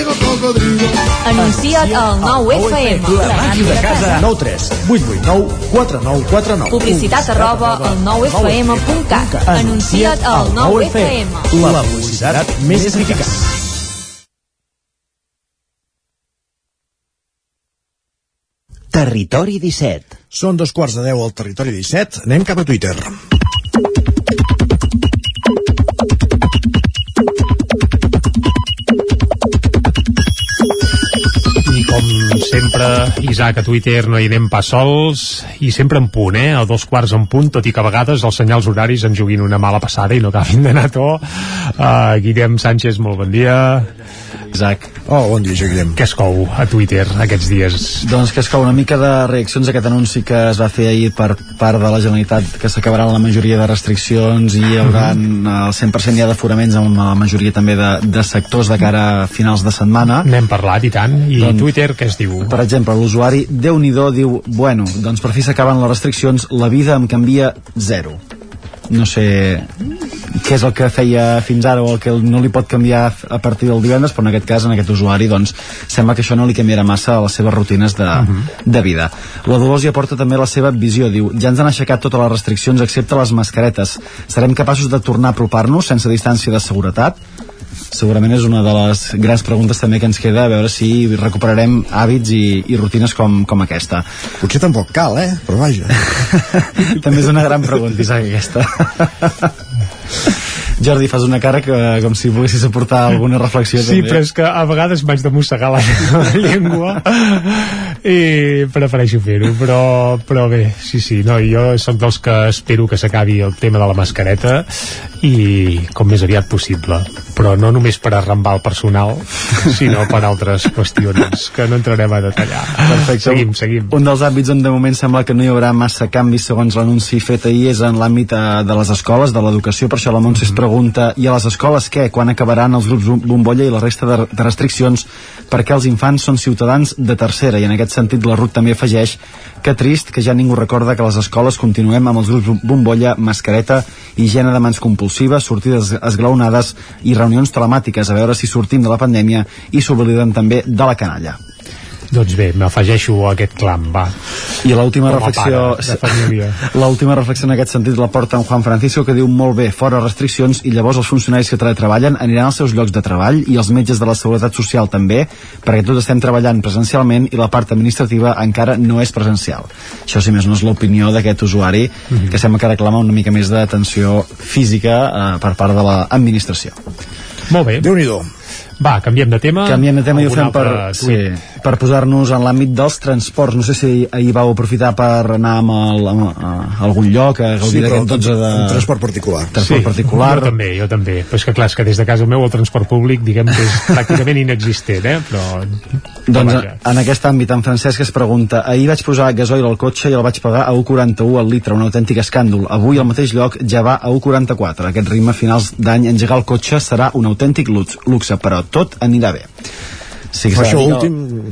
cocodrilo. Anuncia't al 9FM. La màquina de casa. 9 3 8 8 9 4 9 4 9. Publicitat arroba al 9FM.cat. Anuncia't al 9FM. La publicitat més eficaç. Territori 17. Són dos quarts de deu al territori 17. Anem cap a Twitter. Sempre, Isaac, a Twitter no hi anem pas sols i sempre en punt, eh? A dos quarts en punt, tot i que a vegades els senyals horaris ens juguin una mala passada i no acabin d'anar a to. Uh, Guillem Sánchez, molt bon dia. Isaac. Oh, bon dia, Guillem. Què es cou a Twitter aquests dies? Doncs que es cou una mica de reaccions a aquest anunci que es va fer ahir per part de la Generalitat que s'acabaran la majoria de restriccions i hi haurà Mhm. el 100% ja d'aforaments amb la majoria també de, de sectors de cara a finals de setmana. N'hem parlat i tant. I Doncs- Twitter què es diu? Per exemple, l'usuari déu nhi diu bueno, doncs per fi s'acaben les restriccions, la vida em canvia zero. No sé què és el que feia fins ara o el que no li pot canviar a partir del divendres, però en aquest cas, en aquest usuari, doncs, sembla que això no li canviarà massa a les seves rutines de, de vida. La Dolors hi aporta també la seva visió, diu, ja ens han aixecat totes les restriccions excepte les mascaretes. Serem capaços de tornar a apropar-nos sense distància de seguretat? Segurament és una de les grans preguntes també que ens queda a veure si recuperarem hàbits i, i rutines com, com aquesta. Potser tampoc cal, eh? però vaja. *laughs* També és una gran pregunta Isaac aquesta. *laughs* Jordi, fas una cara que, com si volguessis aportar alguna reflexió Sí, també. però és que a vegades m'haig de mossegar la, la llengua i prefereixo fer-ho, però, però bé, sí, sí, no, jo sóc dels que espero que s'acabi el tema de la mascareta i com més aviat possible, però no només per arrambar el personal, *laughs* sinó per altres qüestions que no entrarem a detallar. Perfecte. Seguim, seguim. Un dels àmbits on de moment sembla que no hi haurà massa canvis segons l'anunci fet ahir és en l'àmbit eh, de les escoles, de l'educació, per això la Montse es pregunta i a les escoles què? Quan acabaran els grups bom- bombolla i la resta de, de restriccions perquè els infants són ciutadans de tercera i en aquest sentit la Ruth també afegeix que trist que ja ningú recorda que les escoles continuem amb els grups bom- bombolla, mascareta, higiene de mans compulsiva, sortides esglaonades i reunions telemàtiques a veure si sortim de la pandèmia i s'obliden també de la canalla. Doncs bé, m'afegeixo a aquest clam, va. I l'última reflexió *laughs* l'última reflexió en aquest sentit la porta en Juan Francisco que diu molt bé, fora restriccions i llavors els funcionaris que teletreballen aniran als seus llocs de treball i els metges de la Seguretat Social també perquè tots estem treballant presencialment i la part administrativa encara no és presencial això si més no és l'opinió d'aquest usuari Mhm. que sembla que reclama una mica més d'atenció física eh, per part de l'administració Molt bé. déu nhi Va, canviem de tema. Canviem de tema i ho fem per... altre Sí, tuit per posar-nos en l'àmbit dels transports. No sé si ahir vau aprofitar per anar amb el, amb, a, a algun lloc a gaudir Sí, d'aquest 12 de... en transport particular. Transport particular. Jo també, jo també. Però és que clar, és que des de casa meu el transport públic, diguem que és pràcticament inexistent, eh? Però... Doncs en aquest àmbit, en Francesc es pregunta ahir vaig posar gasoil al cotxe i el vaig pagar a 1,41 al litre, un autèntic escàndol. Avui al mateix lloc ja va a 1,44. Aquest ritme a finals d'any engegar el cotxe serà un autèntic lux, luxe, però tot anirà bé. Sí, que això últim. *laughs*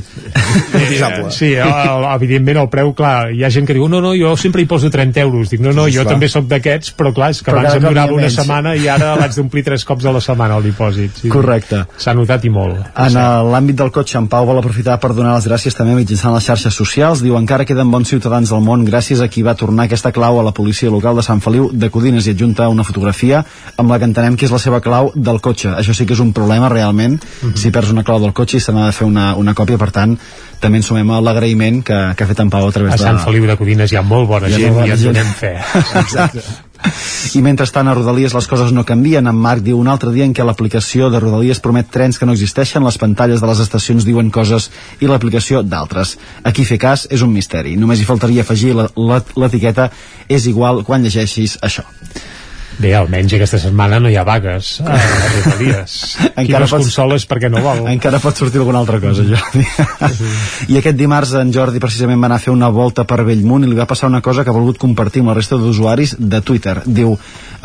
Eh, sí, el, el, evidentment el preu, clar, hi ha gent que diu, no, no, jo sempre hi poso 30 euros. Dic, no, no, Sí, jo clar. també sóc d'aquests, però clar, és que Però abans em donava una menys. setmana i ara l'haig d'omplir tres cops a la setmana el dipòsit. Sí, Correcte. S'ha notat i molt. En eh, l'àmbit del cotxe, en Pau vol aprofitar per donar les gràcies també mitjançant les xarxes socials. Diu, encara queden bons ciutadans del món gràcies a qui va tornar aquesta clau a la policia local de Sant Feliu de Codines i adjunta una fotografia amb la que entenem que és la seva clau del cotxe. Això sí que és un problema realment, Mhm. si perds una clau del cotxe i se n'ha de fer una, una còpia, per tant, també ens sumem a l'agraïment que, que ha fet en Pau a través A de... Sant Feliu de Codines hi ha molt bona Hi ha gent molt bona i ens donem fe. *laughs* Exacte. I mentrestant a Rodalies les coses no canvien. En Marc diu un altre dia en què l'aplicació de Rodalies promet trens que no existeixen, les pantalles de les estacions diuen coses i l'aplicació d'altres. Aquí fer cas és un misteri. Només hi faltaria afegir l'etiqueta és igual quan llegeixis això. Bé, almenys aquesta setmana no hi ha vagues a Rodalies. Qui no consola és perquè no vol. Encara pot sortir alguna altra cosa, Jordi. I aquest dimarts en Jordi precisament va anar a fer una volta per Bellmunt i li va passar una cosa que ha volgut compartir amb la resta d'usuaris de Twitter. Diu,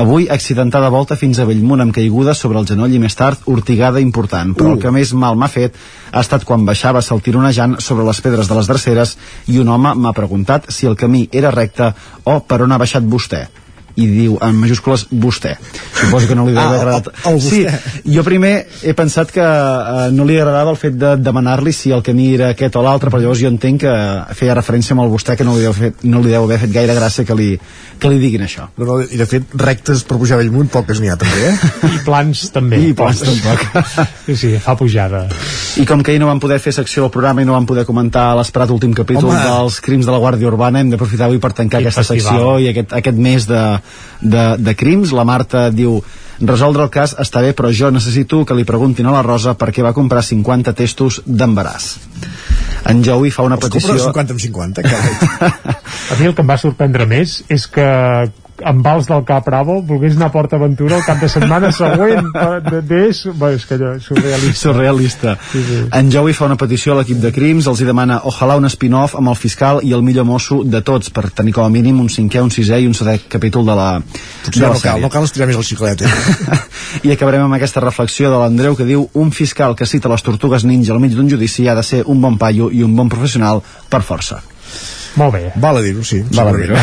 avui accidentada volta fins a Bellmunt amb caiguda sobre el genoll i més tard ortigada important, però el que més mal m'ha fet ha estat quan baixava saltironejant sobre les pedres de les dreceres i un home m'ha preguntat si el camí era recte o per on ha baixat vostè i diu en majúscules vostè suposo que no li deu Ah, haver agradat el- el sí, jo primer he pensat que eh, no li agradava el fet de demanar-li si el camí era aquest o l'altre, però llavors jo entenc que feia referència amb el vostè que no li deu, fet, no li deu haver fet gaire gràcia que li, que li diguin això. No, no, I de fet, rectes per pujar a Bellmunt poques n'hi ha també, eh? *laughs* I plans també. I plans tampoc. Sí, sí, fa pujada. I com que ahir no vam poder fer secció del programa i no vam poder comentar a l'esperat últim capítol Home. dels crims de la Guàrdia Urbana, hem d'aprofitar avui per tancar Quin aquesta festival. secció i aquest, aquest mes de, de, de crims. La Marta diu resoldre el cas està bé, però jo necessito que li preguntin a la Rosa per què va comprar 50 testos d'embaràs. En Joey fa una Els petició... compres 50 amb 50, carai. *laughs* A mi el que em va sorprendre més és que en Vals del Cap Bravo volgués anar a Port Aventura el cap de setmana següent *laughs* de, de, bé, és que allò, surrealista surrealista. Sí, sí. En Joey fa una petició a l'equip de crims, els hi demana ojalà un spin-off amb el fiscal i el millor mosso de tots, per tenir com a mínim un cinquè, un sisè i un setè capítol de la, Potser de la no cal, sèrie. no cal estirar més el xiclet, eh? *laughs* I acabarem amb aquesta reflexió de l'Andreu que diu un fiscal que cita les tortugues ninja al mig d'un judici ha de ser un bon paio i un bon professional per força. Molt bé. Val a dir-ho, sí. Val a dir-ho.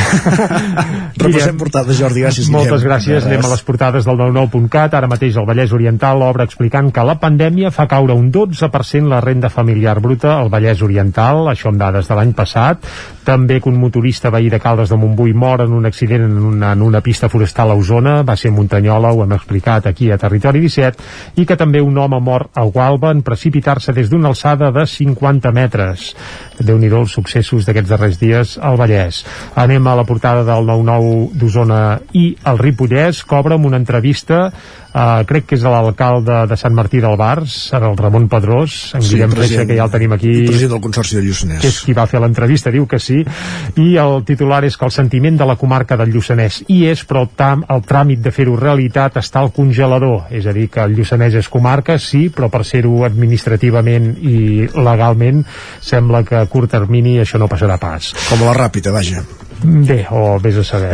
*laughs* Repassem portades, Jordi, gràcies. Moltes Guillem. gràcies. Anem a les portades del 99.cat. Ara mateix el Vallès Oriental obre explicant que la pandèmia fa caure un 12% la renda familiar bruta al Vallès Oriental, això amb dades de l'any passat. També que un motorista veí de Caldes de Montbui mor en un accident en una, en una pista forestal a Osona, va ser a Muntanyola, ho hem explicat aquí a Territori 17, i que també un home mor a Gualba en precipitar-se des d'una alçada de 50 metres. déu nhi els successos d'aquests darrers dies al Vallès. Anem a la portada del 9-9 d'Osona i el Ripollès, cobra amb una entrevista Uh, crec que és l'alcalde de Sant Martí del Bars, el Ramon Pedrós, en Sí, Guillem Freixa, que ja el tenim aquí, president del Consorci de Lluçanès. que és qui va fer l'entrevista, diu que sí, i el titular és que el sentiment de la comarca del Lluçanès hi és, però el, tam, el tràmit de fer-ho realitat està al congelador, és a dir, que el Lluçanès és comarca, sí, però per ser-ho administrativament i legalment sembla que a curt termini això no passarà pas. Com a la ràpida, vaja. Bé, o vés a saber.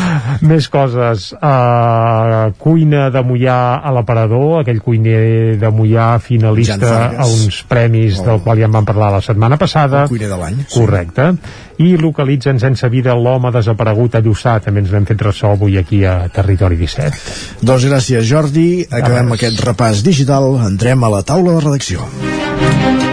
*laughs* Més coses. Uh, cuina de Mollà a l'aparador, aquell cuiner de Mollà finalista a uns premis Oh. del qual ja en vam parlar la setmana passada. El cuiner de l'any. sí. Correcte. I localitzen sense vida l'home desaparegut a Lluçà. També ens n'hem fet ressò avui aquí a Territori 17. Doncs gràcies, Jordi. Acabem res. aquest repàs digital. Entrem a la taula de redacció.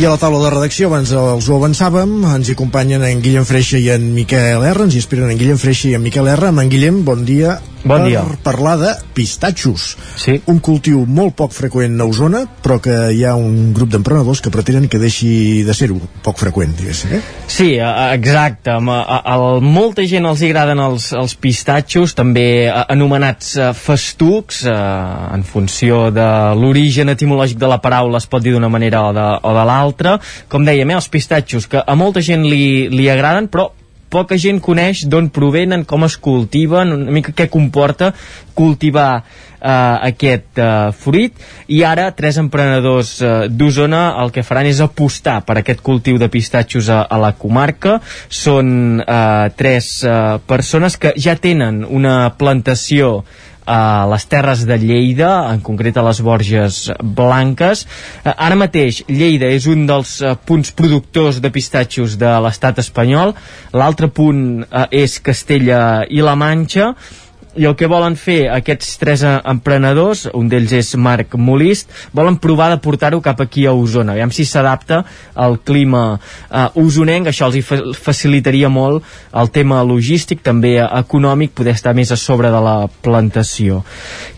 I a la taula de redacció, abans els ho avançàvem, ens hi acompanyen en Guillem Freixa i en Miquel R, ens hi esperen en Guillem Freixa i en Miquel R. Amb en Guillem, bon dia. Bon dia. per parlar de pistatxos. Sí. Un cultiu molt poc freqüent a Osona, però que hi ha un grup d'emprenedors que pretenen que deixi de ser-ho poc freqüent, diguéssim. Eh? Sí, exacte. A, a, a molta gent els agraden els, els pistatxos, també anomenats festucs, eh, en funció de l'origen etimològic de la paraula es pot dir d'una manera o de, o de l'altra. Com dèiem, eh, els pistatxos, que a molta gent li, li agraden, però poca gent coneix d'on provenen, com es cultiven, una mica què comporta cultivar eh, aquest eh, fruit. I ara tres emprenedors eh, d'Osona el que faran és apostar per aquest cultiu de pistatxos a, a la comarca. Són eh, tres eh, persones que ja tenen una plantació a les terres de Lleida, en concret a les Borges Blanques. Eh, Ara mateix Lleida és un dels eh, punts productors de pistatxos de l'estat espanyol, l'altre punt eh, és Castella i la Manxa, i el que volen fer aquests tres emprenedors, un d'ells és Marc Molist, volen provar de portar-ho cap aquí a Osona, aviam si s'adapta al clima eh, usonenc, això els facilitaria molt el tema logístic, també econòmic, poder estar més a sobre de la plantació.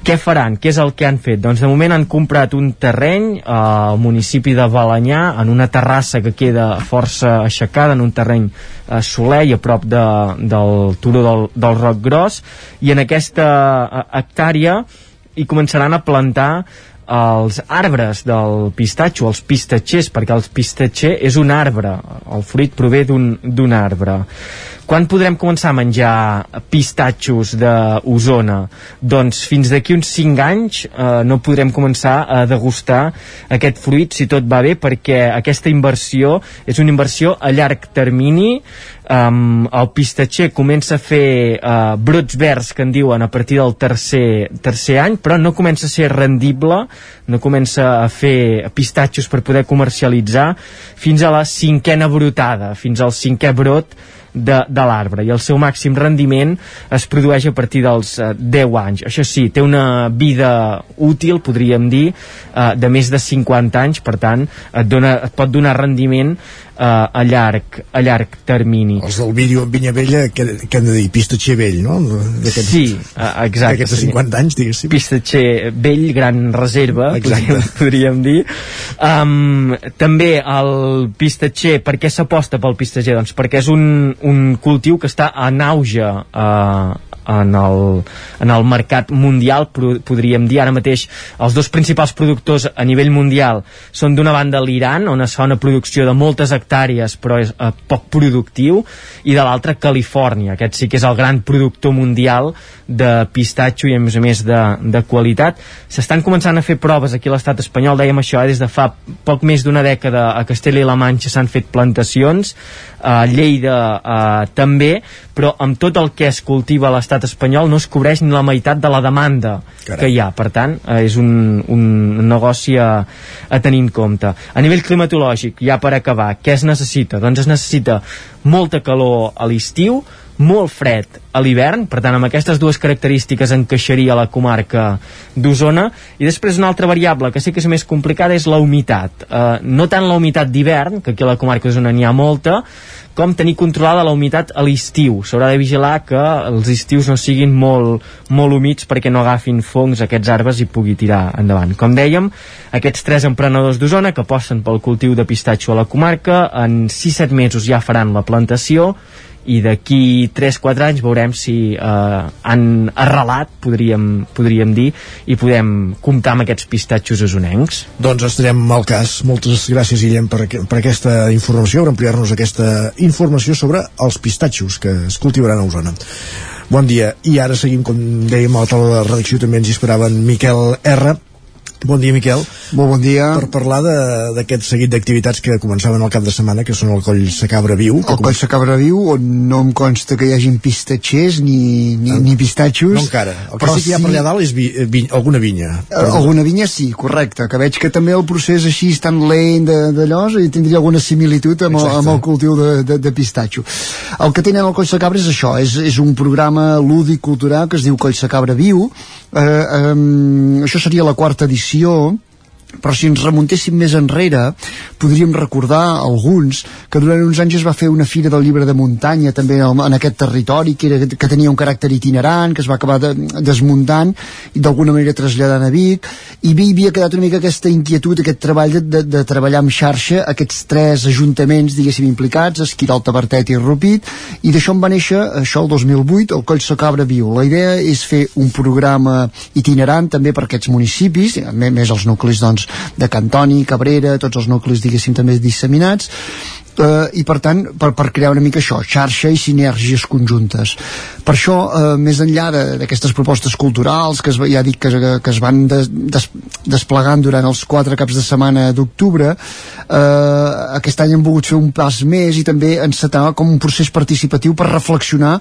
Què faran? Què és el que han fet? Doncs de moment han comprat un terreny eh, al municipi de Balanyà, en una terrassa que queda força aixecada, en un terreny eh, soler a prop de, del turó del, del Roc Gros, i en aquesta eh, hectàrea hi començaran a plantar els arbres del pistatxo, els pistatxers, perquè el pistatxer és un arbre, el fruit prové d'un arbre. Quan podrem començar a menjar pistatxos d'Osona? Doncs fins d'aquí uns 5 anys eh, no podrem començar a degustar aquest fruit si tot va bé perquè aquesta inversió és una inversió a llarg termini um, el pistatxer comença a fer uh, brots verds que en diuen a partir del tercer, tercer any però no comença a ser rendible no comença a fer pistatxos per poder comercialitzar fins a la cinquena brotada fins al cinquè brot de, de l'arbre. I el seu màxim rendiment es produeix a partir dels eh, 10 anys. Això sí, té una vida útil podríem dir, eh, de més de 50 anys, per tant et, dona, et pot donar rendiment eh, a, llarg, a llarg termini Els del vídeo en Vinya Vella, que, que han de dir pistatxer vell, no? Sí, eh, exacte. D'aquests de 50 anys, diguéssim. Pistatxer vell, gran reserva, Exacte. podríem, podríem dir. Um, també el pistatxer, per què s'aposta pel pistatxer? Doncs perquè és un, un cultiu que està en auge uh, en el, en el mercat mundial, podríem dir. Ara mateix els dos principals productors a nivell mundial són d'una banda l'Iran, on es fa una producció de moltes hectàrees però és eh, poc productiu, i de l'altra Califòrnia. Aquest sí que és el gran productor mundial de pistatxo i a més a més de, de qualitat. S'estan començant a fer proves aquí a l'estat espanyol, dèiem això, eh, des de fa poc més d'una dècada a Castella i la Manxa s'han fet plantacions, a Lleida eh, també, però amb tot el que es cultiva a l'estat espanyol no es cobreix ni la meitat de la demanda Carai. que hi ha. Per tant, eh, és un, un negoci a, a tenir en compte. A nivell climatològic, ja per acabar, què es necessita? Doncs es necessita molta calor a l'estiu, molt fred a l'hivern, per tant amb aquestes dues característiques encaixaria la comarca d'Osona i després una altra variable que sí que és més complicada és la humitat eh, no tant la humitat d'hivern, que aquí a la comarca d'Osona n'hi ha molta, com tenir controlada la humitat a l'estiu. S'haurà de vigilar que els estius no siguin molt, molt humits perquè no agafin fongs aquests arbres i pugui tirar endavant. Com dèiem, aquests tres emprenedors d'Osona que aposten pel cultiu de pistatxo a la comarca, en 6-7 mesos ja faran la plantació i d'aquí 3-4 anys veurem si eh, han arrelat, podríem, podríem dir, i podem comptar amb aquests pistatxos osonencs. Doncs estarem al cas. Moltes gràcies, Guillem, per, per aquesta informació, per ampliar-nos aquesta informació sobre els pistatxos que es cultivaran a Osona. Bon dia. I ara seguim, com dèiem, a la taula de redacció també ens hi esperaven Miquel R. Bon dia, Miquel. Molt bon dia. Per parlar d'aquest seguit d'activitats que començaven el cap de setmana, que són el Coll Sacabra Viu. que El Coll Sacabra Viu, on no em consta que hi hagin pistatxers ni, ni, ni pistatxos. No encara. El que sí que hi ha per allà dalt és vi, eh, vi, alguna vinya. Eh, Alguna vinya sí, correcte, que veig que també el procés així és tan lent d'allò i tindria alguna similitud amb, el, amb el cultiu de, de, de pistatxo. El que tenen el Coll Sacabra és això, és, és un programa lúdic cultural que es diu Coll Sacabra Viu, eh, eh, això seria la quarta edició, però si ens remuntéssim més enrere podríem recordar alguns que durant uns anys es va fer una fira del llibre de muntanya també en aquest territori que, era, que tenia un caràcter itinerant que es va acabar de, desmuntant i d'alguna manera traslladant a Vic. I hi havia quedat una mica aquesta inquietud aquest treball de, de, de treballar amb xarxa aquests tres ajuntaments diguéssim implicats Esquirol, Tabertet i Rupit. I d'això en va néixer això el 2008 el Coll Socabra Viu. La idea és fer un programa itinerant també per aquests municipis més els nuclis doncs, de Cantoni, Cabrera, tots els nuclis diguéssim també disseminats. Eh, i per tant per, per crear una mica això xarxa i sinergies conjuntes. Per això eh, més enllà d'aquestes propostes culturals que es, ja dic que, que es van des, des, desplegant durant els quatre caps de setmana d'octubre eh, aquest any hem volgut fer un pas més i també encetar com un procés participatiu per reflexionar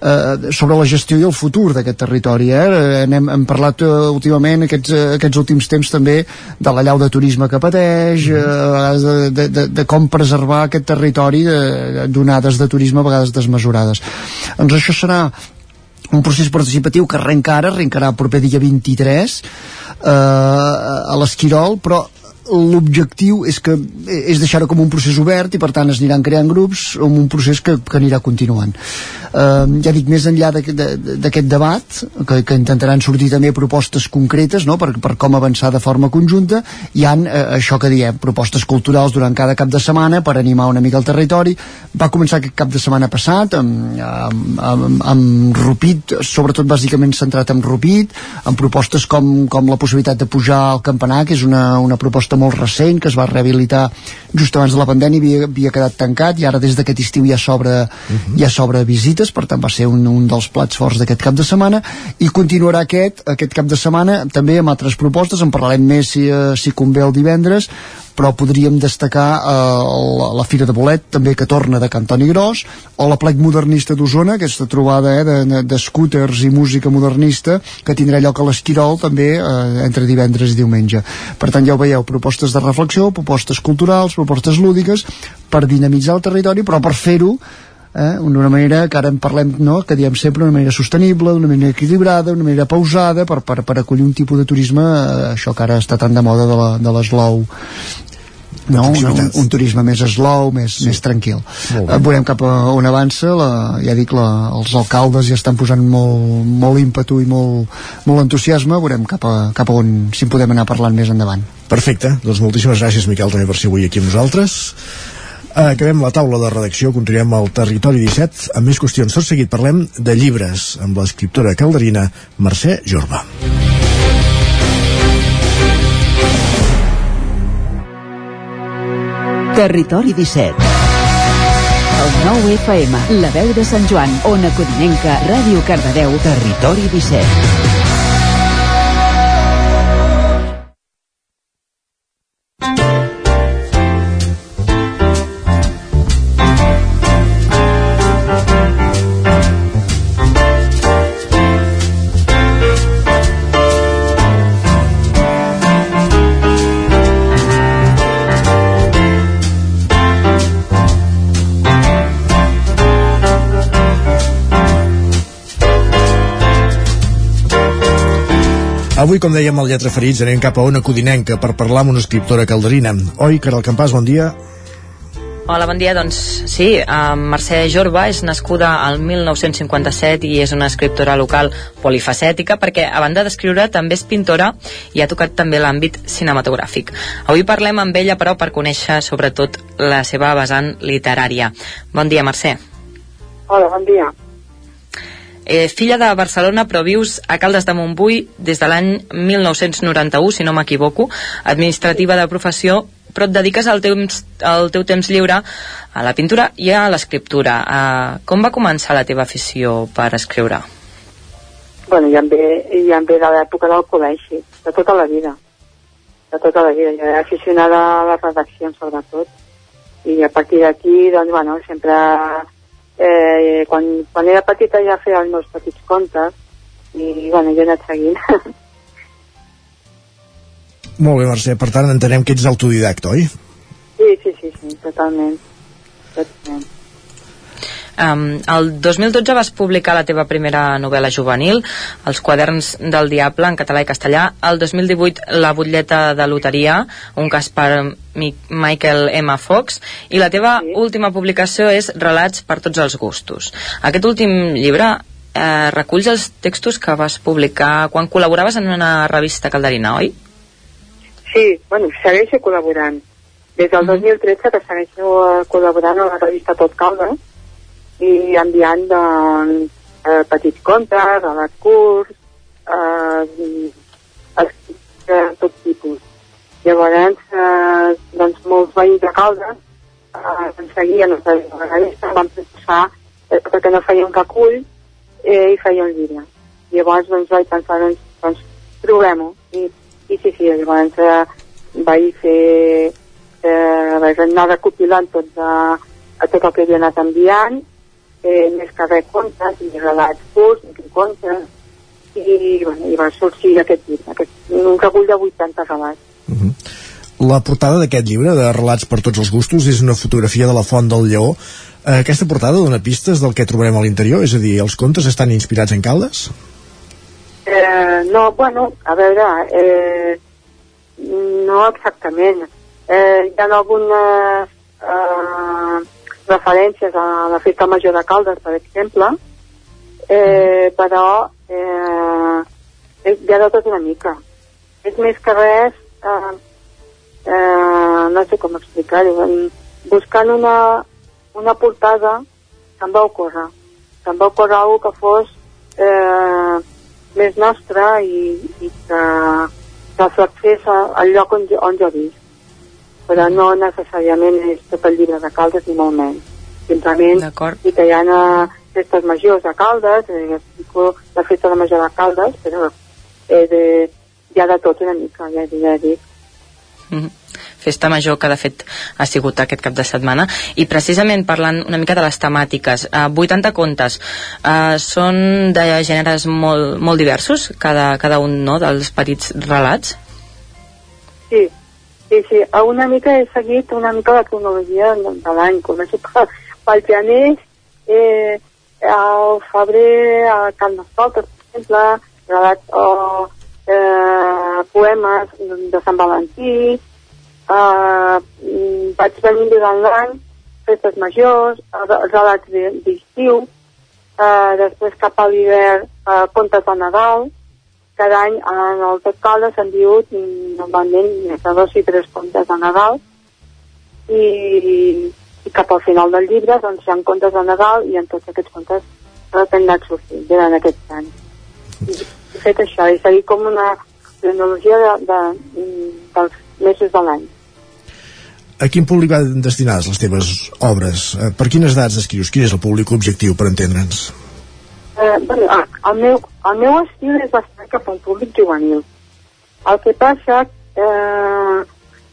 eh, sobre la gestió i el futur d'aquest territori eh? hem, hem parlat uh, últimament aquests, uh, aquests últims temps també de la llau de turisme que pateix uh, de, de, de, de com preservar aquest territori d'onades de, de turisme a vegades desmesurades. Doncs això serà un procés participatiu que arrenca ara, arrencarà el proper dia 23 eh, a l'Esquirol, però l'objectiu és que és deixar-ho com un procés obert i per tant es aniran creant grups amb un procés que, que anirà continuant uh, ja dic, més enllà d'aquest debat que, que intentaran sortir també propostes concretes no? per, per com avançar de forma conjunta hi han uh, això que diem propostes culturals durant cada cap de setmana per animar una mica el territori va començar aquest cap de setmana passat amb, amb, amb, amb Rupit sobretot bàsicament centrat en Rupit amb propostes com, com la possibilitat de pujar al campanar que és una, una proposta molt recent que es va rehabilitar just abans de la pandèmia havia, havia quedat tancat i ara des d'aquest estiu ja s'obre uh -huh. ja s'obre visites, per tant va ser un, un dels plats forts d'aquest cap de setmana i continuarà aquest, aquest cap de setmana també amb altres propostes, en parlarem més si, eh, si convé el divendres però podríem destacar eh, la, la Fira de Bolet, també que torna de Cantoni Gros, o la plec modernista d'Osona, aquesta trobada eh, de, de scooters i música modernista, que tindrà lloc a l'Esquirol també eh, entre divendres i diumenge. Per tant, ja ho veieu, propostes de reflexió, propostes culturals, propostes lúdiques, per dinamitzar el territori, però per fer-ho eh, d'una manera que ara en parlem no, que diem sempre una manera sostenible d'una manera equilibrada, una manera pausada per, per, per acollir un tipus de turisme eh, això que ara està tan de moda de l'eslou no? un, un turisme més slow, més, sí. més tranquil. Eh, veurem cap a on avança, la, ja dic, la, els alcaldes ja estan posant molt, molt ímpetu i molt, molt entusiasme, veurem cap a, cap a on si podem anar parlant més endavant. Perfecte, doncs moltíssimes gràcies Miquel també per ser avui aquí amb nosaltres. Acabem la taula de redacció, continuem al Territori 17 amb més qüestions. Tot seguit parlem de llibres amb l'escriptora calderina Mercè Jorba. Territori 17 el 9 FM, la veu de Sant Joan, Ona Codinenca, Ràdio Cardedeu, Territori 17. Avui, com dèiem al Lletra Ferits, anem cap a una codinenca per parlar amb una escriptora calderina. Oi, Caral Campàs, bon dia. Hola, bon dia. Doncs sí, uh, Mercè Jorba és nascuda al 1957 i és una escriptora local polifacètica perquè, a banda d'escriure, també és pintora i ha tocat també l'àmbit cinematogràfic. Avui parlem amb ella, però, per conèixer sobretot la seva vessant literària. Bon dia, Mercè. Hola, bon dia. Eh, filla de Barcelona, però vius a Caldes de Montbui des de l'any 1991, si no m'equivoco, administrativa de professió, però et dediques al teu, al teu temps lliure a la pintura i a l'escriptura. Uh, com va començar la teva afició per escriure? Bueno, ja em ve, ja em ve de l'època del col·legi, de tota la vida. De tota la vida. Jo era aficionada a les redaccions, sobretot. I a partir d'aquí, doncs, bueno, sempre eh, quan, quan era petita ja feia els meus petits contes i bueno, jo he anat seguint *laughs* Molt bé, Mercè, per tant entenem que ets autodidacta, oi? Sí, sí, sí, sí totalment, totalment. Um, el 2012 vas publicar la teva primera novel·la juvenil, Els quaderns del diable, en català i castellà. El 2018, La butlleta de loteria, un cas per Michael M. Fox, i la teva sí. última publicació és Relats per tots els gustos. Aquest últim llibre eh, reculls els textos que vas publicar quan col·laboraves en una revista calderina, oi? Sí, bueno, segueixo col·laborant. Des del 2013 que segueixo eh, col·laborant a la revista Tot Calda i enviant doncs, eh, petits contes, relats curts, eh, de tot tipus. Llavors, eh, doncs, molts veïns de Caldes eh, ens seguien a revista, van pensar, eh, perquè no feien recull, eh, i feia un llibre. Llavors doncs, vaig pensar, doncs, doncs provem-ho. I, I sí, sí, llavors eh, vaig fer, eh, vaig anar recopilant tot, de, a tot el que havia anat enviant, eh, més que res contes, i relats curts, i contes, i, bueno, i va sorgir aquest llibre, aquest, un recull de 80 relats. Uh -huh. La portada d'aquest llibre, de relats per tots els gustos, és una fotografia de la Font del Lleó, Eh, aquesta portada dona pistes del que trobarem a l'interior? És a dir, els contes estan inspirats en Caldes? Eh, no, bueno, a veure, eh, no exactament. Eh, hi ha algunes eh, referències a la festa major de Caldes, per exemple, eh, però eh, hi ha de tot una mica. És més que res, eh, eh, no sé com explicar-ho, buscant una, una portada que em va ocórrer que em va ocórrer alguna que fos eh, més nostra i, i que, que reflexés al lloc on, on jo visc però no necessàriament és tot el llibre de Caldes ni molt menys. Simplement i que hi ha festes majors de Caldes eh, explico la festa de major de Caldes però eh, de, hi ha de tot una mica ja, ja dic. Mm -hmm festa major que de fet ha sigut aquest cap de setmana. I precisament parlant una mica de les temàtiques eh, 80 contes eh, són de gèneres molt, molt diversos cada, cada un no, dels petits relats? Sí, sí, sí una mica he seguit una mica la cronologia de l'any començo pel gener eh, al febrer a Mascota per exemple relats o eh, poemes de Sant Valentí Uh, vaig venir durant l'any, festes majors, relats d'estiu, uh, després cap a l'hivern, uh, contes de Nadal, cada any en el Tot s'han diut normalment més de dos i tres contes de Nadal i, i cap al final del llibre doncs hi ha contes de Nadal i en tots aquests contes que han anat sortint durant aquest any. I fet això, he seguit com una cronologia de, de, dels mesos de l'any a quin públic van destinades les teves obres? Eh, per quines edats escrius? Quin és el públic objectiu, per entendre'ns? Bueno, ah, el, meu, el meu estil és bastant cap a un públic juvenil. El que passa eh,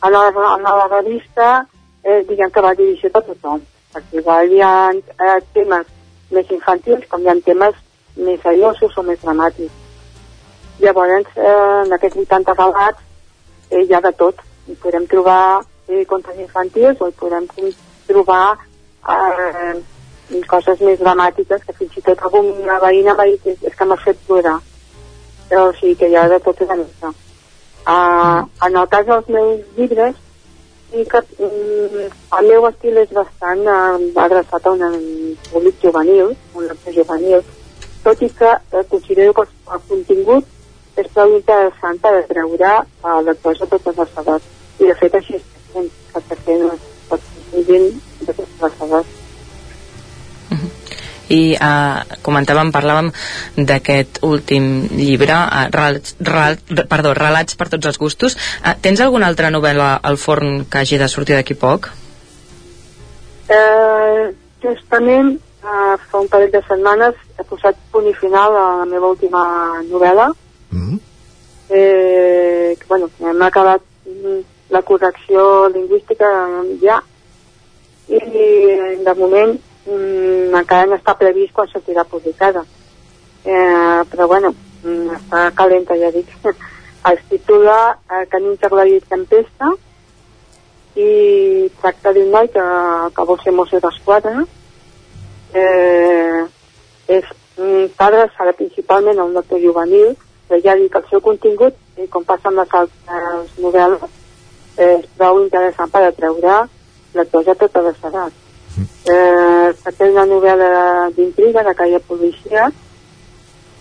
a, la, a la revista eh, diguem que va dirigit a tothom, perquè hi ha eh, temes més infantils com hi ha temes més seriosos o més dramàtics. Llavors, eh, en aquests 80 relats eh, hi ha de tot. Hi podem trobar eh, contes infantils o hi podem trobar eh, coses més dramàtiques que fins i tot alguna veïna m'ha dit és que m'ha fet plorar. Però o sigui que hi ha de tot una mica uh, en el cas dels meus llibres sí que mm, el meu estil és bastant uh, adreçat a un públic juvenil un lector juvenil. Tot i que uh, considero que el contingut és prou interessant per atreure a lectors de totes les edats. I de fet així perquè fer pot gent d'aquestes i uh, comentàvem, parlàvem d'aquest últim llibre uh, relats, relats, perdó, relats per tots els gustos uh, tens alguna altra novel·la al forn que hagi de sortir d'aquí poc? Uh, justament uh, fa un parell de setmanes he posat punt i final a la meva última novel·la mm -hmm. eh, que, bueno, hem acabat la correcció lingüística ja i de moment mm, encara no està previst quan sortirà publicada. Eh, però bueno mm, està calenta ja dic. *laughs* Es titula eh, Canins de Tempesta i tracta d'un noi que, que vol ser mosso d'esquadra. Eh, és, està adreçada principalment un lector juvenil, però ja dic, el seu contingut, eh, com passa amb les altres novel·les, eh, és prou interessant per atreure lectors a totes les edats. Eh, tracta d'una novel·la d'intriga, de caire policia,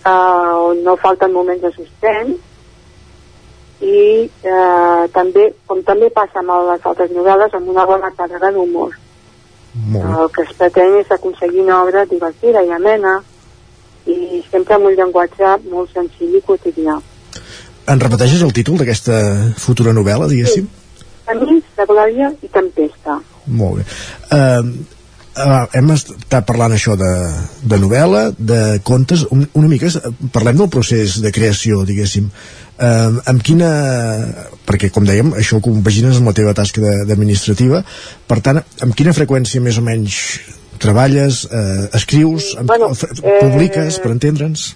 eh, on no falten moments de suspens, i eh, també, com també passa amb les altres novel·les, amb una bona càrrega d'humor. El que es pretén és aconseguir una obra divertida i amena i sempre amb un llenguatge molt senzill i quotidià. En repeteixes el títol d'aquesta futura novel·la, diguéssim? Camins de glòria i tempesta. Molt bé. Uh, uh, hem estat parlant això de, de novel·la, de contes, un, una mica parlem del procés de creació, diguéssim. Uh, amb quina... perquè, com dèiem, això ho compagines amb la teva tasca d'administrativa, per tant, amb quina freqüència més o menys treballes, eh, escrius, amb, Bueno, eh, publiques, per entendre'ns?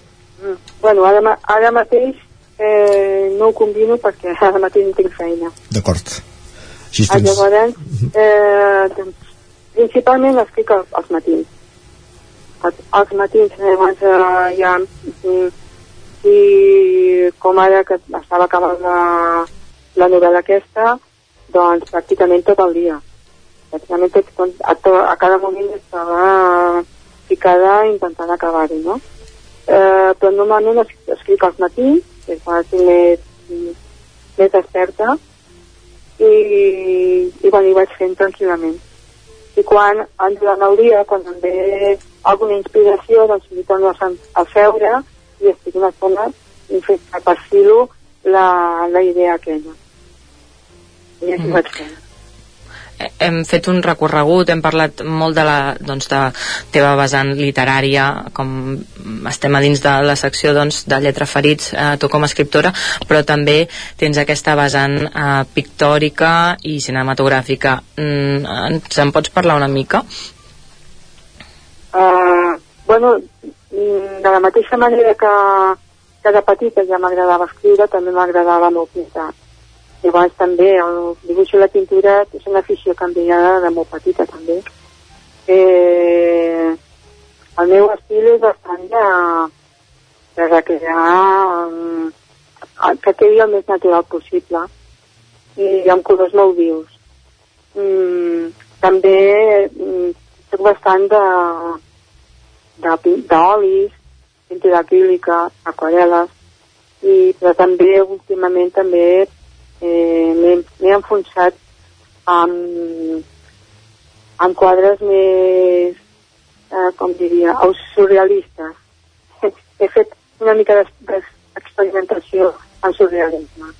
Bueno, ara, ara mateix eh, no ho combino perquè ara mateix no tinc feina. D'acord. Així tens... llavors, eh, doncs, principalment escric als, als matins. Els, als matins, abans eh, ja... mm, I com ara que estava acabant la, la novel·la aquesta, doncs pràcticament tot el dia. Pràcticament tot, a, to, a cada moment estava ficada intentant acabar-ho, no? Eh, però normalment es, escric als matins, que és quan estic més, més desperta, i, i quan hi vaig fent tranquil·lament. I quan, durant el dia, quan em ve alguna inspiració, doncs m'hi torno a, a seure i estic una estona i fer que perfilo la, la idea aquella. I així Mhm. vaig fent. Hem fet un recorregut, hem parlat molt de la doncs, de teva vessant literària, com estem a dins de la secció doncs, de lletra ferits, eh, tu com a escriptora, però també tens aquesta vessant eh, pictòrica i cinematogràfica. Mm, ens en pots parlar una mica? Uh, bueno, mm, de la mateixa manera que, que de petita ja m'agradava escriure, també m'agradava molt pintar. Llavors també el dibuix i la pintura és una afició veia de molt petita també. Eh, el meu estil és bastant de, de recrear um, que quedi el més natural possible i amb colors molt vius. Mm, també mm, soc bastant de d'olis, pintura acrílica, aquarel·les, i, però també últimament també eh, m'he enfonsat amb, amb quadres més, eh, com diria, surrealistes. He fet una mica d'ex- d'experimentació en surrealisme.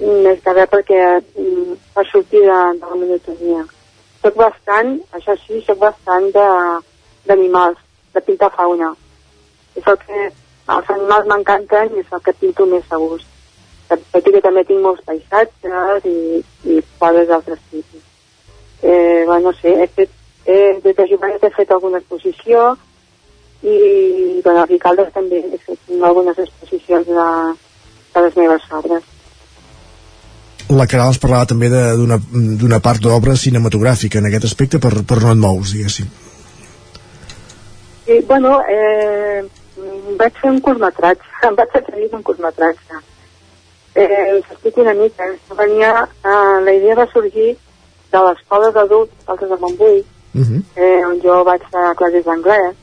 Més que res perquè mm, per sortir de, de la monotonia. Soc bastant, això sí, soc bastant de- d'animals, de, pintar fauna. És el que, els animals m'encanten i és el que pinto més a gust. Tot i que també tinc molts paisatges i, i quadres d'altres tipus. Eh, bueno, no sé, he fet, eh, des de jovenet he fet alguna exposició i bueno, a Ricaldes també he fet algunes exposicions de, de les meves obres. La Caral ens parlava també de- d'una part d'obra cinematogràfica en aquest aspecte per, per no et mous, diguéssim. I, bueno, eh, vaig fer un curtmetratge, em *laughs* vaig atrevir amb un curtmetratge. Eh, us explico una mica. Venia, eh, la idea va sorgir de l'escola d'adults, altres de Montbui, Uh -huh. eh, on jo vaig a classes d'anglès,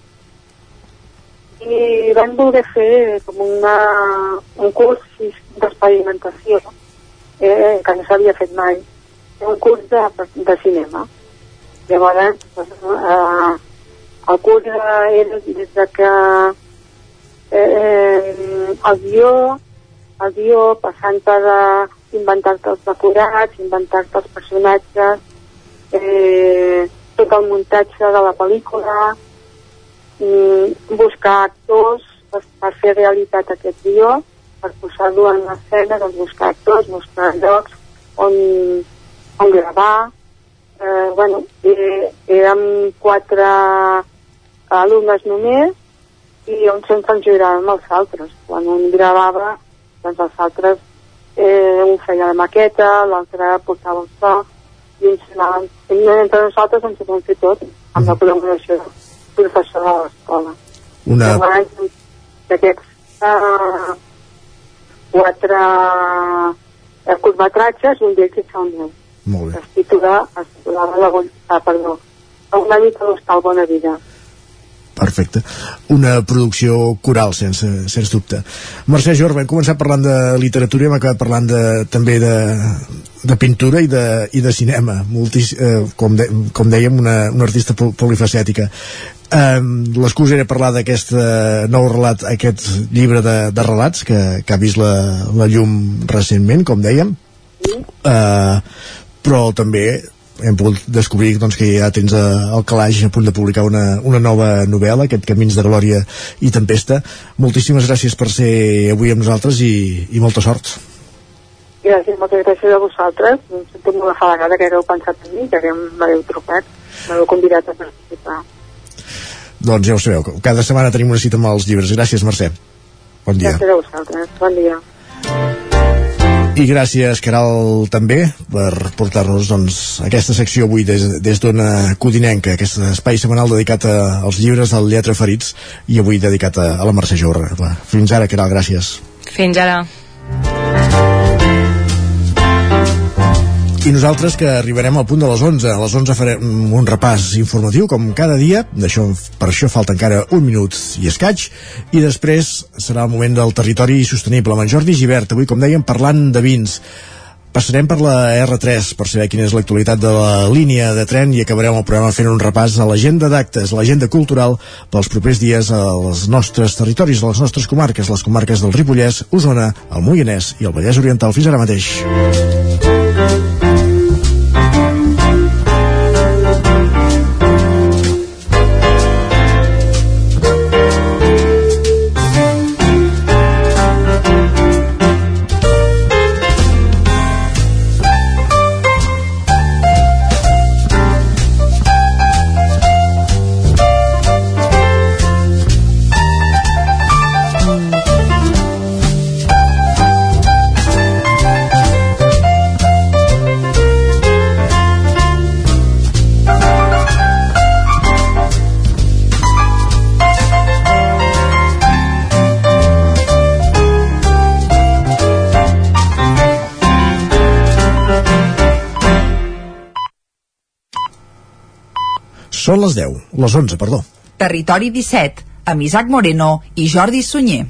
i van voler fer com una, un curs d'experimentació eh, que no s'havia fet mai, un curs de, de cinema. Llavors, doncs, eh, el curs era des de que eh, el guió, el guió passant per eh, inventar-te els decorats, inventar-te els personatges, eh, tot el muntatge de la pel·lícula, mm, buscar actors per, per fer realitat aquest guió, per posar-lo en l'escena, doncs buscar actors, buscar llocs on, on gravar. Eh, bueno, eh, érem quatre alumnes només i un sempre ens els altres. Quan un gravava, doncs els altres, eh, un feia la maqueta, l'altre portava el so, i ens anàvem, entre nosaltres ens ho vam fer tot, amb la col·laboració professor de l'escola. Una... Llavors, D'aquests uh, quatre uh, curtmetratges, un d'ells és el meu. Molt bé. Es titula, es titulava la, ah, perdó, una mica l'hostal Bona Vida. Perfecte. Una producció coral, sense, sens dubte. Mercè Jorba, hem començat parlant de literatura i hem acabat parlant de, també de, de pintura i de, i de cinema. Multis, eh, com, de, com dèiem, una, una artista pol- polifacètica. Um, L'excusa era parlar d'aquest eh, nou relat, aquest llibre de, de relats que, que ha vist la, la llum recentment, com dèiem. Uh, però també hem pogut descobrir doncs, que ja tens eh, el calaix a punt de publicar una, una nova novel·la, aquest Camins de Glòria i Tempesta. Moltíssimes gràcies per ser avui amb nosaltres i, i molta sort. Gràcies, moltes gràcies a vosaltres. Em sento molt afalagada que hagueu pensat en mi, que m'hagueu trucat, m'heu convidat a participar. Doncs ja ho sabeu, cada setmana tenim una cita amb els llibres. Gràcies, Mercè. Bon dia. Gràcies a vosaltres. Bon dia. I gràcies, Caral, també, per portar-nos doncs, aquesta secció avui des, des d'Ona Codinenca, aquest espai setmanal dedicat als llibres del Lletra Ferits i avui dedicat a, a la Mercè Jorra. Fins ara, Caral, gràcies. Fins ara. I nosaltres que arribarem al punt de les 11. A les 11 farem un repàs informatiu, com cada dia. D'això, per això falta encara un minut i escaig. I després serà el moment del territori sostenible amb en Jordi Givert. Avui, com dèiem, parlant de vins. Passarem per la R3 per saber quina és l'actualitat de la línia de tren i acabarem el programa fent un repàs a l'agenda d'actes, l'agenda cultural pels propers dies als nostres territoris, a les nostres comarques, les comarques del Ripollès, Osona, el Moianès i el Vallès Oriental. Fins ara mateix. Són les 10, les 11, perdó. Territori 17, amb Isaac Moreno i Jordi Sunyer.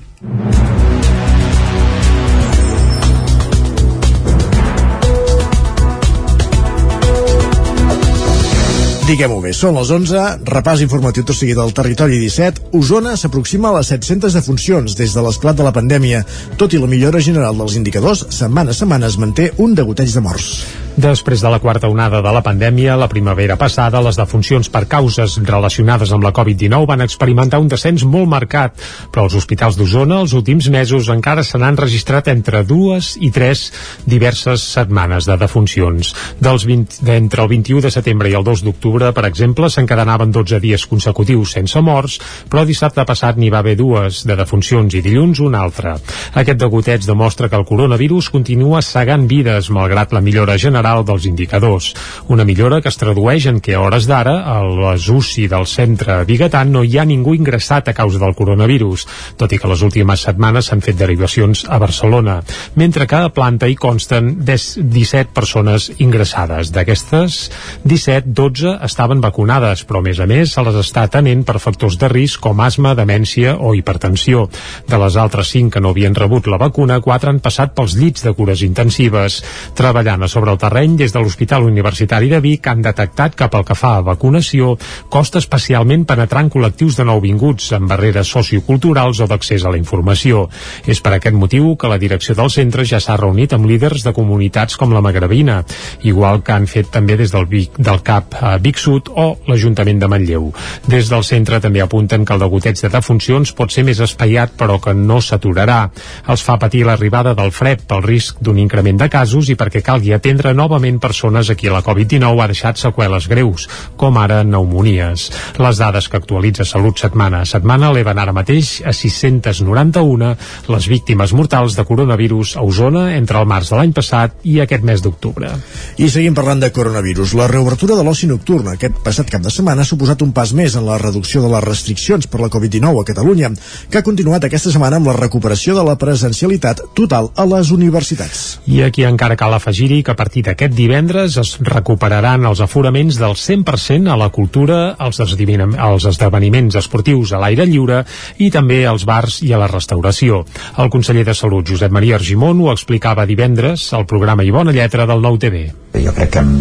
Diguem-ho bé, són les 11, repàs informatiu tot seguit del territori 17. Osona s'aproxima a les 700 defuncions des de l'esclat de la pandèmia. Tot i la millora general dels indicadors, setmana a setmana es manté un degoteig de morts. Després de la quarta onada de la pandèmia, la primavera passada, les defuncions per causes relacionades amb la Covid-19 van experimentar un descens molt marcat, però als hospitals d'Osona els últims mesos encara se n'han registrat entre dues i tres diverses setmanes de defuncions. Dels 20, d'entre el 21 de setembre i el 2 d'octubre, per exemple, s'encadenaven 12 dies consecutius sense morts, però dissabte passat n'hi va haver dues de defuncions i dilluns una altra. Aquest degoteig demostra que el coronavirus continua segant vides, malgrat la millora general dels indicadors. Una millora que es tradueix en que a hores d'ara a les UCI del centre biguetant no hi ha ningú ingressat a causa del coronavirus, tot i que les últimes setmanes s'han fet derivacions a Barcelona, mentre que a planta hi consten 17 persones ingressades. D'aquestes, 17, 12 estaven vacunades, però a més a més se les està atenent per factors de risc com asma, demència o hipertensió. De les altres 5 que no havien rebut la vacuna, 4 han passat pels llits de cures intensives. Treballant a sobre el terreny des de l'Hospital Universitari de Vic han detectat que pel que fa a vacunació costa especialment penetrar en col·lectius de nouvinguts amb barreres socioculturals o d'accés a la informació. És per aquest motiu que la direcció del centre ja s'ha reunit amb líders de comunitats com la Magrebina, igual que han fet també des del, Vic, del CAP a Vic Sud o l'Ajuntament de Manlleu. Des del centre també apunten que el degoteig de defuncions pot ser més espaiat però que no s'aturarà. Els fa patir l'arribada del fred pel risc d'un increment de casos i perquè calgui atendre nous novament persones a qui la Covid-19 ha deixat seqüeles greus, com ara pneumonies. Les dades que actualitza Salut setmana a setmana eleven ara mateix a 691 les víctimes mortals de coronavirus a Osona entre el març de l'any passat i aquest mes d'octubre. I seguim parlant de coronavirus. La reobertura de l'oci nocturn aquest passat cap de setmana ha suposat un pas més en la reducció de les restriccions per la Covid-19 a Catalunya, que ha continuat aquesta setmana amb la recuperació de la presencialitat total a les universitats. I aquí encara cal afegir-hi que a partir d'aquest divendres es recuperaran els aforaments del 100% a la cultura, als, als esdeveniments esportius a l'aire lliure i també als bars i a la restauració. El conseller de Salut, Josep Maria Argimon, ho explicava divendres al programa I Bona Lletra del Nou TV. Jo crec que en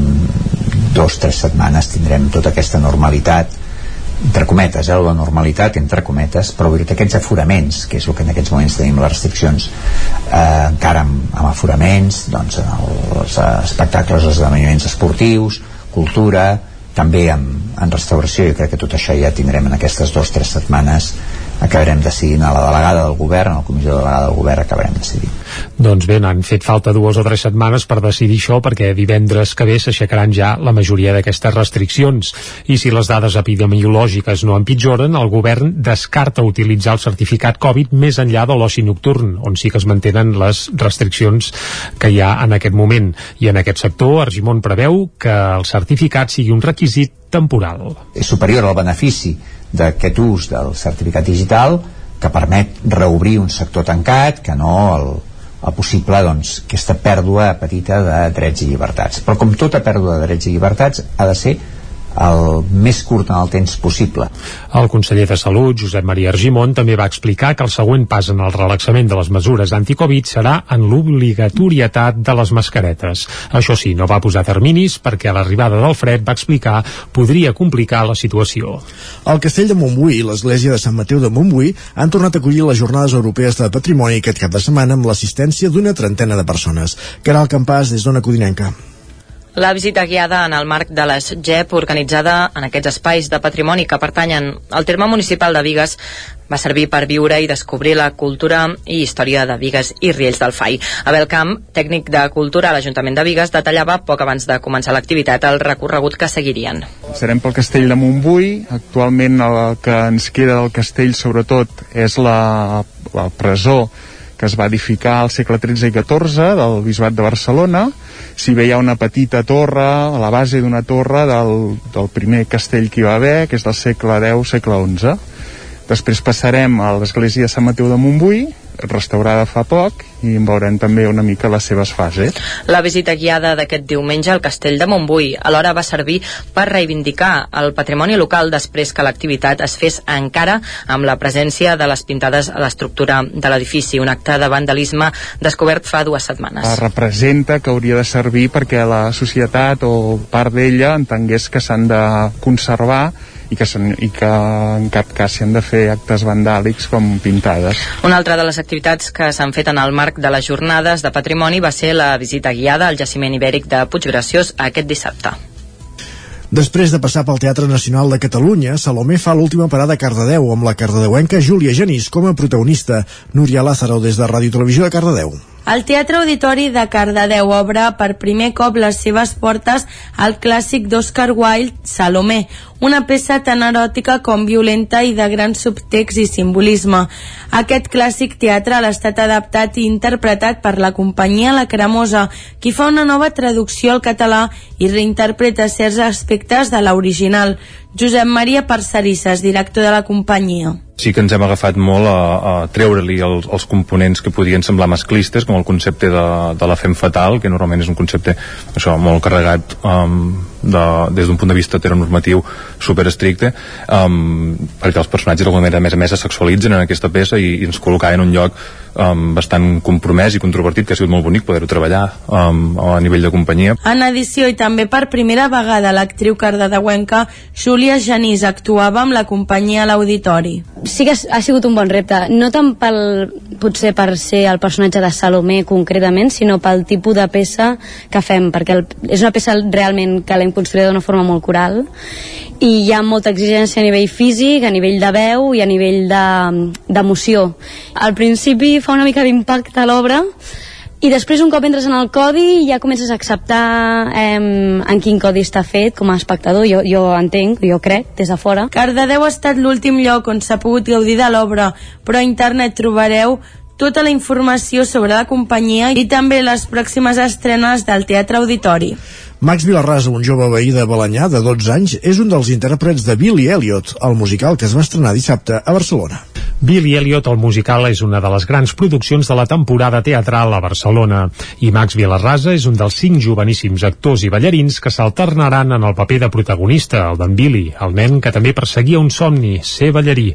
dos o tres setmanes tindrem tota aquesta normalitat entre cometes, eh, la normalitat entre cometes, però dir aquests aforaments que és el que en aquests moments tenim les restriccions eh, encara amb, amb aforaments doncs els espectacles els esdeveniments esportius cultura, també amb, en restauració i crec que tot això ja tindrem en aquestes dues o tres setmanes acabarem decidint a la delegada del govern, a la comissió de delegada del govern acabarem decidint. Doncs bé, han fet falta dues o tres setmanes per decidir això perquè divendres que ve s'aixecaran ja la majoria d'aquestes restriccions i si les dades epidemiològiques no empitjoren, el govern descarta utilitzar el certificat Covid més enllà de l'oci nocturn, on sí que es mantenen les restriccions que hi ha en aquest moment. I en aquest sector, Argimon preveu que el certificat sigui un requisit temporal. És superior al benefici d'aquest ús del certificat digital que permet reobrir un sector tancat que no el, el possible doncs, aquesta pèrdua petita de drets i llibertats. Però com tota pèrdua de drets i llibertats ha de ser el més curt en el temps possible. El conseller de Salut, Josep Maria Argimon, també va explicar que el següent pas en el relaxament de les mesures anticovid serà en l'obligatorietat de les mascaretes. Això sí, no va posar terminis perquè a l'arribada del fred va explicar podria complicar la situació. El castell de Montbui i l'església de Sant Mateu de Montbui han tornat a acollir les jornades europees de patrimoni aquest cap de setmana amb l'assistència d'una trentena de persones. Caral Campàs, des d'Ona Codinenca. La visita guiada en el marc de les GEP organitzada en aquests espais de patrimoni que pertanyen al terme municipal de Vigues va servir per viure i descobrir la cultura i història de Vigues i Riells del Fai. Abel Camp, tècnic de cultura a l'Ajuntament de Vigues, detallava poc abans de començar l'activitat el recorregut que seguirien. Serem pel castell de Montbui. Actualment el que ens queda del castell sobretot és la, la presó que es va edificar al segle XIII i XIV del Bisbat de Barcelona. Si bé hi ha una petita torre a la base d'una torre del, del primer castell que hi va haver que és del segle X, segle XI després passarem a l'església de Sant Mateu de Montbui restaurada fa poc i en veurem també una mica les seves fases. La visita guiada d'aquest diumenge al castell de Montbui alhora va servir per reivindicar el patrimoni local després que l'activitat es fes encara amb la presència de les pintades a l'estructura de l'edifici, un acte de vandalisme descobert fa dues setmanes. Es representa que hauria de servir perquè la societat o part d'ella entengués que s'han de conservar i que, i que en cap cas s'hi han de fer actes vandàlics com pintades. Una altra de les activitats que s'han fet en el marc de les jornades de patrimoni va ser la visita guiada al jaciment ibèric de Puiggraciós aquest dissabte. Després de passar pel Teatre Nacional de Catalunya, Salomé fa l'última parada a Cardedeu amb la cardedeuenca Júlia Genís com a protagonista. Núria Lázaro des de Ràdio Televisió de Cardedeu. El Teatre Auditori de Cardedeu obre per primer cop les seves portes al clàssic d'Oscar Wilde, Salomé, una peça tan eròtica com violenta i de gran subtext i simbolisme. Aquest clàssic teatre l'ha estat adaptat i interpretat per la companyia La Cremosa, qui fa una nova traducció al català i reinterpreta certs aspectes de l'original. Josep Maria Parcerisses, director de la companyia sí que ens hem agafat molt a, a treure-li els, els components que podien semblar masclistes, com el concepte de, de la fem fatal, que normalment és un concepte això, molt carregat um, de, des d'un punt de vista heteronormatiu super estricte, um, perquè els personatges d'alguna manera a més a més es sexualitzen en aquesta peça i, i ens col·locaven en un lloc um, bastant compromès i controvertit, que ha sigut molt bonic poder-ho treballar um, a nivell de companyia. En edició i també per primera vegada l'actriu cardedeuenca Júlia Genís actuava amb la companyia a l'auditori. Sí que ha sigut un bon repte, no tant pel, potser per ser el personatge de Salomé concretament, sinó pel tipus de peça que fem, perquè el, és una peça realment que l'hem construïda d'una forma molt coral i hi ha molta exigència a nivell físic, a nivell de veu i a nivell d'emoció. De, Al principi fa una mica d'impacte a l'obra, i després un cop entres en el codi ja comences a acceptar eh, en quin codi està fet com a espectador, jo, jo entenc, jo crec des de fora. Cardedeu ha estat l'últim lloc on s'ha pogut gaudir de l'obra però a internet trobareu tota la informació sobre la companyia i també les pròximes estrenes del Teatre Auditori. Max Vilarrasa, un jove veí de Balanyà de 12 anys, és un dels intèrprets de Billy Elliot, el musical que es va estrenar dissabte a Barcelona. Billy Elliot, el musical, és una de les grans produccions de la temporada teatral a Barcelona i Max Vilarrasa és un dels cinc joveníssims actors i ballarins que s'alternaran en el paper de protagonista, el d'en Billy, el nen que també perseguia un somni, ser ballarí.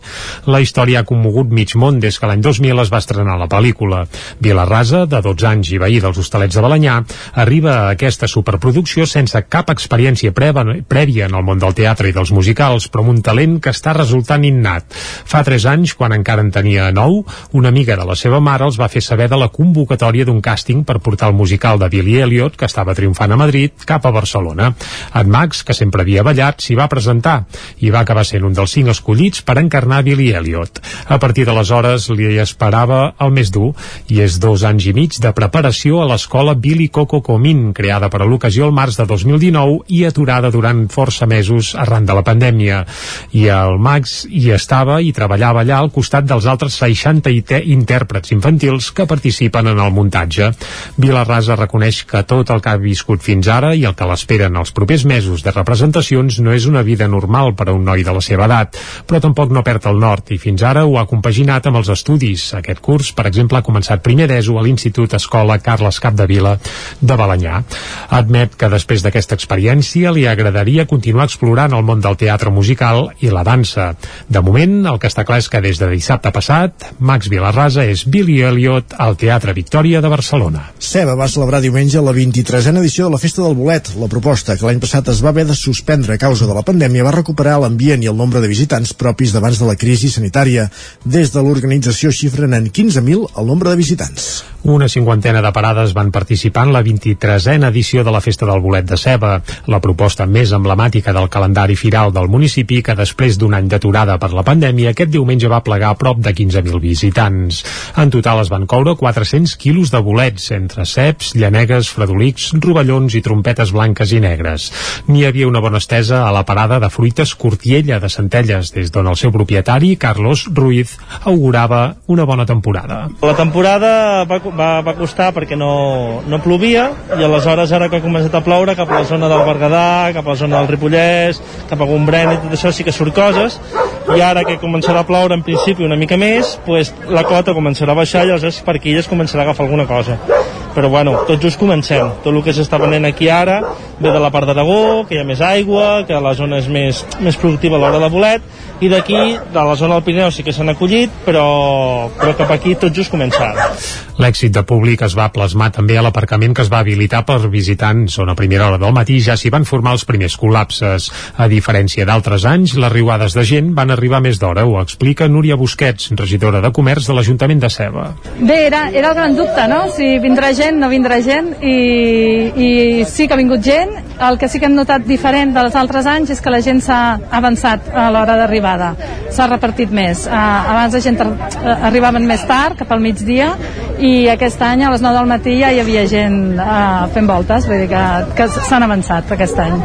La història ha commogut mig món des que l'any 2000 es va estrenar la pel·lícula. Vilarrasa, de 12 anys i veí dels Hostalets de Balanyà, arriba a aquesta superproducció sense cap experiència prèvia en el món del teatre i dels musicals, però amb un talent que està resultant innat. Fa 3 anys, quan encara en tenia 9, una amiga de la seva mare els va fer saber de la convocatòria d'un càsting per portar el musical de Billy Elliot, que estava triomfant a Madrid, cap a Barcelona. En Max, que sempre havia ballat, s'hi va presentar i va acabar sent un dels cinc escollits per encarnar Billy Elliot. A partir d'aleshores li esperava el més dur i és dos anys i mig de preparació a l'escola Billy Coco Comín, creada per a l'ocasió el març de 2019 i aturada durant força mesos arran de la pandèmia. I el Max hi estava i treballava allà al costat dels altres 60 intèrprets infantils que participen en el muntatge. Vilarrasa reconeix que tot el que ha viscut fins ara i el que l'esperen els propers mesos de representacions no és una vida normal per a un noi de la seva edat, però tampoc no perd el nord i fins ara ho ha compaginat amb els estudis. Aquest curs, per exemple, ha començat primer d'ESO a l'Institut Escola Carles Capdevila de Balanyà. Admet que després d'aquesta experiència li agradaria continuar explorant el món del teatre musical i la dansa. De moment, el que està clar és que des de dissabte passat, Max Vilarrasa és Billy Elliot al Teatre Victòria de Barcelona. Ceba va celebrar diumenge la 23a edició de la Festa del Bolet. La proposta, que l'any passat es va haver de suspendre a causa de la pandèmia, va recuperar l'ambient i el nombre de visitants propis d'abans de la crisi sanitària. Des de l'organització xifren en 15.000 el nombre de visitants. Una cinquantena de parades van participar en la 23a edició de la Festa del Bolet de Ceba, la proposta més emblemàtica del calendari firal del municipi que després d'un any d'aturada per la pandèmia aquest diumenge va plegar a prop de 15.000 visitants. En total es van coure 400 quilos de bolets, entre ceps, llanegues, fredolics, rovellons i trompetes blanques i negres. N'hi havia una bona estesa a la parada de fruites Cortiella de Centelles, des d'on el seu propietari, Carlos Ruiz, augurava una bona temporada. La temporada va, va, va costar perquè no, no plovia i aleshores ara que ha començat a ploure cap a la zona del Berguedà, cap a la zona del Ripollès, cap a Gombrèn i tot això sí que surt coses i ara que començarà a ploure en principi una mica més, pues, la cota començarà a baixar i aleshores per aquí ja es començarà a agafar alguna cosa però bueno, tot just comencem tot el que s'està venent aquí ara ve de la part d'Aragó, que hi ha més aigua que la zona és més, més productiva a l'hora de bolet i d'aquí, de la zona del Pirineu sí que s'han acollit, però, però cap aquí tot just comença ara. L'èxit de públic es va plasmar també a l'aparcament que es va habilitar per visitants on a primera hora del matí ja s'hi van formar els primers col·lapses. A diferència d'altres anys, les riuades de gent van arribar més d'hora, ho explica Núria Busquets, regidora de Comerç de l'Ajuntament de Ceba. Bé, era, era el gran dubte, no? Si vindrà gent, no vindrà gent, i, i sí que ha vingut gent. El que sí que hem notat diferent dels altres anys és que la gent s'ha avançat a l'hora d'arribada. S'ha repartit més. Uh, abans la gent arribaven més tard, cap al migdia, i aquest any a les 9 del matí ja hi havia gent uh, fent voltes, vull dir que, que s'han avançat aquest any.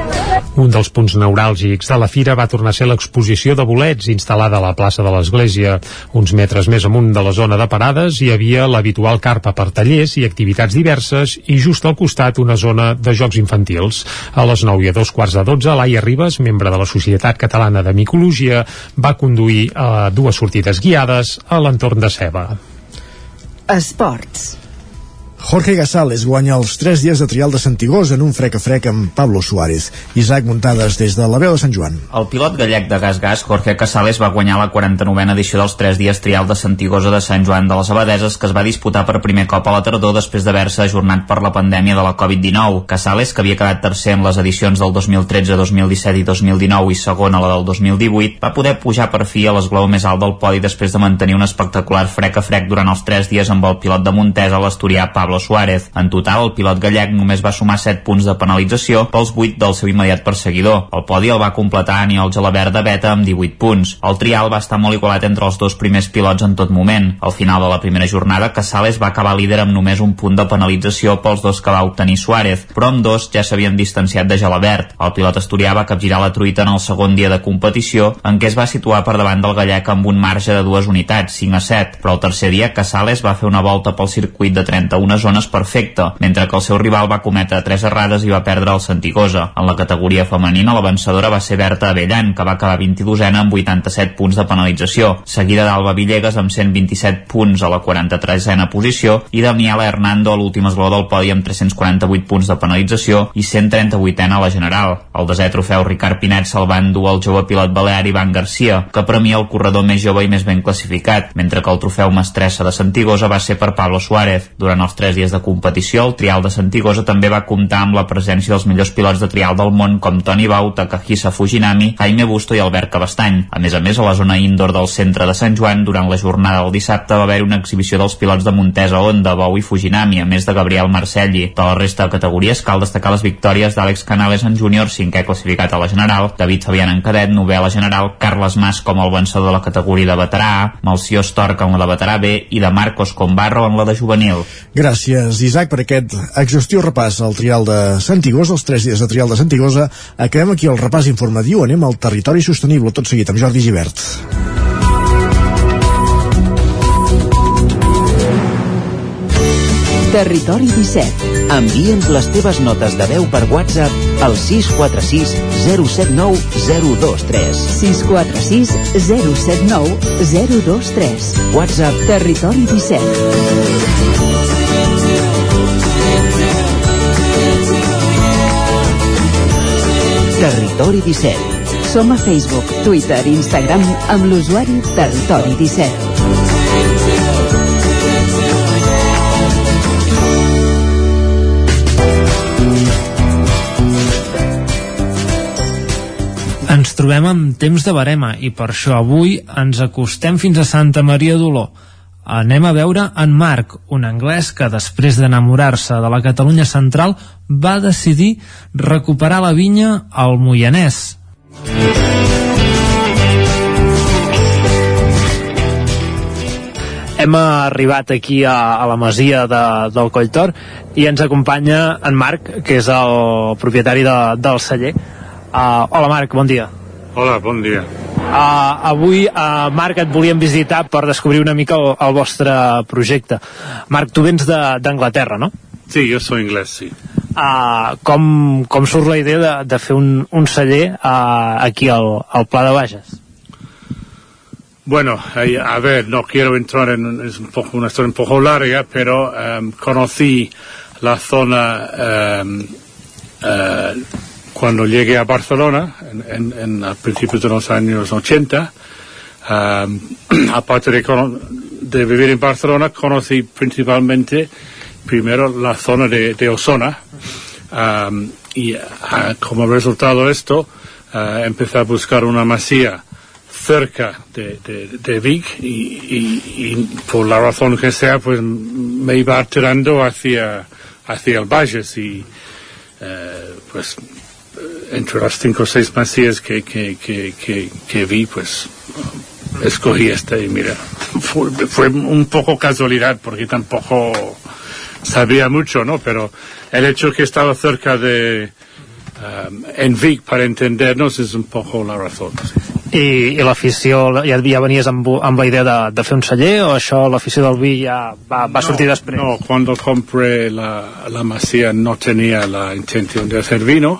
Un dels punts neuràlgics de la fira va tornar a ser l'exposició de bolets instal·lada a la plaça de l'Església. Uns metres més amunt de la zona de parades hi havia l'habitual carpa per tallers i activitats diverses i just al costat una zona de jocs infantils. A les 9 i a dos quarts de 12, Laia Ribas, membre de la Societat Catalana de Micologia, va conduir a dues sortides guiades a l'entorn de Ceba. Esports. Jorge Gasales guanya els 3 dies de trial de Santigós en un frec a frec amb Pablo Suárez. Isaac Muntades des de la veu de Sant Joan. El pilot gallec de Gas Gas, Jorge Casales, va guanyar la 49a edició dels 3 dies trial de Santigosa de Sant Joan de les Abadeses que es va disputar per primer cop a la tardor després d'haver-se ajornat per la pandèmia de la Covid-19. Casales, que havia quedat tercer en les edicions del 2013, 2017 i 2019 i segon a la del 2018, va poder pujar per fi a l'esglau més alt del podi després de mantenir un espectacular frec a frec durant els 3 dies amb el pilot de Montesa, l'asturià Pablo Pablo Suárez. En total, el pilot gallec només va sumar 7 punts de penalització pels 8 del seu immediat perseguidor. El podi el va completar Aniol Gelabert de Beta amb 18 punts. El trial va estar molt igualat entre els dos primers pilots en tot moment. Al final de la primera jornada, Casales va acabar líder amb només un punt de penalització pels dos que va obtenir Suárez, però amb dos ja s'havien distanciat de Gelabert. El pilot asturià va capgirar la truita en el segon dia de competició, en què es va situar per davant del gallec amb un marge de dues unitats, 5 a 7, però el tercer dia Casales va fer una volta pel circuit de 31 zones perfecte, mentre que el seu rival va cometre tres errades i va perdre el Santigosa. En la categoria femenina, la vencedora va ser Berta Avellan, que va acabar 22ena amb 87 punts de penalització, seguida d'Alba Villegas amb 127 punts a la 43a posició i Daniela Hernando a l'últim esglaó del podi amb 348 punts de penalització i 138ena a la general. El desè trofeu Ricard Pinet se'l va endur el jove pilot balear Ivan Garcia, que premia el corredor més jove i més ben classificat, mentre que el trofeu Mestressa de Santigosa va ser per Pablo Suárez. Durant els tres dies de competició, el trial de Santigosa també va comptar amb la presència dels millors pilots de trial del món com Toni Bau, Takahisa Fujinami, Jaime Busto i Albert Cabestany. A més a més, a la zona indoor del centre de Sant Joan, durant la jornada del dissabte va haver una exhibició dels pilots de Montesa Honda, Bou i Fujinami, a més de Gabriel Marcelli. De la resta de categories cal destacar les victòries d'Àlex Canales en júnior, cinquè classificat a la general, David Fabián en cadet, novè a la general, Carles Mas com el vencedor de la categoria de veterà A, Malció Stork en la de veterà B i de Marcos Combarro en la de juvenil. Gràcies, Isaac, per aquest exhaustiu repàs al trial de Santigosa, els tres dies de trial de Santigosa. Acabem aquí el repàs informatiu, anem al territori sostenible, tot seguit amb Jordi Givert. Territori 17. Envia'ns les teves notes de veu per WhatsApp al 646 079 023. 646 079 023. WhatsApp Territori 17. Territori 17. Som a Facebook, Twitter i Instagram amb l'usuari Territori 17. Ens trobem amb temps de barema i per això avui ens acostem fins a Santa Maria d'Oló. Anem a veure en Marc, un anglès que després d'enamorar-se de la Catalunya central va decidir recuperar la vinya al Moianès. Hem arribat aquí a, a la masia de, del Colltor i ens acompanya en Marc, que és el propietari de, del celler. Uh, hola Marc, bon dia. Hola, bon dia. Uh, avui, uh, Marc, et volíem visitar per descobrir una mica el, el vostre projecte. Marc, tu vens d'Anglaterra, no? Sí, jo soy inglés, sí. Uh, com, com surt la idea de, de fer un, un celler uh, aquí al, al Pla de Bages? Bueno, eh, a ver, no quiero entrar en es un poco una historia un poco larga, pero em, conocí la zona eh, cuando llegué a Barcelona, en, en, a principios de los años 80. em, *clears throat* aparte de, de vivir en Barcelona, conocí principalmente primero la zona de, de Osona. em, y ah, como resultado de esto, eh, empecé a buscar una masía cerca de, Vic y, por la razón que sea pues me iba tirando hacia hacia el Valles y eh, pues eh, entre las cinco o seis masías que, que, que, que, vi pues escogí esta y mira fue, fue un poco casualidad porque tampoco sabía mucho no pero el hecho que estaba cerca de um, en Vic para entendernos es un poco la razón. I, i l'afició, ja, ja venies amb, amb la idea de, de fer un celler o això, l'afició del vi ja va, va sortir després? No, cuando compré la, la masía no tenía la intención de hacer vino.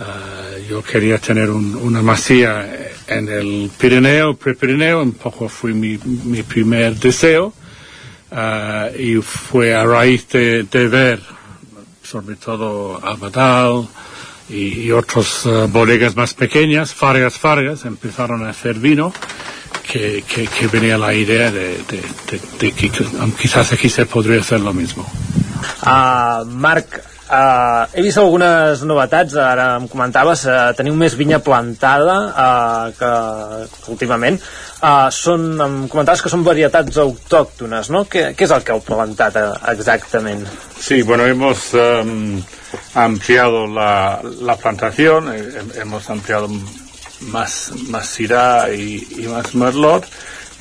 Eh, yo quería tener un- una masía en el Pirineo, Prepirineo, un poco fue mi, mi primer deseo. Eh, y fue a raíz de, ver, sobre todo Abadal y, y otras eh, bodegas más pequeñas, Fargas Fargas, empezaron a hacer vino, que, venía la idea de, de, de- que- quizás aquí se podría hacer lo mismo. Uh, Marc, Uh, he vist algunes novetats, ara em comentaves, uh, teniu més vinya plantada uh, que, que últimament. Uh, són, em comentaves que són varietats autòctones, no? Què, què és el que heu plantat uh, exactament? Sí, bueno, hemos um, ampliado la, la plantación, eh, hemos ampliado más, más Syrah y, y más Merlot,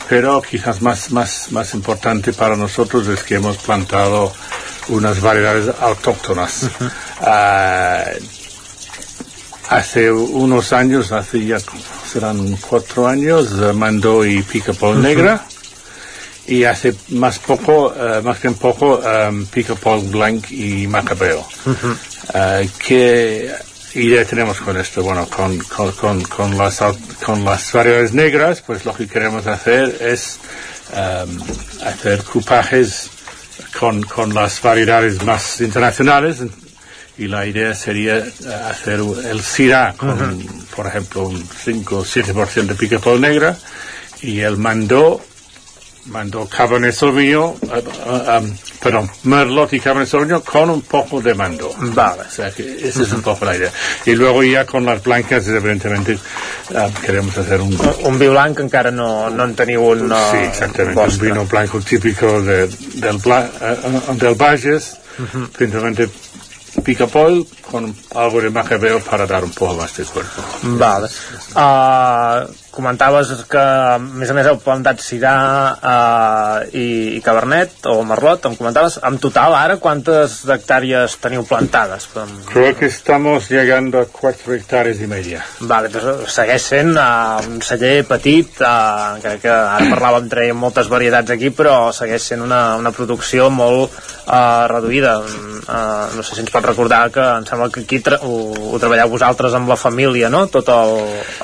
pero quizás más, más, más importante para nosotros es que hemos plantado unas variedades autóctonas. Uh, hace unos años, hace ya serán cuatro años, uh, Mandó y Picapol uh -huh. Negra. Y hace más poco, uh, más bien poco, um, Picapol Blanc y Macabeo. -huh. ¿Qué idea tenemos con esto? Bueno, con, con, con, con, las, con las variedades negras, pues lo que queremos hacer es um, hacer cupajes con, con las variedades más internacionales y la idea sería eh, hacer el Syrah con, uh -huh. por ejemplo, un 5 o 7% de pica-pol negra y el Mandó, Mandó Cabernet Sauvignon, uh, uh, um, perdón, Merlot y Cabernet Sauvignon con un poco de Mandó. Vale. O sea que esa es un poco la idea. Y luego ya con las blancas, evidentemente, queremos hacer un... Un vi blanc encara no, no en teniu un... Sí, exactamente, un vino blanco típico de, del, Bla, del Bages, principalmente picapol con algo de macabeo para dar un poco más de cuerpo. Vale. Uh, comentaves que a més a més heu plantat Sirà uh, i, i Cabernet o Merlot, em comentaves en total ara quantes hectàrees teniu plantades? Creo que estamos llegando a 4 hectáreas y media. Vale, doncs segueix sent uh, un celler petit uh, crec que ara parlàvem entre moltes varietats aquí però segueix sent una, una producció molt uh, reduïda uh, no sé si ens pot recordar que em sembla que aquí ho, ho treballeu vosaltres amb la família, no? Tot el,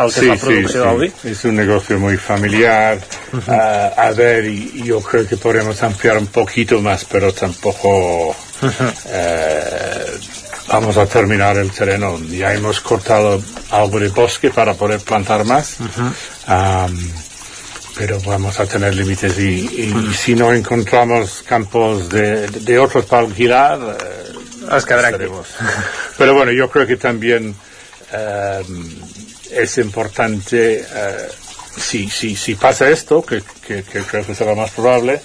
el que sí, és la producció sí, del vi. Es un negocio muy familiar. Uh -huh. uh, a ver, yo creo que podemos ampliar un poquito más, pero tampoco uh -huh. uh, vamos a terminar el terreno. Ya hemos cortado algo de bosque para poder plantar más. -huh. um, pero vamos a tener límites y, y, y, si no encontramos campos de, de, otros para alquilar, quedará aquí. Pero bueno, yo creo que también um, es importante, uh, si, si, si pasa esto, que, que, que, creo que será más probable,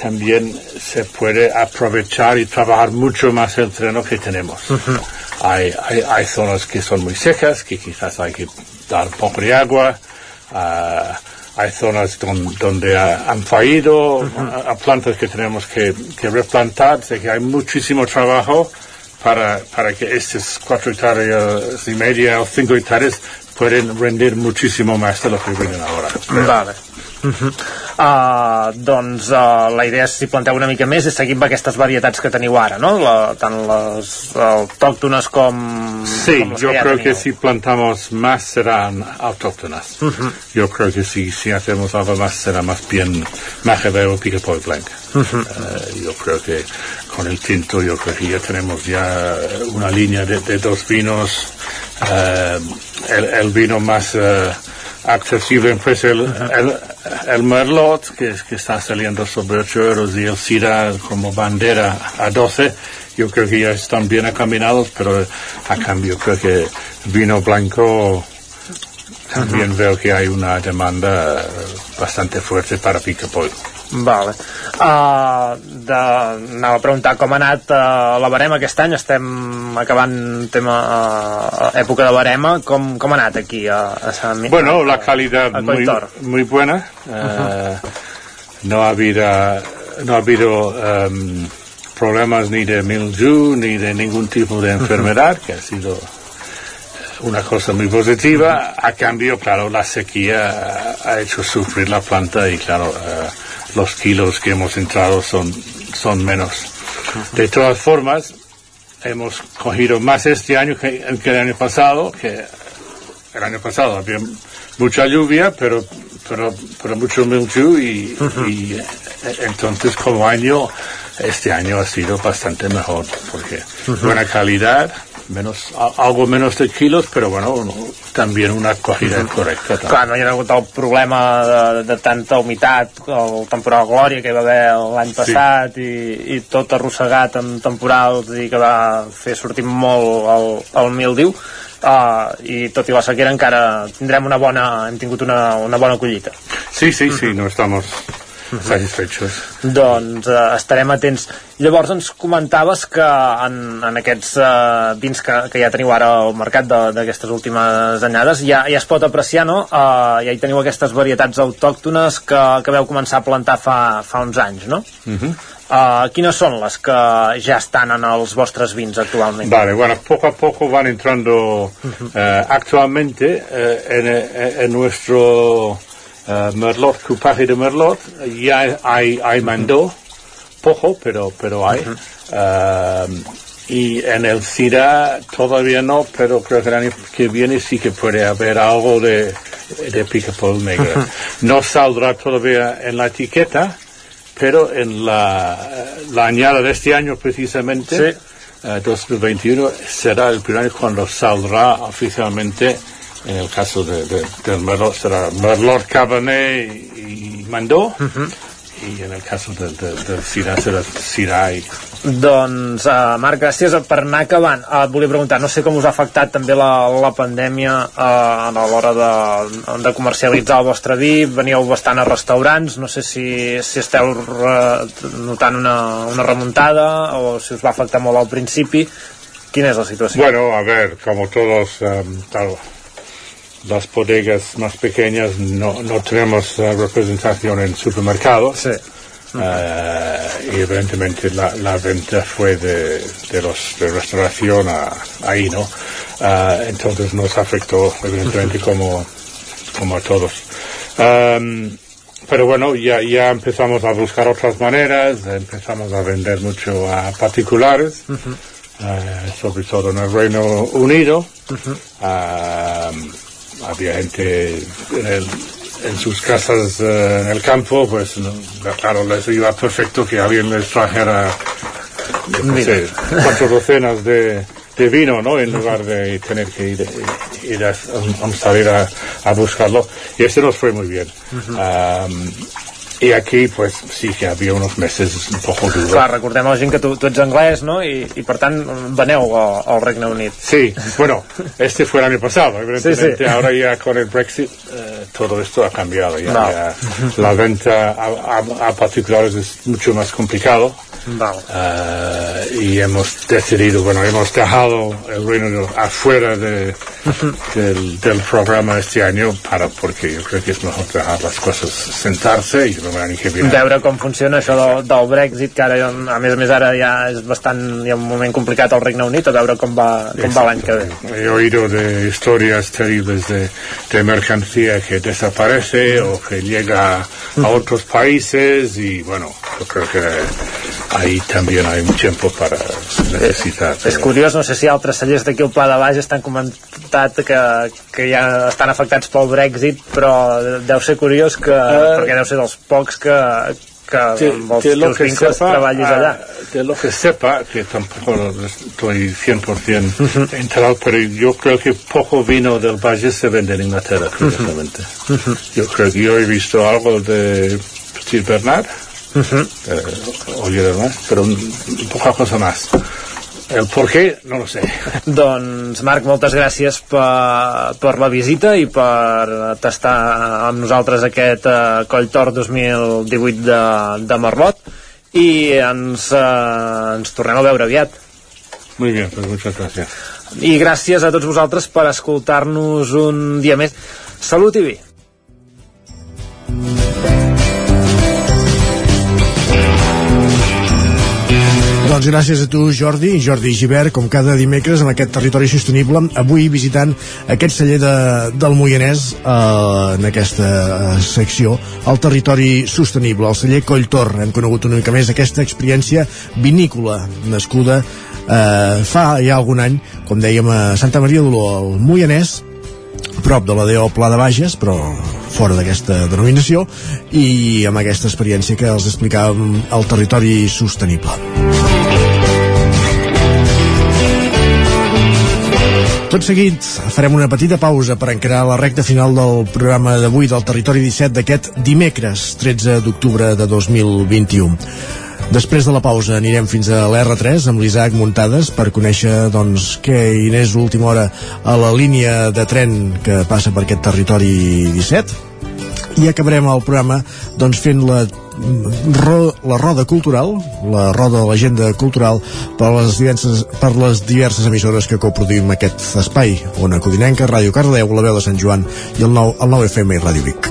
también se puede aprovechar y trabajar mucho más el terreno que tenemos. Uh -huh. hay, hay, hay, zonas que son muy secas, que quizás hay que dar poco de agua. Uh, hay zonas don, donde ha, han fallido, uh -huh. a, a plantas que tenemos que, que replantar, sé que hay muchísimo trabajo para, para que estas cuatro hectáreas y media o cinco hectáreas pueden rendir muchísimo más de lo que rinden ahora. Vale. Uh -huh. uh, doncs uh, la idea si planteu una mica més és seguir amb aquestes varietats que teniu ara no? La, tant les autòctones com sí, com yo que creo teniu. que si plantamos más serán autóctonas Uh -huh. yo creo que si, si hacemos algo más será más bien Macabeo Picapol Blanc Uh -huh. uh, yo creo que con el tinto yo creo que ya tenemos ya una línea de, de dos vinos uh, el, el vino más uh, accesible en precio el, el, el Merlot que, que está saliendo sobre 8 euros y el Syrah como bandera a 12 yo creo que ya están bien acaminados pero a cambio creo que vino blanco también veo que hay una demanda bastante fuerte para Picapollo Vale. Uh, de, anava a preguntar com ha anat uh, la barema aquest any, estem acabant tema uh, època de barema, com, com ha anat aquí a, a Sant Bueno, la calidad a muy, muy buena. Eh, no ha habido, no ha habido em, problemas ni de mildew ni de ningún tipo de enfermedad, que ha sido una cosa muy positiva. A cambio, claro, la sequía ha hecho sufrir la planta y, claro, eh, los kilos que hemos entrado son, son menos. De todas formas, hemos cogido más este año que, que el año pasado, que el año pasado había mucha lluvia, pero pero, pero mucho mildew y, y eh, entonces como año, este año ha sido bastante mejor, porque buena calidad, menos, algo menos de kilos, pero bueno, no, también una cogida mm -hmm. correcta. També. Clar, no hi ha hagut el problema de, de tanta humitat, el temporal Glòria que hi va haver l'any passat sí. i, i tot arrossegat en temporals i que va fer sortir molt el, el mildiu uh, i tot i la sequera encara tindrem una bona, hem tingut una, una bona collita. Sí, sí, sí, no estamos satisfechos. Doncs uh, estarem atents. Llavors ens comentaves que en, en aquests uh, vins que, que ja teniu ara al mercat d'aquestes últimes anyades ja, ja es pot apreciar, no? Uh, ja hi teniu aquestes varietats autòctones que, que veu començar a plantar fa, fa uns anys, no? Uh -huh. Uh, quines són les que ja estan en els vostres vins actualment? Vale, bueno, poco a poco van entrando uh, actualmente uh, en, en nuestro uh, Merlot, cupaje de Merlot, ya hay, hay mandó, poco, pero, pero hay. Uh uh, y en el CIRA todavía no, pero creo que el año que viene sí que puede haber algo de, de picapol negro. No saldrá todavía en la etiqueta, pero en la, la añada de este año precisamente, sí. uh, 2021, será el primer año cuando saldrá oficialmente en el caso de, de, del Merlot será Merlot Cabernet y, y Mandó uh -huh. i en el cas de, de, del Syrah serà Syrah i... Doncs, uh, Marc, gràcies per anar acabant. Uh, et volia preguntar, no sé com us ha afectat també la, la pandèmia uh, a l'hora de, de comercialitzar el vostre vi, veníeu bastant a restaurants, no sé si, si esteu re, notant una, una remuntada o si us va afectar molt al principi. Quina és la situació? Bueno, a ver, como todos, um, tal, las bodegas más pequeñas no, no tenemos uh, representación en supermercados. Sí. Uh, y evidentemente la, la, venta fue de, de los de restauración a, ahí, ¿no? Uh, entonces nos afectó evidentemente *laughs* como, como a todos. Um, pero bueno, ya, ya empezamos a buscar otras maneras, empezamos a vender mucho a particulares, uh sobre todo en el Reino Unido. Uh -huh había gente en, el, en sus casas uh, en el campo, pues no, claro, les iba perfecto que alguien les trajera no sé, cuatro docenas de, de, vino, ¿no? En lugar de tener que ir, ir a, a, salir a, a, buscarlo. Y este nos fue muy bien. Um, i aquí pues, sí que havia uns mesos un poco duros. Clar, recordem a la gent que tu, tu ets anglès, no? I, i per tant veneu al, al Regne Unit. Sí, bueno, este fue el año pasado, evidentemente. Sí, sí. Ahora ya con el Brexit eh, todo esto ha cambiado. Ya, no. ya la venta a, a, a, particulares es mucho más complicado. Vale. Uh, y hemos decidido, bueno, hemos dejado el Reino Unido afuera de, del, del, programa este año para porque yo creo que es mejor dejar las cosas sentarse y l'any que viene. Veure com funciona això del, del Brexit, que ara, a més a més ara ja és bastant, hi ha un moment complicat al Regne Unit, a veure com va, com va l'any que ve. He oído de historias terribles de, de mercancía que desaparece o que llega a otros países y bueno, yo creo que ahí también hay un tiempo para necesitar. És curiós, no sé si altres cellers d'aquí al Pla de Baix estan comentat que, que ja estan afectats pel Brexit, però deu ser curiós que, uh, perquè deu ser dels pocs que, que de, amb els teus que vincles sepa, treballis allà. de lo que sepa, que tampoco estoy 100% enterado, pero yo creo que poco vino del Valle se vende en Inglaterra, curiosamente. Yo creo que yo he visto algo de Petit Bernard, Uh -huh. eh, oye demás, pero un, poca cosa más. El por qué, no lo sé. *laughs* Doncs, Marc, moltes gràcies per, per la visita i per tastar amb nosaltres aquest uh, Coll Tor 2018 de, de Merlot i ens, uh, ens tornem a veure aviat. Muy bien, pues muchas gracias. I gràcies a tots vosaltres per escoltar-nos un dia més. Salut i vi! Doncs gràcies a tu, Jordi, Jordi Givert, com cada dimecres en aquest territori sostenible, avui visitant aquest celler de, del Moianès eh, en aquesta eh, secció, el territori sostenible, el celler Colltor. Hem conegut una mica més aquesta experiència vinícola nascuda eh, fa ja algun any, com dèiem, a Santa Maria d'Oló, al Moianès, prop de la DO Pla de Bages, però fora d'aquesta denominació, i amb aquesta experiència que els explicàvem al territori sostenible. Tot seguit farem una petita pausa per encarar la recta final del programa d'avui del Territori 17 d'aquest dimecres 13 d'octubre de 2021. Després de la pausa anirem fins a l'R3 amb l'Isaac Muntades per conèixer doncs, què hi l'última hora a la línia de tren que passa per aquest territori 17 i acabarem el programa doncs, fent la ro, la roda cultural, la roda de l'agenda cultural per les, diverses, per les diverses emissores que coproduïm aquest espai, Ona Codinenca, Ràdio Cardedeu, la veu de Sant Joan i el 9, el 9 FM i Ràdio Vic.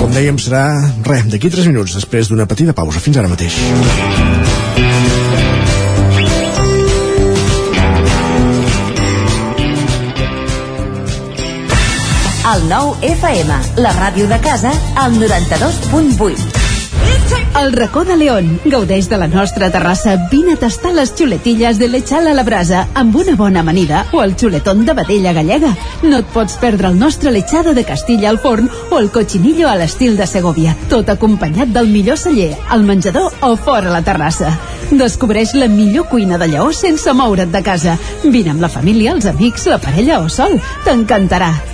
Com dèiem, serà, res, d'aquí 3 minuts, després d'una petita pausa. Fins ara mateix. El 9 FM, la ràdio de casa, al 92.8. El racó de León. Gaudeix de la nostra terrassa. Vine a tastar les xuletilles de lechal a la brasa amb una bona amanida o el xuletón de vedella gallega. No et pots perdre el nostre lechado de Castilla al forn o el cochinillo a l'estil de Segovia. Tot acompanyat del millor celler, al menjador o fora la terrassa. Descobreix la millor cuina de Lleó sense moure't de casa. Vine amb la família, els amics, la parella o sol. T'encantarà.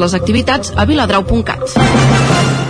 les activitats a viladrau.cat.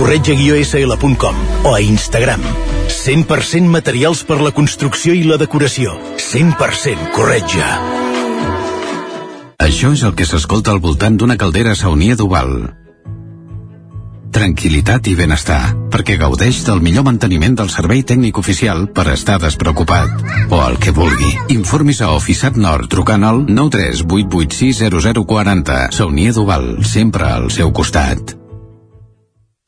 corretja-sl.com o a Instagram. 100% materials per la construcció i la decoració. 100% corretja. Això és el que s'escolta al voltant d'una caldera saunia d'Oval. Tranquilitat i benestar, perquè gaudeix del millor manteniment del servei tècnic oficial per estar despreocupat. O el que vulgui. Informis a Oficiat Nord trucant al 938860040. Saunia d'Oval, sempre al seu costat.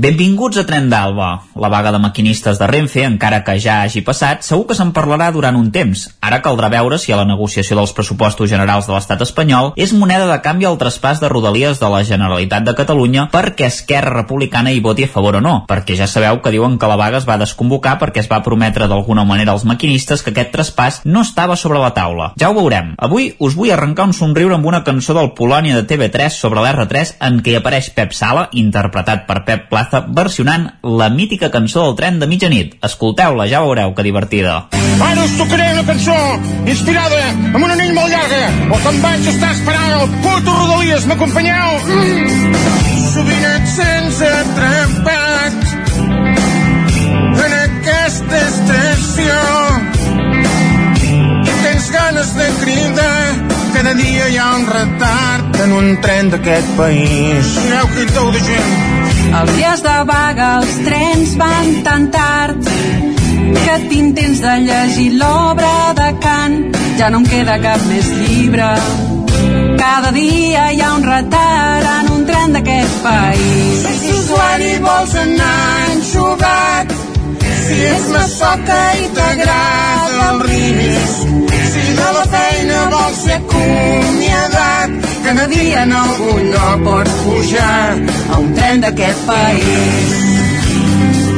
Benvinguts a Tren d'Alba. La vaga de maquinistes de Renfe, encara que ja hagi passat, segur que se'n parlarà durant un temps. Ara caldrà veure si a la negociació dels pressupostos generals de l'estat espanyol és moneda de canvi el traspàs de rodalies de la Generalitat de Catalunya perquè Esquerra Republicana hi voti a favor o no, perquè ja sabeu que diuen que la vaga es va desconvocar perquè es va prometre d'alguna manera als maquinistes que aquest traspàs no estava sobre la taula. Ja ho veurem. Avui us vull arrencar un somriure amb una cançó del Polònia de TV3 sobre l'R3 en què hi apareix Pep Sala, interpretat per Pep Plaza Plaza versionant la mítica cançó del tren de mitjanit. Escolteu-la, ja veureu que divertida. Ara us tocaré una cançó inspirada amb una nit molt llarga o que em vaig estar esperant el puto Rodalies. M'acompanyeu? Mm. Sovint et sents atrapat en aquesta estació i tens ganes de cridar. Cada dia hi ha un retard en un tren d'aquest país. Mireu que tou de gent. Els dies de vaga els trens van tan tard que tinc temps de llegir l'obra de Kant. Ja no em queda cap més llibre. Cada dia hi ha un retard en un tren d'aquest país. Si usuari vols anar enxugat, si és massoca i t'agrada el risc, si de la feina vols ser acomiadat, cada dia en algun lloc pots pujar a un tren d'aquest país.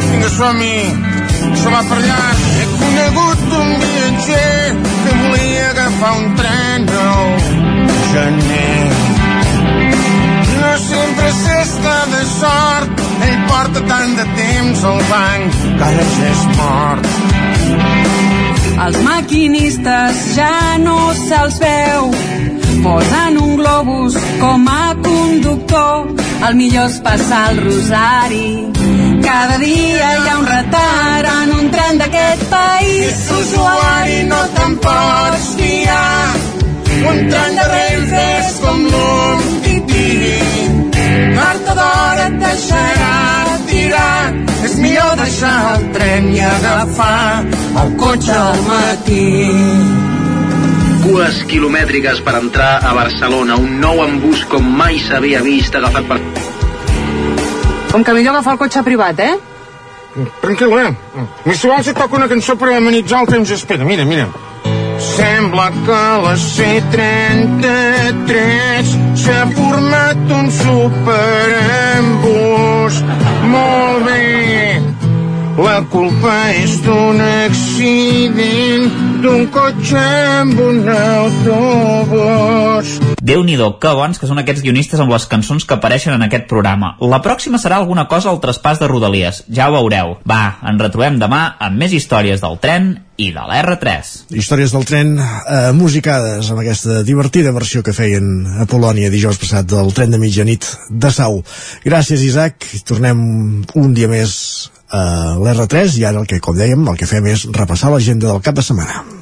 Vinga, som-hi, som per allà. He conegut un viatger que volia agafar un tren el gener. No sempre s'està de sort, ell porta tant de temps al banc que ara ja és mort. Els maquinistes ja no se'ls veu posen un globus com a conductor el millor és passar el rosari. Cada dia hi ha un retard en un tren d'aquest país. Si usuari no te'n pots fiar. Un tren de Renfe és com l'un tití tard o d'hora et deixarà tirar. És millor deixar el tren i agafar el cotxe al matí Cues quilomètriques per entrar a Barcelona, un nou embús com mai s'havia vist agafat per... Com que millor agafar el cotxe privat, eh? Tranquil, eh? I si vols et toca una cançó per amenitzar el temps d'espera. Mira, mira. Sembla que a la C33 s'ha format un superembús. Molt bé. La culpa és d'un accident d'un cotxe amb un autobús. Déu nhi que bons que són aquests guionistes amb les cançons que apareixen en aquest programa. La pròxima serà alguna cosa al traspàs de Rodalies, ja ho veureu. Va, ens retrobem demà amb més històries del tren i de la R3. Històries del tren eh, musicades amb aquesta divertida versió que feien a Polònia dijous passat del tren de mitjanit de Sau. Gràcies, Isaac. Tornem un dia més a l'R3 i ara el que, com dèiem, el que fem és repassar l'agenda del cap de setmana.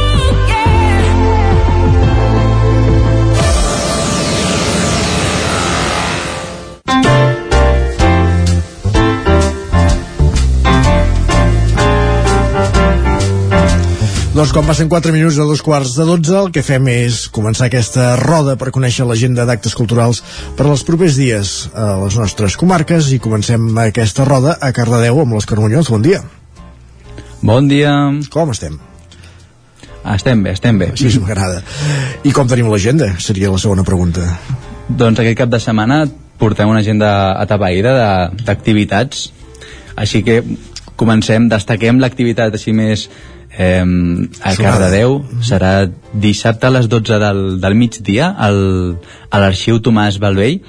Doncs quan passen 4 minuts a dos quarts de 12, el que fem és començar aquesta roda per conèixer l'agenda d'actes culturals per als propers dies a les nostres comarques i comencem aquesta roda a Cardedeu amb l'Òscar Muñoz. Bon dia. Bon dia. Com estem? Estem bé, estem bé. Així m'agrada. I com tenim l'agenda? Seria la segona pregunta. Doncs aquest cap de setmana portem una agenda atapeïda de- d'activitats, així que comencem, destaquem l'activitat així més eh, a. Cardedeu, serà dissabte a les 12 del, del migdia al, a l'Arxiu Tomàs Balvell,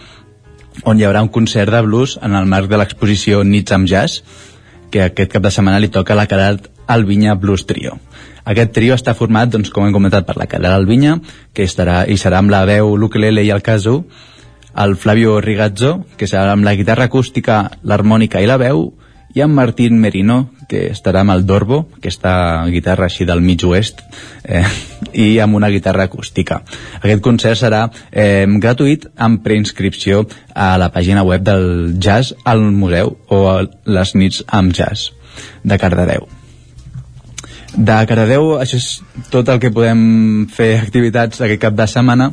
on hi haurà un concert de blues en el marc de l'exposició Nits amb Jazz, que aquest cap de setmana li toca la Carat Albinya Blues Trio. Aquest trio està format, doncs, com hem comentat, per la Carat Albinya, que estarà, i serà amb la veu, l'ukelele i el caso, el Flavio Rigazzo, que serà amb la guitarra acústica, l'harmònica i la veu, i en Martín Merino, que estarà amb el Dorbo, aquesta guitarra així del mig oest, eh, i amb una guitarra acústica. Aquest concert serà eh, gratuït amb preinscripció a la pàgina web del Jazz al Museu o a les nits amb jazz de Cardedeu. De Cardedeu, això és tot el que podem fer activitats aquest cap de setmana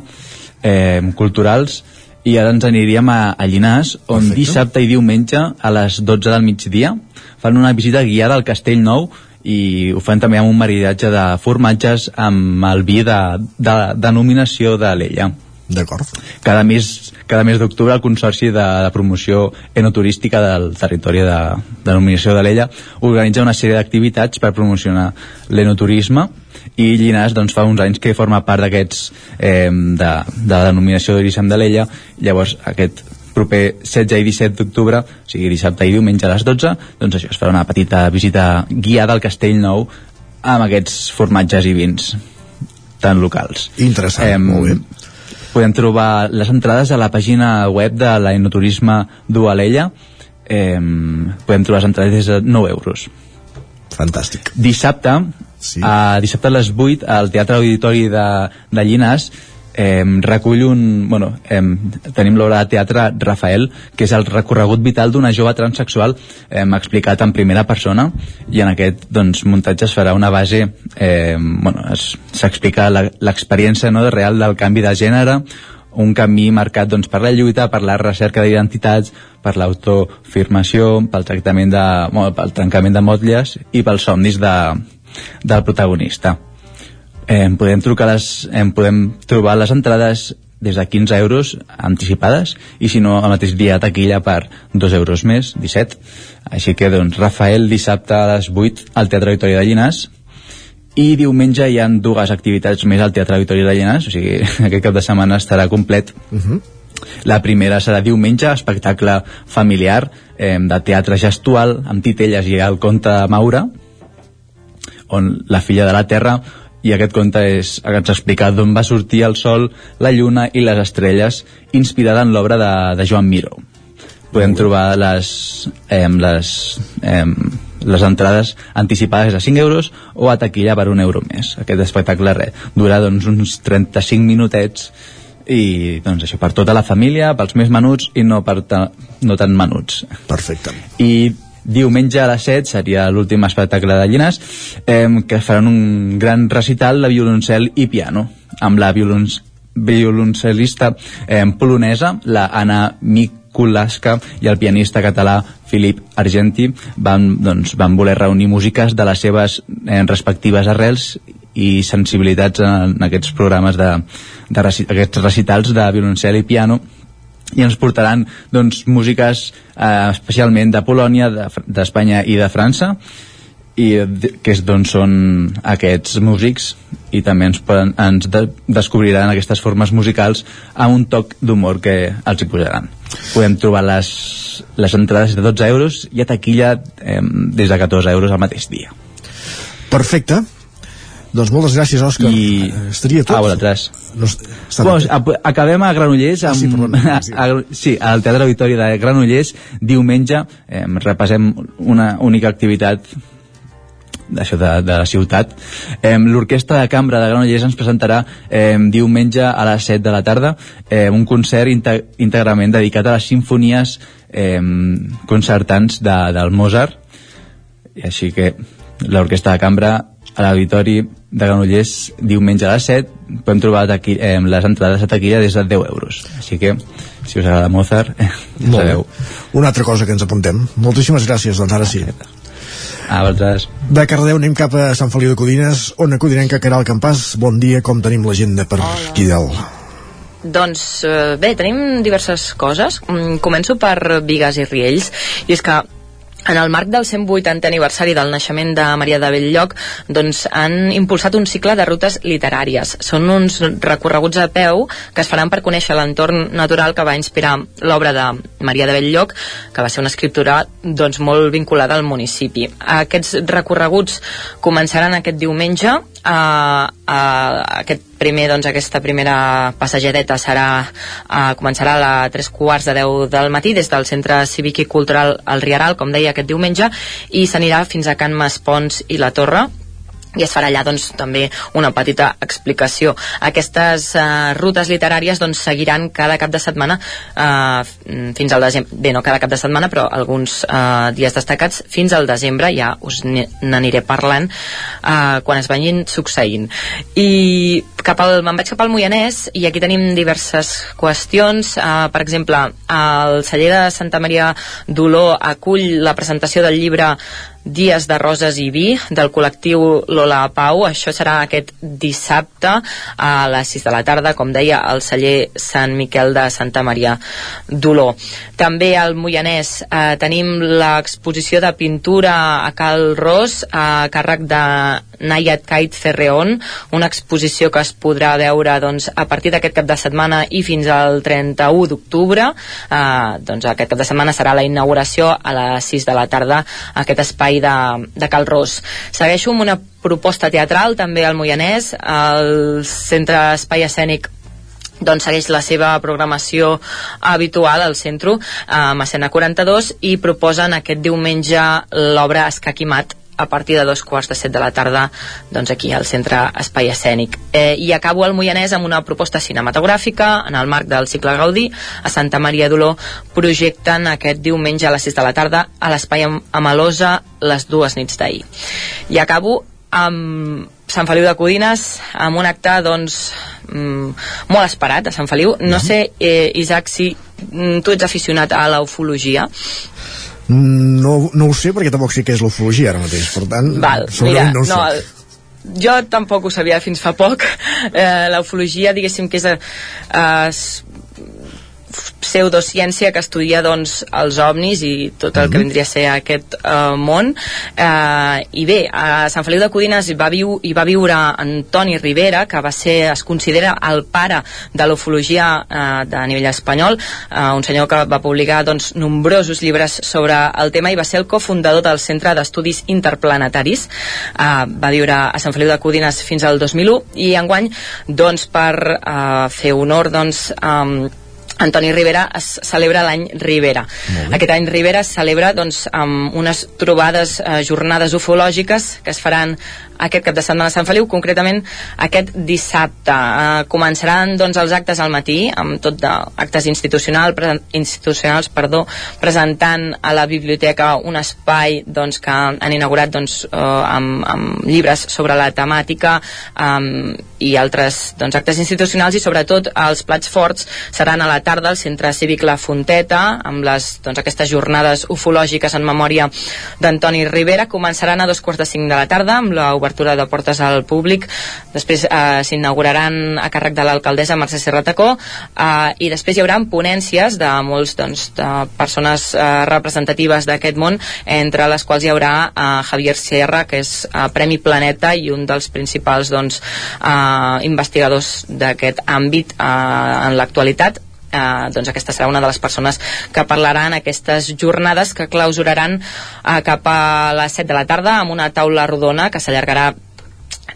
eh, culturals i ara ens aniríem a, a Llinars on Perfecte. dissabte i diumenge a les 12 del migdia fan una visita guiada al Castell Nou i ho fan també amb un maridatge de formatges amb el vi de, de denominació de l'Ella. D'acord. Cada mes, cada mes d'octubre el Consorci de, de Promoció Enoturística del territori de, de denominació de l'Ella organitza una sèrie d'activitats per promocionar l'enoturisme i Llinars doncs, fa uns anys que forma part d'aquests eh, de, de la denominació d'origen de l'Ella llavors aquest proper 16 i 17 d'octubre, o sigui dissabte i diumenge a les 12, doncs això, es farà una petita visita guiada al Castell Nou amb aquests formatges i vins tan locals. Interessant, molt bé. podem trobar les entrades a la pàgina web de l'Enoturisme d'Ualella eh, podem trobar les entrades des de 9 euros fantàstic dissabte sí. a, dissabte a les 8 al Teatre Auditori de, de Llinars eh, recull un... Bueno, eh, tenim l'obra de teatre Rafael, que és el recorregut vital d'una jove transexual eh, explicat en primera persona i en aquest doncs, muntatge es farà una base eh, bueno, s'explica l'experiència no, real del canvi de gènere un camí marcat doncs, per la lluita, per la recerca d'identitats, per l'autofirmació, pel tractament de, bueno, pel trencament de motlles i pels somnis de, del protagonista. Eh, podem trucar les, eh, podem trobar les entrades des de 15 euros anticipades i si no el mateix dia taquilla per 2 euros més, 17 així que doncs Rafael dissabte a les 8 al Teatre Victoria de Llinars i diumenge hi han dues activitats més al Teatre Victoria de Llinars o sigui, *laughs* aquest cap de setmana estarà complet uh Mhm. -huh. la primera serà diumenge, espectacle familiar eh, de teatre gestual amb titelles i el conte Maura on la filla de la terra i aquest conte és, ens explica d'on va sortir el sol, la lluna i les estrelles, inspirada en l'obra de, de Joan Miró. Podem trobar les, eh, les, eh, les entrades anticipades a 5 euros o a taquilla per un euro més. Aquest espectacle res, dura doncs, uns 35 minutets i doncs això, per tota la família, pels més menuts i no, per ta, no tan menuts. Perfecte. I diumenge a les 7 seria l'últim espectacle de Llinars eh, que faran un gran recital de violoncel i piano amb la violonc violoncel·lista eh, polonesa la Anna Mikulaska i el pianista català Filip Argenti van, doncs, van voler reunir músiques de les seves eh, respectives arrels i sensibilitats en aquests programes de, de reci aquests recitals de violoncel i piano i ens portaran doncs, músiques eh, especialment de Polònia, d'Espanya de, i de França i de, que és d'on són aquests músics i també ens, poden, ens de, descobriran aquestes formes musicals amb un toc d'humor que els hi posaran. Podem trobar les, les entrades de 12 euros i a taquilla eh, des de 14 euros al mateix dia. Perfecte doncs moltes gràcies, Òscar. I... Estaria tot. A vosaltres. No, bueno, acabem a Granollers amb, ah, sí, perdona, sí. A, *laughs* sí, al Teatre Auditori de Granollers diumenge eh, repassem una única activitat d'això de, de la ciutat. Eh, L'Orquestra de Cambra de Granollers ens presentarà eh, diumenge a les 7 de la tarda eh, un concert íntegrament dedicat a les sinfonies eh, concertants de, del Mozart. I així que l'Orquestra de Cambra a l'Auditori de Granollers diumenge a les 7 podem trobar taqui, eh, les entrades a taquilla des de 10 euros. Així que si us agrada Mozart *laughs* eh, Molt sabeu. Una altra cosa que ens apuntem. Moltíssimes gràcies, doncs ara sí. A vosaltres de Cardeu anem cap a Sant Feliu de Codines on acudinem que Caral Campàs bon dia, com tenim l'agenda per Hola. aquí dalt? Doncs eh, bé, tenim diverses coses. Mm, començo per Vigues i Riells, i és que en el marc del 180 aniversari del naixement de Maria de Belllloc doncs han impulsat un cicle de rutes literàries. Són uns recorreguts a peu que es faran per conèixer l'entorn natural que va inspirar l'obra de Maria de Belllloc, que va ser una escriptura doncs, molt vinculada al municipi. Aquests recorreguts començaran aquest diumenge a, a aquest primer, doncs, aquesta primera passejadeta serà, uh, començarà a les 3 quarts de 10 del matí des del Centre Cívic i Cultural El Riaral, com deia, aquest diumenge, i s'anirà fins a Can Maspons i la Torre, i es farà allà doncs, també una petita explicació. Aquestes uh, rutes literàries doncs, seguiran cada cap de setmana uh, fins al desembre, bé, no cada cap de setmana, però alguns uh, dies destacats fins al desembre, ja us n'aniré parlant uh, quan es vagin succeint. I cap al, me'n vaig cap al Moianès i aquí tenim diverses qüestions. Uh, per exemple, el celler de Santa Maria d'Oló acull la presentació del llibre Dies de Roses i Vi del col·lectiu Lola Pau. Això serà aquest dissabte a les 6 de la tarda, com deia, al celler Sant Miquel de Santa Maria d'Oló. També al Moianès eh, tenim l'exposició de pintura a Cal Ros a càrrec de Nayat Kait Ferreon, una exposició que es podrà veure doncs, a partir d'aquest cap de setmana i fins al 31 d'octubre. Eh, doncs aquest cap de setmana serà la inauguració a les 6 de la tarda aquest espai de, de Cal Ros. Segueixo amb una proposta teatral també al Moianès, al Centre Espai Escènic doncs segueix la seva programació habitual al centre a Macena 42 i proposen aquest diumenge l'obra Escaquimat a partir de dos quarts de set de la tarda doncs aquí al Centre Espai Escènic. Eh, I acabo al Moianès amb una proposta cinematogràfica en el marc del cicle Gaudí. A Santa Maria d'Oló projecten aquest diumenge a les 6 de la tarda a l'Espai Amalosa les dues nits d'ahir. I acabo amb Sant Feliu de Codines amb un acte doncs mm, molt esperat a Sant Feliu no sé eh, Isaac si mm, tu ets aficionat a la ufologia no, no ho sé perquè tampoc sé què és l'ufologia ara mateix per tant, Val, mira, no ho sé. no, jo tampoc ho sabia fins fa poc. *laughs* Eh, la ufologia diguéssim que és eh, pseudociència que estudia doncs, els ovnis i tot el que Mhm. vindria a ser aquest eh, món eh, i bé, a Sant Feliu de Codines hi va, viu, hi va viure Antoni Rivera que va ser, es considera el pare de l'ufologia eh, de nivell espanyol eh, un senyor que va publicar doncs, nombrosos llibres sobre el tema i va ser el cofundador del Centre d'Estudis Interplanetaris eh, va viure a Sant Feliu de Codines fins al 2001 i enguany doncs, per eh, fer honor doncs, um, Antoni Rivera es celebra l'any Rivera. Aquest any Rivera es celebra doncs, amb unes trobades, eh, jornades ufològiques que es faran aquest cap de setmana a Sant Feliu, concretament aquest dissabte. Eh, començaran doncs, els actes al matí, amb tot d'actes institucional, pre institucionals perdó, presentant a la biblioteca un espai doncs, que han inaugurat doncs, eh, amb, amb llibres sobre la temàtica um, i altres doncs, actes institucionals i sobretot els plats forts seran a la tarda al Centre Cívic La Fonteta amb les, doncs, aquestes jornades ufològiques en memòria d'Antoni Rivera començaran a dos quarts de cinc de la tarda amb l'obertura de portes al públic. Després eh, s'inauguraran a càrrec de l'alcaldessa Mercè Serratacó eh, i després hi haurà ponències de molts doncs, de persones eh, representatives d'aquest món entre les quals hi haurà eh, Javier Sierra que és eh, Premi Planeta i un dels principals doncs, eh, investigadors d'aquest àmbit eh, en l'actualitat eh, doncs aquesta serà una de les persones que parlaran aquestes jornades que clausuraran eh, cap a les 7 de la tarda amb una taula rodona que s'allargarà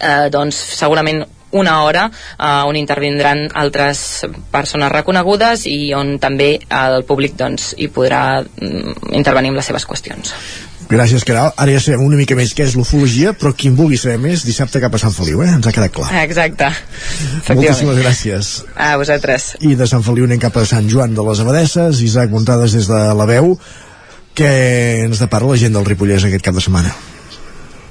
eh, doncs segurament una hora eh, on intervindran altres persones reconegudes i on també el públic doncs, hi podrà mm, intervenir amb les seves qüestions. Gràcies, Caral. Ara ja sabem una mica més què és l'ufologia, però qui en vulgui saber més, dissabte cap a Sant Feliu, eh? Ens ha quedat clar. Exacte. Moltíssimes gràcies. A vosaltres. I de Sant Feliu anem cap a Sant Joan de les Abadesses, Isaac Montades des de la veu. Què ens depara la gent del Ripollès aquest cap de setmana?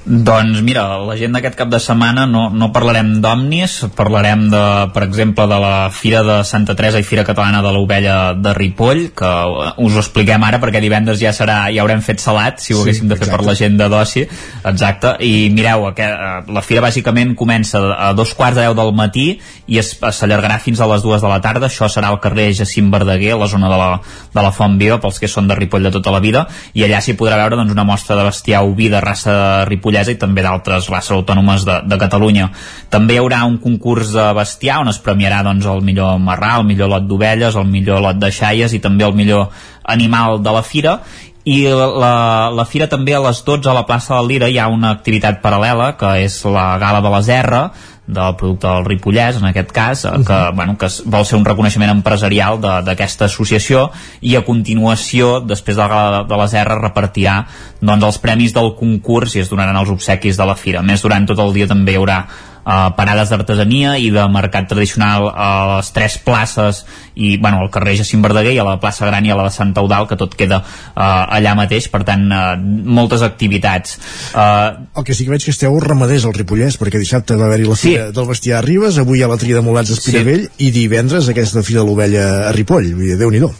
Doncs mira, la gent d'aquest cap de setmana no, no parlarem d'òmnis, parlarem de, per exemple, de la Fira de Santa Teresa i Fira Catalana de l'Ovella de Ripoll, que uh, us ho expliquem ara perquè divendres ja serà ja haurem fet salat, si ho Sí, haguéssim de fer exacte. per la gent de d'oci, exacte, i mireu, aqu eh, la fira bàsicament comença a dos quarts de deu del matí i s'allargarà fins a les dues de la tarda, això serà al carrer Jacint Verdaguer, a la zona de la, de la Font Viva, pels que són de Ripoll de tota la vida, i allà s'hi podrà veure doncs, una mostra de bestiar oví de raça ripollesa i també d'altres races autònomes de, de Catalunya. També hi haurà un concurs de bestiar on es premiarà doncs, el millor marrà, el millor lot d'ovelles, el millor lot de xaies i també el millor animal de la fira i la, la fira també a les 12 a la plaça del Lira hi ha una activitat paral·lela que és la gala de la Serra del producte del Ripollès, en aquest cas, uh -huh. que, bueno, que vol ser un reconeixement empresarial de- d'aquesta associació i a continuació, després de la gala de, la Serra, repartirà doncs, els premis del concurs i es donaran els obsequis de la fira. A més, durant tot el dia també hi haurà uh, parades d'artesania i de mercat tradicional a les tres places i bueno, al carrer Jacint Verdaguer i a la plaça Gran i a la de Sant Eudal que tot queda uh, allà mateix per tant uh, moltes activitats uh, El que sí que veig que esteu ramaders al Ripollès, perquè dissabte va haver-hi la Fira del Bestiar a Ribes, avui ha la Tria de Molats a Espiravell, i divendres aquesta Fira de l'Ovella a Ripoll. Vull dir, Déu-n'hi-do.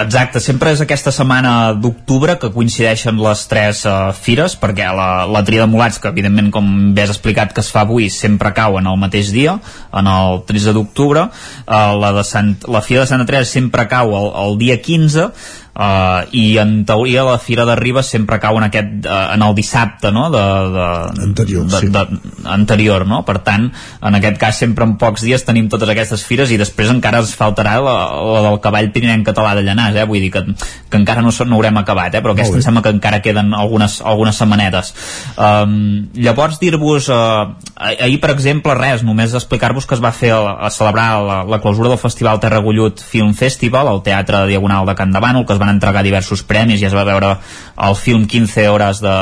Exacte, sempre és aquesta setmana d'octubre que coincideixen les tres uh, fires, perquè la, la tria de mulats, que evidentment, com bé has explicat que es fa avui, sempre cau en el mateix dia, en el 13 d'octubre, uh, la, de Sant, la fira de Santa Teresa sempre cau el, el dia 15, Uh, i en teoria la Fira de Ribes sempre cau en aquest uh, en el dissabte no? de, de, anterior, de, sí. de, anterior no? per tant en aquest cas sempre en pocs dies tenim totes aquestes fires i després encara ens faltarà la, la del cavall pirinenc català de Llanàs eh? vull dir que, que encara no, no haurem acabat eh? però aquesta em sembla que encara queden algunes, algunes setmanetes um, llavors dir-vos uh, ahir per exemple res, només explicar-vos que es va fer a, a celebrar la, la clausura del Festival Terra Gullut Film Festival al Teatre Diagonal de Can Bànol que es van entregar diversos premis i es va veure el film 15 hores de,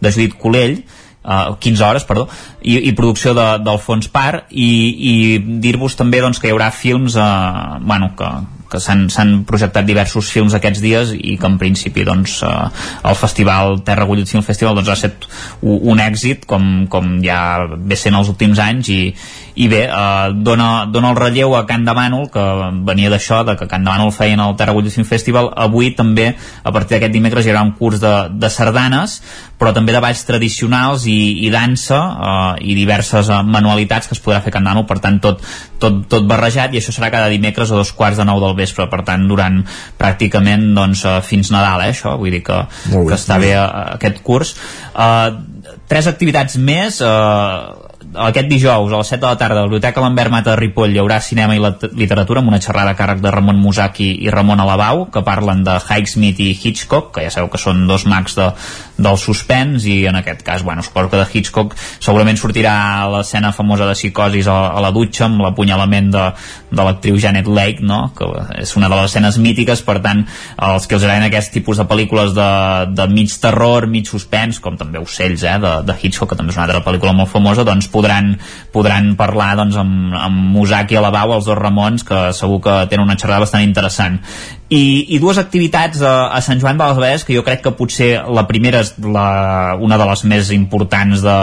de Judit Colell Uh, 15 hores, perdó, i, i producció de, d'Alfons Par i, i dir-vos també doncs, que hi haurà films uh, bueno, que, que s'han projectat diversos films aquests dies i que en principi doncs, uh, el festival Terra Gullit Film Festival doncs, ha estat un èxit com, com ja ve sent els últims anys i, i bé, eh, dona, dona el relleu a Can de Bànol que venia d'això, de que Can de Bànol feien el Terra Film Festival, avui també a partir d'aquest dimecres hi haurà un curs de, de sardanes, però també de balls tradicionals i, i dansa eh, i diverses eh, manualitats que es podrà fer a Can de Bànol, per tant tot, tot, tot barrejat i això serà cada dimecres a dos quarts de nou del vespre, per tant durant pràcticament doncs, eh, fins Nadal, eh, això, vull dir que, que està bé eh, aquest curs. Eh, tres activitats més, eh, aquest dijous a les 7 de la tarda a la Biblioteca Lambert Mata de Ripoll hi haurà cinema i literatura amb una xerrada a càrrec de Ramon Musac i, Ramon Alabau que parlen de Highsmith i Hitchcock que ja sabeu que són dos mags de, del suspens i en aquest cas, bueno, suposo que de Hitchcock segurament sortirà l'escena famosa de psicosis a, a la dutxa amb l'apunyalament de, de l'actriu Janet Leigh no? que és una de les escenes mítiques per tant, els que els agraden aquest tipus de pel·lícules de, de mig terror, mig suspens com també Ocells eh? de, de Hitchcock, que també és una altra pel·lícula molt famosa, doncs podran, podran parlar doncs, amb, amb Musaki i Alabau, els dos Ramons, que segur que tenen una xerrada bastant interessant. I, i dues activitats a, a Sant Joan de les Abadès que jo crec que potser la primera és la, una de les més importants de,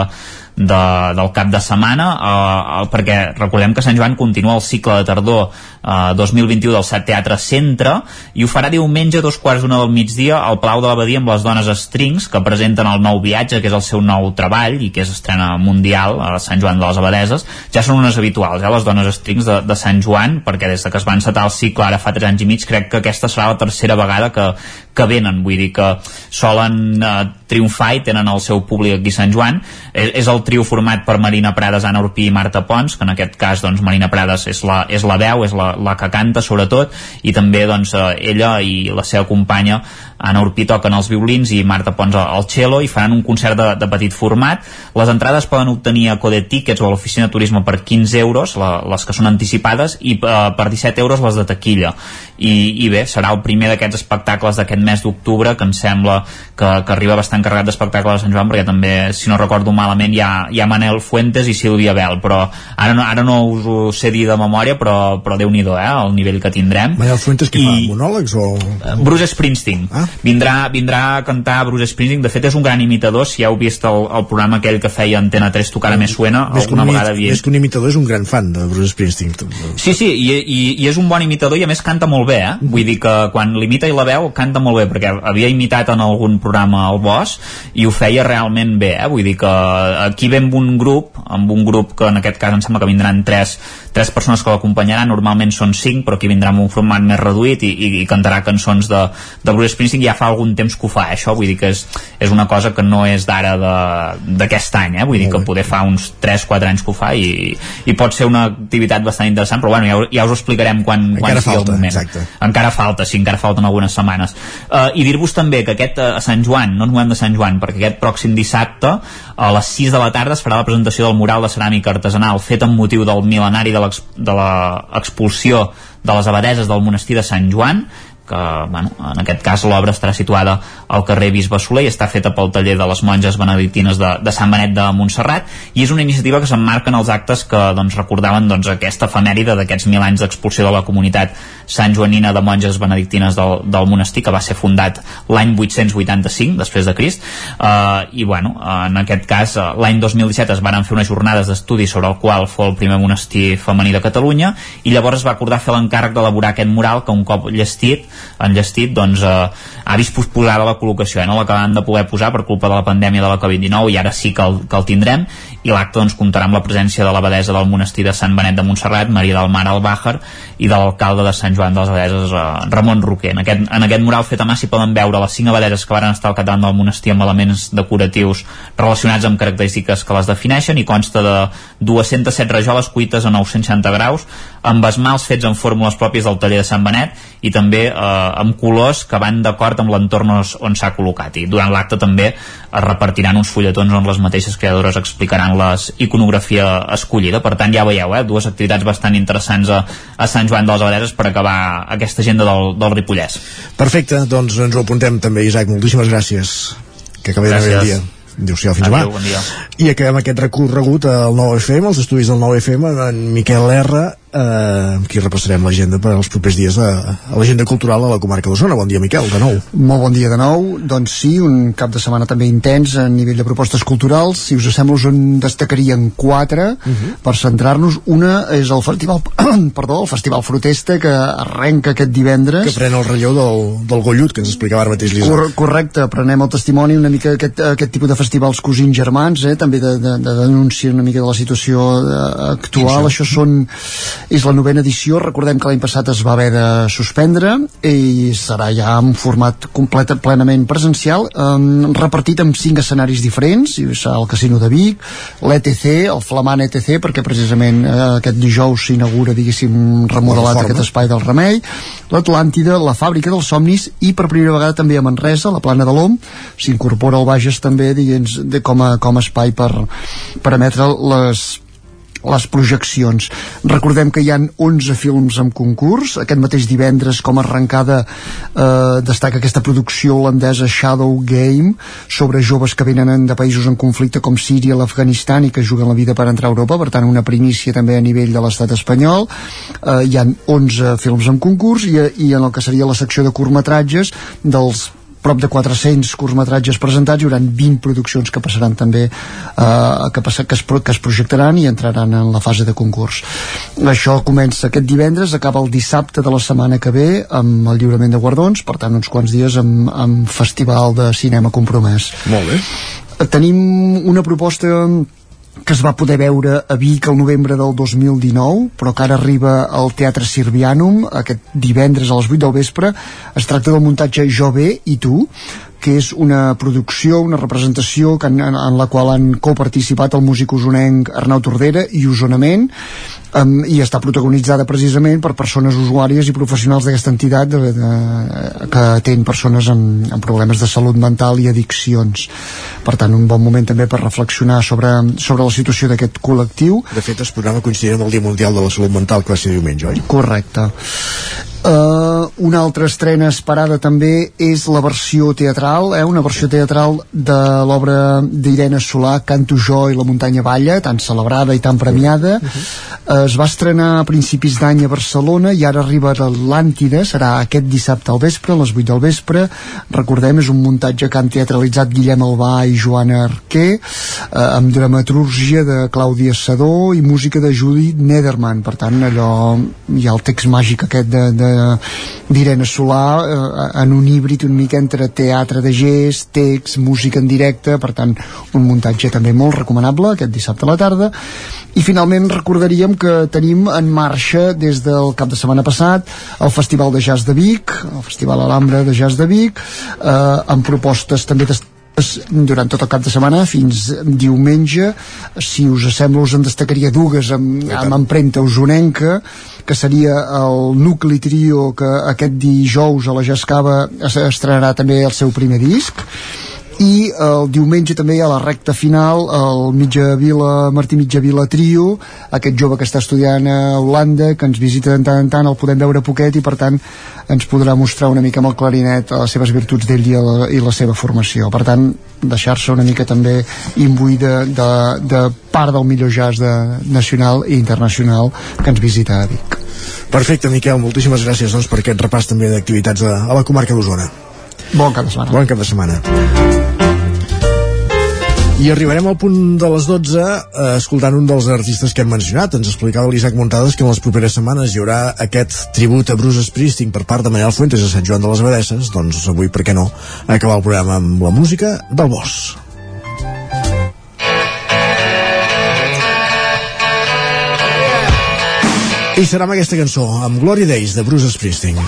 de, del cap de setmana eh, perquè recordem que Sant Joan continua el cicle de tardor eh, 2021 del Sat Teatre Centre i ho farà diumenge a dos quarts d'una del migdia al Palau de l'Abadia amb les dones Strings que presenten el nou viatge que és el seu nou treball i que és estrena mundial a Sant Joan de les Abadeses ja són unes habituals, eh, les dones Strings de, de Sant Joan perquè des de que es va encetar el cicle ara fa 3 anys i mig crec que aquesta serà la tercera vegada que, que venen, vull dir que solen eh, triomfar i tenen el seu públic aquí a Sant Joan és, és el trio format per Marina Prades, Anna Urpí i Marta Pons, que en aquest cas doncs, Marina Prades és la, és la veu, és la, la que canta sobretot, i també doncs, eh, ella i la seva companya Anna Urpí toquen els violins i Marta Pons el cello i faran un concert de, de petit format. Les entrades poden obtenir a Code Tickets o a l'oficina de turisme per 15 euros, la, les que són anticipades, i eh, per 17 euros les de taquilla. I, i bé, serà el primer d'aquests espectacles d'aquest mes d'octubre que em sembla que, que arriba bastant carregat d'espectacles de Sant Joan perquè també, si no recordo malament, hi ha, hi ha Manel Fuentes i Sílvia Bel però ara no, ara no us ho sé dir de memòria però, però déu nhi eh, el nivell que tindrem. Manel Fuentes que I... fa monòlegs o... Bruce Springsteen. Ah? vindrà, vindrà a cantar Bruce Springsteen. De fet és un gran imitador, si ja heu vist el, el programa aquell que feia Antena 3 Tocada més suena més alguna un, vegada havia... més que un imitador és un gran fan de Bruce Springsteen. Sí, sí, i, i, i és un bon imitador i a més canta molt bé, eh? vull dir que quan l'imita i la veu canta molt bé, perquè havia imitat en algun programa al Bosch i ho feia realment bé, eh? vull dir que aquí ve amb un grup, amb un grup que en aquest cas em sembla que vindran tres, tres persones que l'acompanyaran, normalment són cinc però aquí vindrà amb un format més reduït i, i, i cantarà cançons de, de Bruce Springsteen ja fa algun temps que ho fa, eh? això vull dir que és, és una cosa que no és d'ara d'aquest any, eh? vull dir que poder fa uns 3-4 anys que ho fa i, i pot ser una activitat bastant interessant però bueno, ja, ja us ho explicarem quan, quan encara sigui falta, el moment exacte. encara falta, sí, encara falten algunes setmanes uh, i dir-vos també que aquest uh, a Sant Joan no ens movem de Sant Joan perquè aquest pròxim dissabte a les 6 de la tarda es farà la presentació del mural de ceràmica artesanal fet amb motiu del mil·lenari de l'expulsió de les abadeses del monestir de Sant Joan que bueno, en aquest cas l'obra estarà situada al carrer Bisbe Soler i està feta pel taller de les monges benedictines de, de Sant Benet de Montserrat i és una iniciativa que s'emmarca en els actes que doncs, recordaven doncs, aquesta efemèride d'aquests mil anys d'expulsió de la comunitat Sant Joanina de monges benedictines del, del monestir que va ser fundat l'any 885 després de Crist. Uh, i bueno, en aquest cas uh, l'any 2017 es van fer unes jornades d'estudi sobre el qual fou el primer monestir femení de Catalunya i llavors es va acordar fer l'encàrrec d'elaborar aquest mural que un cop llestit enllestit doncs eh, ha vist posposada la col·locació, eh? no l'acabaven de poder posar per culpa de la pandèmia de la Covid-19 i ara sí que el, que el tindrem i l'acte doncs, comptarà amb la presència de l'abadesa del monestir de Sant Benet de Montserrat, Maria del Mar Albàjar i de l'alcalde de Sant Joan de les Abadeses, eh, Ramon Roquer. En aquest, en aquest mural fet a mà s'hi poden veure les cinc abadeses que van estar al capdavant del monestir amb elements decoratius relacionats amb característiques que les defineixen i consta de 207 rajoles cuites a 960 graus amb esmals fets en fórmules pròpies del taller de Sant Benet i també eh, amb colors que van d'acord amb l'entorn on s'ha col·locat i durant l'acte també es repartiran uns fulletons on les mateixes creadores explicaran les iconografia escollida. Per tant ja veieu, eh, dues activitats bastant interessants a, a Sant Joan de les Abadeses per acabar aquesta agenda del, del Ripollès. Perfecte, doncs ens ho apuntem també Isaac, moltíssimes gràcies. Que acabi de bé el dia. Adéu-siau, fins demà. bon dia. I acabem aquest recorregut al 9FM, als estudis del 9FM, en Miquel R, eh, amb qui repassarem l'agenda per als propers dies a, a l'agenda cultural a la comarca d'Osona. Bon dia, Miquel, de nou. Molt bon dia de nou. Doncs sí, un cap de setmana també intens a nivell de propostes culturals. Si us sembla, us en destacarien quatre uh -huh. per centrar-nos. Una és el festival, *clears throat* perdó, el Festival Protesta que arrenca aquest divendres. Que pren el relleu del, del Gollut, que ens explicava ara mateix l'Isaac. Cor correcte, prenem el testimoni una mica aquest, aquest tipus de festivals cosins germans, eh? també de, de, de denunciar una mica de la situació eh, actual. Això són és la novena edició, recordem que l'any passat es va haver de suspendre i serà ja en format complet, plenament presencial, um, repartit en cinc escenaris diferents, i serà el Casino de Vic, l'ETC, el flamant ETC, perquè precisament eh, aquest dijous s'inaugura, diguéssim, remodelat aquest espai del Remei, l'Atlàntida, la Fàbrica dels Somnis i per primera vegada també a Manresa, la Plana de l'Om, s'incorpora el Bages també, diguem, de, com, a, com a espai per, per emetre les les projeccions. Recordem que hi han 11 films en concurs. Aquest mateix divendres, com a arrencada, eh, destaca aquesta producció holandesa Shadow Game sobre joves que venen de països en conflicte com Síria, l'Afganistan i que juguen la vida per entrar a Europa, per tant una primícia també a nivell de l'estat espanyol. Eh, hi han 11 films en concurs i, i en el que seria la secció de curtmetratges dels prop de 400 curtmetratges presentats, hi haurà 20 produccions que passaran també eh, que, passa, que, es, que es projectaran i entraran en la fase de concurs. Això comença aquest divendres, acaba el dissabte de la setmana que ve amb el lliurament de guardons, per tant uns quants dies amb, amb festival de cinema compromès. Molt bé. Tenim una proposta que es va poder veure a Vic el novembre del 2019, però que ara arriba al Teatre Sirvianum aquest divendres a les 8 del vespre. Es tracta del muntatge Jo bé i tu, que és una producció, una representació que en, en la qual han coparticipat el músic usonenc Arnau Tordera i Usonament um, i està protagonitzada precisament per persones usuàries i professionals d'aquesta entitat de, de, que atén persones amb, amb problemes de salut mental i addiccions. Per tant un bon moment també per reflexionar sobre, sobre la situació d'aquest col·lectiu. De fet es programa coincidint amb el Dia Mundial de la Salut Mental que va ser diumenge, oi? Correcte Uh, una altra estrena esperada també és la versió teatral, eh, una versió teatral de l'obra d'Irene Solà, Canto jo i la muntanya balla, tan celebrada i tan premiada. Uh -huh. uh, es va estrenar a principis d'any a Barcelona i ara arriba a l'Atlàntida, serà aquest dissabte al vespre, a les 8 del vespre. Recordem, és un muntatge que han teatralitzat Guillem Albà i Joana Arquer, uh, amb dramaturgia de Clàudia Sadó i música de Judith Nederman. Per tant, allò, hi ha el text màgic aquest de, de d'Irene Solà eh, en un híbrid una mica entre teatre de gest, text, música en directe, per tant un muntatge també molt recomanable aquest dissabte a la tarda. I finalment recordaríem que tenim en marxa des del cap de setmana passat el Festival de Jazz de Vic el Festival Alhambra de Jazz de Vic eh, amb propostes també durant tot el cap de setmana fins diumenge si us sembla us en destacaria dues amb, amb empremta usonenca que seria el nucli trio que aquest dijous a la Jascava estrenarà també el seu primer disc i el diumenge també a la recta final el Mitjavila, Martí Mitjavila Trio aquest jove que està estudiant a Holanda que ens visita de tant en tant el podem veure poquet i per tant ens podrà mostrar una mica amb el clarinet les seves virtuts d'ell i, la, i la seva formació per tant deixar-se una mica també imbuir de, de, de part del millor jazz de, nacional i internacional que ens visita a Vic Perfecte, Miquel, moltíssimes gràcies doncs, per aquest repàs també d'activitats a la comarca d'Osona. Bon cap de setmana. Bon cap de setmana. I arribarem al punt de les 12 eh, escoltant un dels artistes que hem mencionat. Ens explicava l'Isaac Montades que en les properes setmanes hi haurà aquest tribut a Bruce Springsteen per part de Manel Fuentes a Sant Joan de les Abadesses. Doncs avui, per què no, acabar el programa amb la música del Bosch. I serà amb aquesta cançó, amb Glory Days, de Bruce Springsteen.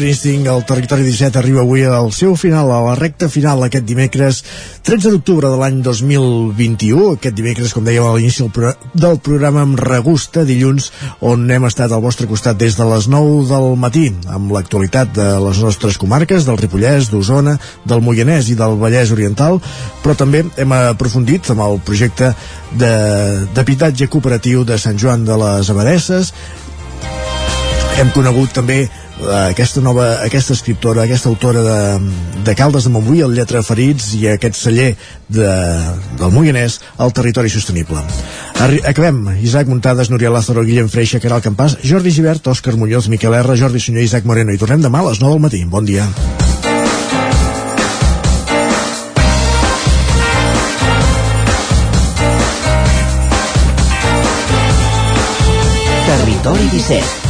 Springsteen, el Territori 17 arriba avui al seu final, a la recta final aquest dimecres 13 d'octubre de l'any 2021. Aquest dimecres, com dèiem a l'inici del, del programa amb Regusta, dilluns, on hem estat al vostre costat des de les 9 del matí, amb l'actualitat de les nostres comarques, del Ripollès, d'Osona, del Moianès i del Vallès Oriental, però també hem aprofundit amb el projecte d'habitatge cooperatiu de Sant Joan de les Abadesses, hem conegut també aquesta nova, aquesta escriptora, aquesta autora de, de Caldes de Montbui, el Lletra Ferits i aquest celler de, del Moianès al territori sostenible. Arri acabem. Isaac Muntades, Núria Lázaro, Guillem Freixa, Caral Campàs, Jordi Givert, Òscar Muñoz, Miquel R, Jordi Sunyer, Isaac Moreno. I tornem demà a les 9 del matí. Bon dia. Territori 17,